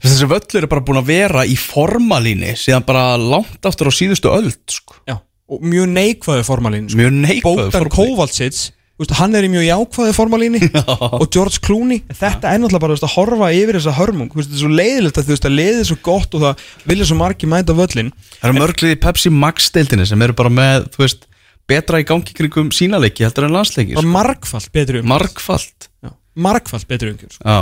Speaker 3: Þessi völlur er bara búin að vera í formalíni síðan bara langt aftur á síðustu öld sko.
Speaker 4: Já, og mjög neikvæðu formalín sko.
Speaker 3: Mjög neikvæður
Speaker 4: Bótan Kovalsits Veist, hann er í mjög jákvæði formalíni og George Clooney, þetta er náttúrulega bara veist, að horfa yfir þessa hörmung, veist, þetta er svo leiðilegt að þú veist að leiðið er svo gott og það vilja svo margi mæta völlin
Speaker 3: Það eru mörglið í Pepsi Max deildinni sem eru bara með, þú veist, betra í gangi kringum sínaleiki heldur en landsleiki sko.
Speaker 4: margfalt betri umgjörð.
Speaker 3: Margfalt.
Speaker 4: Já, margfalt betri umgjörð sko.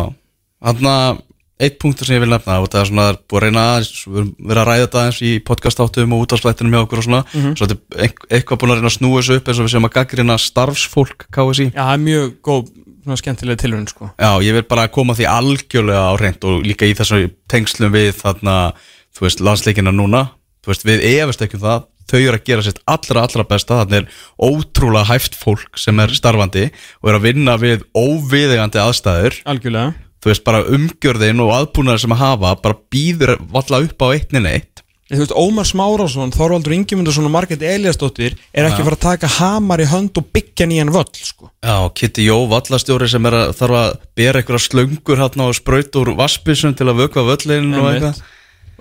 Speaker 3: Þannig að eitt punktur sem ég vil nefna og það er svona er búið að reyna aðeins við erum verið að ræða þetta eins í podcastáttum og útafslættinum hjá okkur og svona.
Speaker 4: Mhm.
Speaker 3: svo þetta er eit- eitthvað búin að reyna að snúa þessu upp eins og við séum að gaggrina starfsfólk KSI
Speaker 4: Já, það er mjög góð, svona skemmtilega tilhörun sko.
Speaker 3: Já, ég vil bara koma því algjörlega á reynd og líka í þessu tengslum við þarna, þú veist, landsleikina núna. Þú veist, við efast ekki um það. Þau eru að gera sitt allra, allra besta. Þannig er ótrúlega hæft fólk sem er starfandi og er að vinna við óviðegandi aðstæður.
Speaker 4: Algjörlega
Speaker 3: þú veist, bara umgjörðin og aðbúnaður sem að hafa bara býður valla upp á eittnin eitt
Speaker 4: Þú veist, Ómar Smárásson, Þorvaldur Ingimundarsson og Margrét Eliasdóttir er ekki
Speaker 3: Já.
Speaker 4: að taka hamar í hönd og byggja nýjan völl sko.
Speaker 3: Já, Kitty Jó, vallastjóri sem er að þarf að bera einhverja slöngur hérna og spraut úr vassbísum til að vökva völlin og eitthvað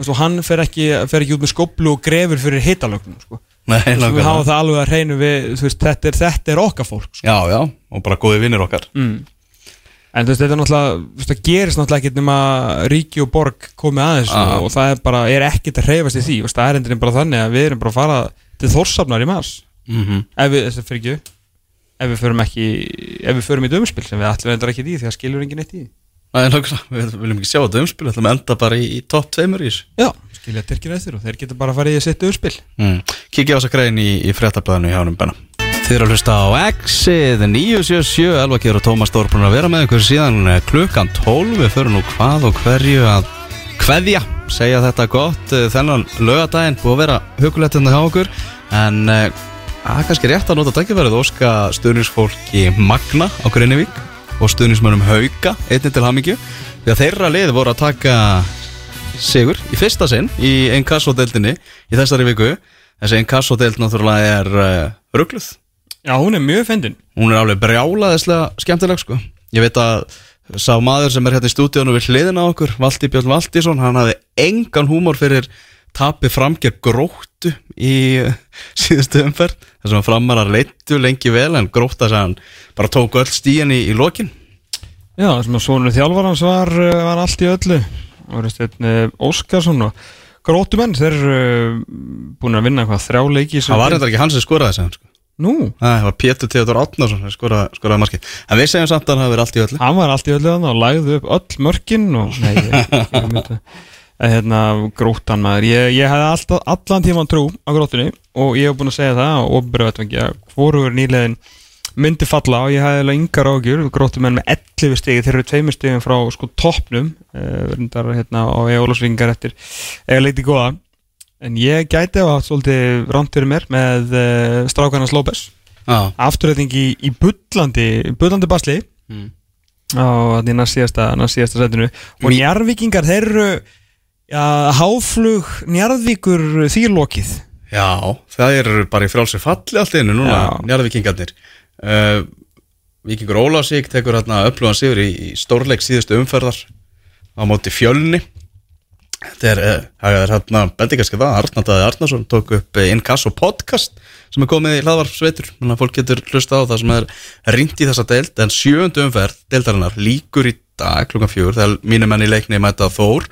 Speaker 4: og hann fer ekki, fer ekki út með skoblu og grefur fyrir hitalögnum sko.
Speaker 3: Nei,
Speaker 4: veist, við hafa það alveg að reynu við þú veist, þetta, er, þetta er okkar fólk sko.
Speaker 3: Já, já, og bara góði vinnir okkar
Speaker 4: mm. En þú veist, þetta er náttúrulega það gerist náttúrulega ekkert nema ríki og borg komið aðeins
Speaker 3: Ah.
Speaker 4: og það er bara, er ekkert að hreyfast í því. Veist, það er bara þannig að við erum bara að fara til Þórsafnar í mass
Speaker 3: mm
Speaker 4: ef við, þess að fyrir ekki ef við förum ekki, ef við förum í dömspil sem við ætlum endur ekki í því að skilur enginn eitt í. Því
Speaker 3: Nei, nákvæmlega, við viljum ekki sjá umspil, við ætlum að enda bara í, í topp tveimur í þessu.
Speaker 4: Já, skilja Tyrkir eftir og þeir geta bara farið í að setja dömspil
Speaker 3: Mm. Þið eru að hlusta á Exið 977, Elva Kjör og Tómas búin að vera með ykkur síðan eh, klukkan 12. Við förum nú hvað og hverju að kveðja, segja þetta gott eh, þennan lögadaginn, búið að vera hugulegt hérna hjá okkur, en eh, að kannski rétt að nota dækifærið óska stuðningsfólki Magna á Grinnivík og stuðningsmönnum Hauka, einnig til hamingju, því að þeirra lið voru að taka sigur í fyrsta sinn í Encasso-deildinni í þessari viku. Þessi Encasso-deild náttúrulega er ruggluð
Speaker 4: Já, hún er mjög fyndin
Speaker 3: hún er alveg brjálaðislega skemmtileg sko. ég veit að sá maður sem er hérna í stúdíónu við hliðina á okkur Valdi Björn Valdísson, hann hafði engan húmor fyrir tapið framgerð gróttu í uh, síðustu umferð þess að framarar leittu lengi vel en grótta sem hann bara tók öll stíðan í, í lokin
Speaker 4: Já, það sem að svonur þjálfarans var, uh, var allt í öllu Steinn Óskarsson og grótumenn, þeir eru búin að vinna hvað þrjá leiki í
Speaker 3: það var reyndar ekki hann sem skoraði þessi sko.
Speaker 4: Nú,
Speaker 3: það var Pétur Theodor Átnarsson skoraði, skoraði markið. En við segjum samt að hann hafi verið allt í öllu.
Speaker 4: Hann var allt í öllu þannig og lagði upp öll mörkin og [laughs] nei, ég, ég, ég að hérna grótan maður. Ég, ég hefði alltaf, allan tíman trú á grótunni og ég hef búin að segja það og ofinbjörðvettangi að hvorugur nýleðin myndi falla og ég hefði alveg yngar ágjur grótumenn með 11 stegi þeir eru tveimur stegum frá sko toppnum. Uh, reyndar hérna á Ejólásvingar eftir eða leiti góða en ég gæti að hafa svolítið rámt fyrir mér með uh, strákarnas López.
Speaker 3: Já,
Speaker 4: afturræting í, í bullandi bullandi basli.
Speaker 3: Mm.
Speaker 4: á því næst síðasta, setinu. Og
Speaker 3: Mi-
Speaker 4: njarvíkingar þeir eru ja, háflug njarvíkur þýrlokið.
Speaker 3: Já, það eru bara í frálsir falli allt einu núna,
Speaker 4: Já.
Speaker 3: njárvíkingarnir uh, Víkingur Ólásík tekur hérna upplúðan sigur í, í stórleik síðustu umferðar á móti fjölni Þetta er, uh, það er hérna, bendi kannski það, Arnandaði Arnarsson tók upp uh, Inkasso podcast sem er komið í hlaðvarpsveitur, þannig að fólk getur hlusta á það sem er rýnt í þessa deild, en sjöundu umferð deildarinnar líkur í dag klukkan fjögur, þegar mínum menn í leikni mæta Þór,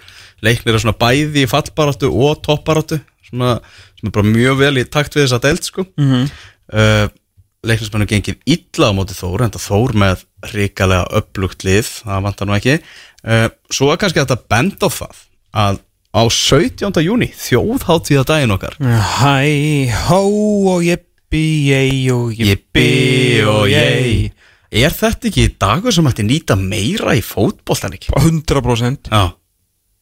Speaker 3: leiknir er svona bæði í fallbaráttu og toppbaráttu svona, sem er bara mjög vel í takt við þessa deild sko.
Speaker 4: Mm -hmm.
Speaker 3: uh, leiknismennu gengir illa á móti Þór, enda Þór með ríkalega upplugt lið, það vantar nú ekki. Uh, svo er kannski þetta bend á það að á 17. júni þjóðháttíða daginn okkar
Speaker 4: Hæ, hó og jippi, ég og jippi og ég
Speaker 3: Er þetta ekki dagur sem ætti nýta meira í fótboltan ekki?
Speaker 4: 100%
Speaker 3: Já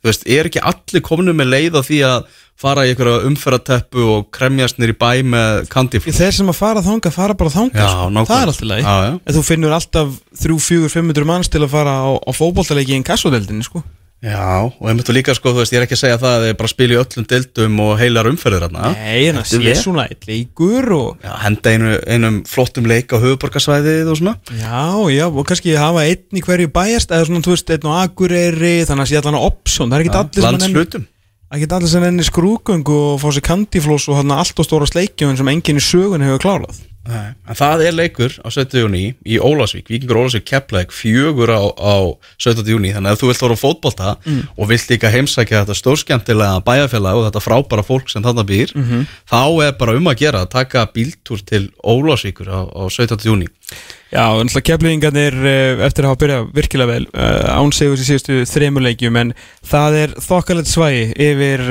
Speaker 3: Þú veist, er ekki allir komnu með leið á því að fara í einhverja umferðateppu og kremjast nýr í bæ með kandiflú
Speaker 4: Þeir sem að fara þanga, fara bara þanga
Speaker 3: Já,
Speaker 4: sko.
Speaker 3: nákvæmlega.
Speaker 4: Það er alltaf leið
Speaker 3: Já, já.
Speaker 4: En þú finnur alltaf 3, 4, 500 manns til að fara á, á fótboltaleiki í einn kassodeldinni sko.
Speaker 3: Já, og einmitt og líka sko, þú veist, ég er ekki að segja það að þið bara spila í öllum dildum og heilar umferðir hérna
Speaker 4: Nei, en það sé svona eitt leikur og
Speaker 3: Já, henda einu, einum flottum leik á höfuborgarsvæðið og svona.
Speaker 4: Já, já, og kannski hafa einn í hverju bæjast eða svona, þú veist, einn á Akureyri þannig að sé allan að option, það er ekki allir sem
Speaker 3: Landslutum
Speaker 4: Það er ekki allir sem enni skrúgöng og fá sér kandiflós og hann allt og stóra sleikjum sem enginn í sögun hefur klárað
Speaker 3: Nei, en það er leikur á 17. júni í Ólasvík, Víkingur Ólasvík keppleik fjögur á, á 17. júni þannig að þú vilt voru á fótbolta og vilt líka heimsækja þetta stórskemmtilega bæjarfélag og þetta frábæra fólk sem þarna býr þá er bara um að gera að taka bíltúr til Ólasvíkur á, á 17. júni
Speaker 4: Já, alltaf keflingarnir eftir að hafa byrjað virkilega vel uh, ánsegur í síðustu þremur leikjum en það er þokkalegt svægi yfir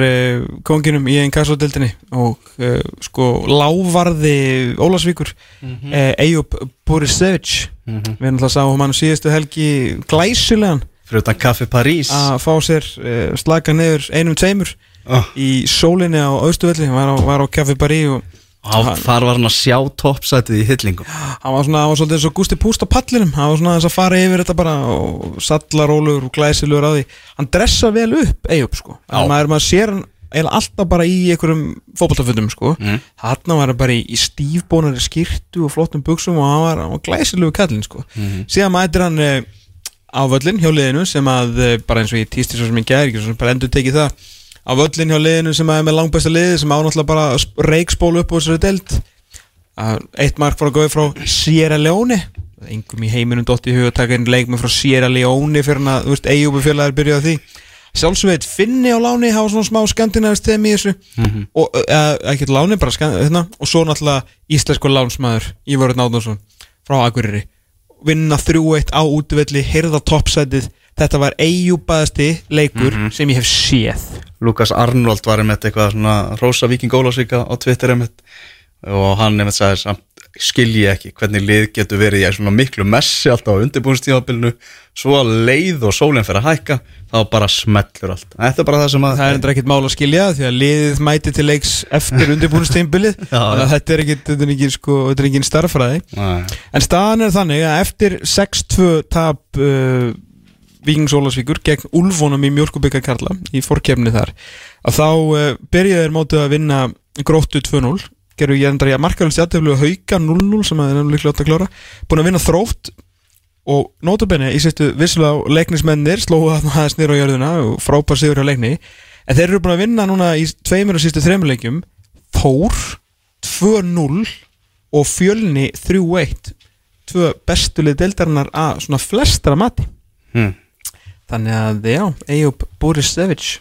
Speaker 4: konginum í einn kassodeldinni og uh, sko lávarði Ólasvíkur mm -hmm. Eyjup Borisevic við erum alltaf að sáum hann síðustu helgi glæsulegan
Speaker 3: fyrir utan Café París
Speaker 4: að fá sér uh, slaka niður einum tveimur
Speaker 3: oh.
Speaker 4: í sólinni á Austuvelli var á, var á Café Paris og
Speaker 3: og þar var hann að sjá toppsætið í hyllingum
Speaker 4: hann var svona, hann var svolítið eins og Gusti Púst á pallinum. Hann var svona eins að fara yfir þetta bara og sallarólur og glæsilegur á því. Hann dressa vel upp, eigi upp sko. En maður, maður sér hann eiginlega alltaf bara í einhverjum fótballtaföndum sko.
Speaker 3: Mm.
Speaker 4: hann var bara í, í stífbónari skirtu og flottum buksum og hann var, hann var glæsilegu kallinn sko. Síðan mætir hann uh, á völlin hjá liðinu sem að uh, bara eins og ég týsti svo sem ég gæri ekki svo sem bara endur tekið það á völlin hjá liðinu sem er með langbæsta liði sem ánáttúrulega bara reikspól upp úr þessari að eitt mark fór að góði frá Sierra Leone. Engum í heiminum dótt í hug að taka einn leikmenn frá Sierra Leone fyrir hann að, þú veist, Eyjúbu félagir byrjuði á því. Sjálfsveit Finni á láni hafa svona smá skandinavist þeim í þessu. Og uh, ekki láni, bara skan, hérna, og svo náttúrulega íslensku lánsmaður Ívarur Náðnarsson frá Akureyri. Vinna 3-1 á útvelli heyrða toppsætið þetta var Eyjúbaðasti leikur sem ég hef séð.
Speaker 3: Lukas Arnold var einmitt eitthvað svona Rósa Víking Ólasvíka á Twitter einmitt. Og hann einmitt sagði samt skilji ekki hvernig lið getur verið í svona miklu messi alltaf á undirbúinstíðabilinu svo að leið og sólinn fyrir að hækka þá bara smellur allt. Þetta er bara það sem að
Speaker 4: Það er endur ekkert mál að skilja því að liðið mæti til leiks eftir [laughs] að þetta er ekkert, þetta er ekki, sko, þetta er ekki starffræði
Speaker 3: Nei.
Speaker 4: en staðan er þannig að eftir 6-2 tap uh, Víkings Ólasvíkur gegn Ulfónum í Mjölkubika Karla í fórkefni þar. Að þá uh, byrjaði þeir mótið að vinna gróttu 2-0 gerðu ég endra í að markaðalist jætteflu hauka 0-0 sem að þeir eru líklega átt að klára. Búin að vinna þrótt og nótabenni í sýttu visslega leiknismennir slóðu þarna aðeins nýra á jörðuna og frábær sigur á leikni. En þeir eru búin að vinna núna í tveimur og sístu þreimur leikjum. Þór 2-0 og Fjölni 3-1 tvö bestulið deildarinnar að svona flestra mati.
Speaker 3: Hmm.
Speaker 4: Þannig að já, Eyjup Borisevic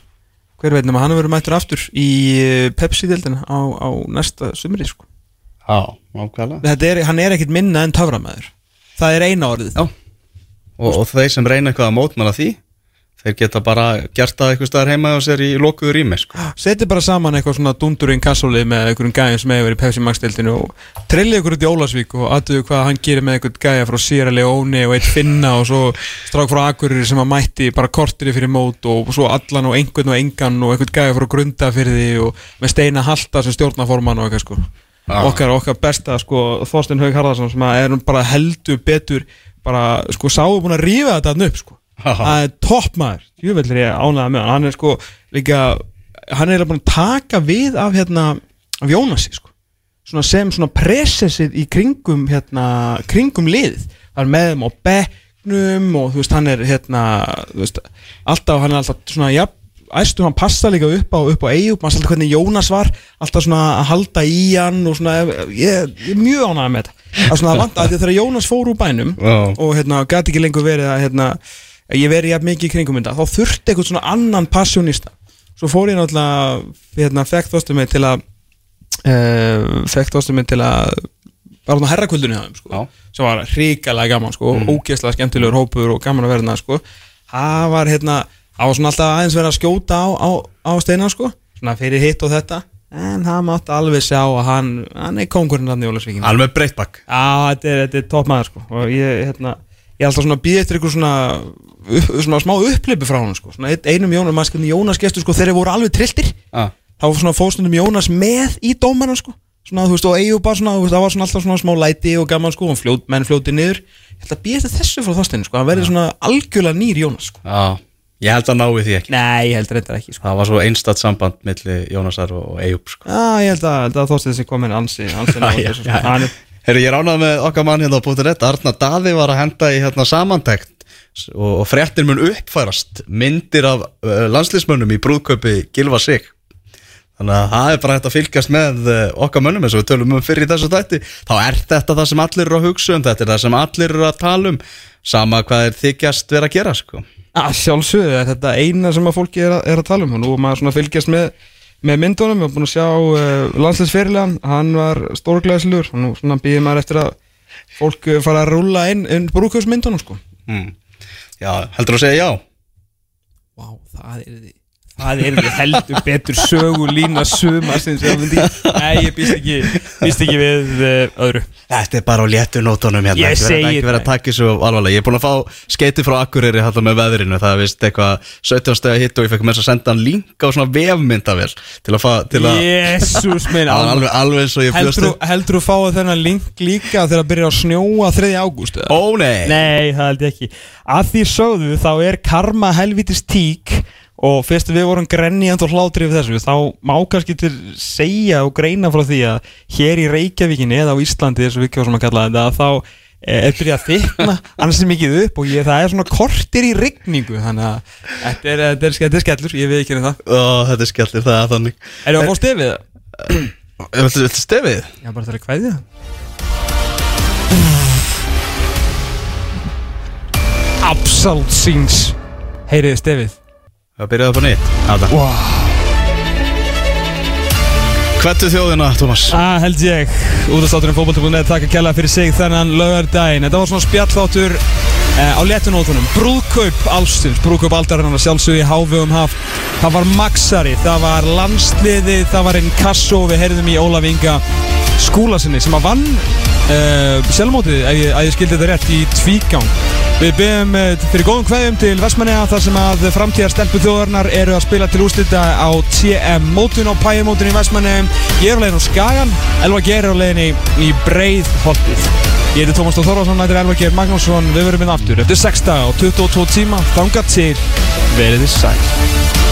Speaker 4: hver veit nema hann verður mættur aftur í eh, Pepsi-deildina á, á næsta sumri sko.
Speaker 3: Já,
Speaker 4: Þetta er, hann er ekkit minna en taframæður það er eina orðið
Speaker 3: Já. og, og þeir sem reyna eitthvað að mótmæla því þeir geta bara gert það eitthvað staðar heima og sér í lokuðu rými sko.
Speaker 4: Setið bara saman eitthvað svona dundurinn kassolið með einhverjum gæjum sem hefur verið í Pepsi Max-deildinu og trillið ykkur út í Ólasvík og aðtöðu hvað hann gerir með einhvern gæja frá Sierra Leone og eitt finna og svo strák frá Akureyri sem að mætti bara kortiri fyrir mót og svo allan og einhvern og engan og einhvern gæja frá Grundafyrði og með Steina Halta sem stjórnaforman og eitthvað sko
Speaker 3: Já.
Speaker 4: okkar, okkar besta sko Þorstein Haug Harðarsson sem að er bara heldur betur bara sko sáðu búin að rífa þetta upp sko það er topp maður, júvellir ég ánæða með hann. Hann er sko líka hann er búin að taka við af hérna af Jónasi sko. Svona sem svona presessið í kringum hérna, kringum liðið. Hann er með þeim á bekknum og þú veist hann er hérna veist, alltaf, hann er alltaf svona ja, æstu hann passa líka upp á, upp á Eyjup, maður alltaf hvernig Jónas var alltaf svona að halda í hann og svona, ég, ég er mjög ánægð með þetta. Er svona að vanta, að því að þegar Jónas fór úr bænum
Speaker 3: Já.
Speaker 4: og hérna, gæti ekki lengur verið að hérna, ég verið jafn mikið í kringum þetta þá þurfti eitthvað svona annan passjónista svo fór ég náttúrulega hérna, fekk þóstum mig til að uh, fekk þóstum mig til að bara svona herrakvöldunni hjá þeim sko, sem var hrikalega gaman sko, mm. ógeðslega skemmtilegur hópur og gaman að verða sko. það var hérna Það var svona alltaf aðeins verið að skjóta á, á, á steina sko Svona fyrir hitt og þetta. En hann mátti alveg sjá að hann Hann er kongurinn hann í Ólasvíkinu
Speaker 3: Alveg breytt bakk.
Speaker 4: Já, þetta er, þetta er topp maður sko Og ég, hérna Ég er alltaf svona að býða eftir eitthvað svona, svona smá upplipi frá hann sko. Einum Jónas, maður skilni Jónas gestur sko Þeir voru alveg trilltir.
Speaker 3: Ah.
Speaker 4: þá var svona fóstundum Jónas með í dómarna sko. Svona þú veist og eigu bara svona það var svona alltaf svona smá læti og gaman sko og fljót, menn fljóti niður. Ég held að býja þetta þessu frá þásteinu sko. Hann verði svona algjörlega nýr Jónas sko.
Speaker 3: Já, ég held að nái því ekki.
Speaker 4: Nei ég held reyndar ekki sko.
Speaker 3: Það var svo einstatt samband milli Jónasar og Eyjup sko.
Speaker 4: já ég held að, að þásteinu sem komin ansi ansi [laughs]
Speaker 3: já,
Speaker 4: þessu, sko. Hann
Speaker 3: Herru, ég ránað með okkar mann hérna á bútið rétt Arna Daði var að henda í hérna samantekt og, og fréttir mun uppfærast myndir af uh, landslísmönnum í brúðköpi Gilva Sig. Þannig að það er bara hægt að fylgjast með uh, okkar mönnum eins og við tölum um fyrir þessu þætti. Þá er þetta það sem allir eru að hugsa um þetta er það sem allir eru að tala um. Sama hvað er þykjast vera að gera sko.
Speaker 4: að sjálfsögðu er þetta eina sem að fólki er að, er að tala um og nú er maður svona að fylgjast með með myndunum, ég var búin að sjá uh, landsleisferilegan, hann var stórglæðslur og nú svona býðir maður eftir að fólk uh, fara að rúlla inn, inn brúkjöfsmyndunum sko
Speaker 3: mm. Já, heldur að segja já?
Speaker 4: Vá, það er því Það er því heldur betur sögu lína suma sem sem myndi Nei, ég býst ekki, býst ekki við uh, öðru
Speaker 3: Þetta er bara á léttu nótunum hérna
Speaker 4: Ég segi
Speaker 3: Ekki verið að
Speaker 4: það.
Speaker 3: taka þessu alvarlega Ég er búin að fá skeiti frá Akureyri hérna með veðrinu Það er vist eitthvað 17 stegi hitt og ég fekk með þess að senda hann link á svona vefmyndavél Til að fá til að
Speaker 4: Jésús minn [laughs]
Speaker 3: Það alveg, alveg eins og ég
Speaker 4: þú- heldur þú fáið þennan link líka þegar að byrja að snjóa 3. ágúst?
Speaker 3: Ó nei,
Speaker 4: Nei, það held ég ekki Að því sögðu þá er karma helvitis tík og fyrst við vorum grenjand og hlátri við þessu þá má kannski til segja og greina frá því að hér í Reykjavíkinni eða á Íslandi þessu við kjóðum að kalla þetta að þá eh, er byrjað að þykna [laughs] ansi mikið upp og ég, það er svona kortir í rigningu þannig að þetta er, þetta er, þetta er skellur, ég veit ekki um það.
Speaker 3: Ó, þetta er skelltir, það er þannig.
Speaker 4: Erum við að fá stefið? Það? [clears throat]
Speaker 3: Viltu viltu stefið?
Speaker 4: Já, bara það er kveðja. Absolut síns. Heyriði stefið
Speaker 3: Það byrjaði upp á nýtt. Þetta
Speaker 4: wow.
Speaker 3: Hvettu þjóðina, Tómas.
Speaker 4: Það held ég. Útastátturinn fótbolti.net Takk að kella fyrir sig þennan lögardaginn Þetta var svona spjallþáttur á léttunótunum Brúðkaup allsins Brúðkaup aldarinnar sjálfsög í hávegum haf. Það var Maxari, það var landsliði Það var einn kasso Við heyrðum í Ólaf Inga skúlasinni sem að vann uh, sjálfmótið ef ég, að ég skildi þetta rétt í tvígang. Við byrjum fyrir góðum kveðum til Vestmanniða þar sem að framtíðar stelpu þjóðarnar eru að spila til úrslita á TM mótun á pæjumótun í Vestmanniðum Ég er á leiðin á Skagan, Elva Geir er á leiðin í, í Breiðholtið. Ég heiti Tómas Tóð Þorvarsson, er Elva Geir Magnússon, við verum inn aftur eftir 6 daga og 22 tíma, þangað til, verið þið sæl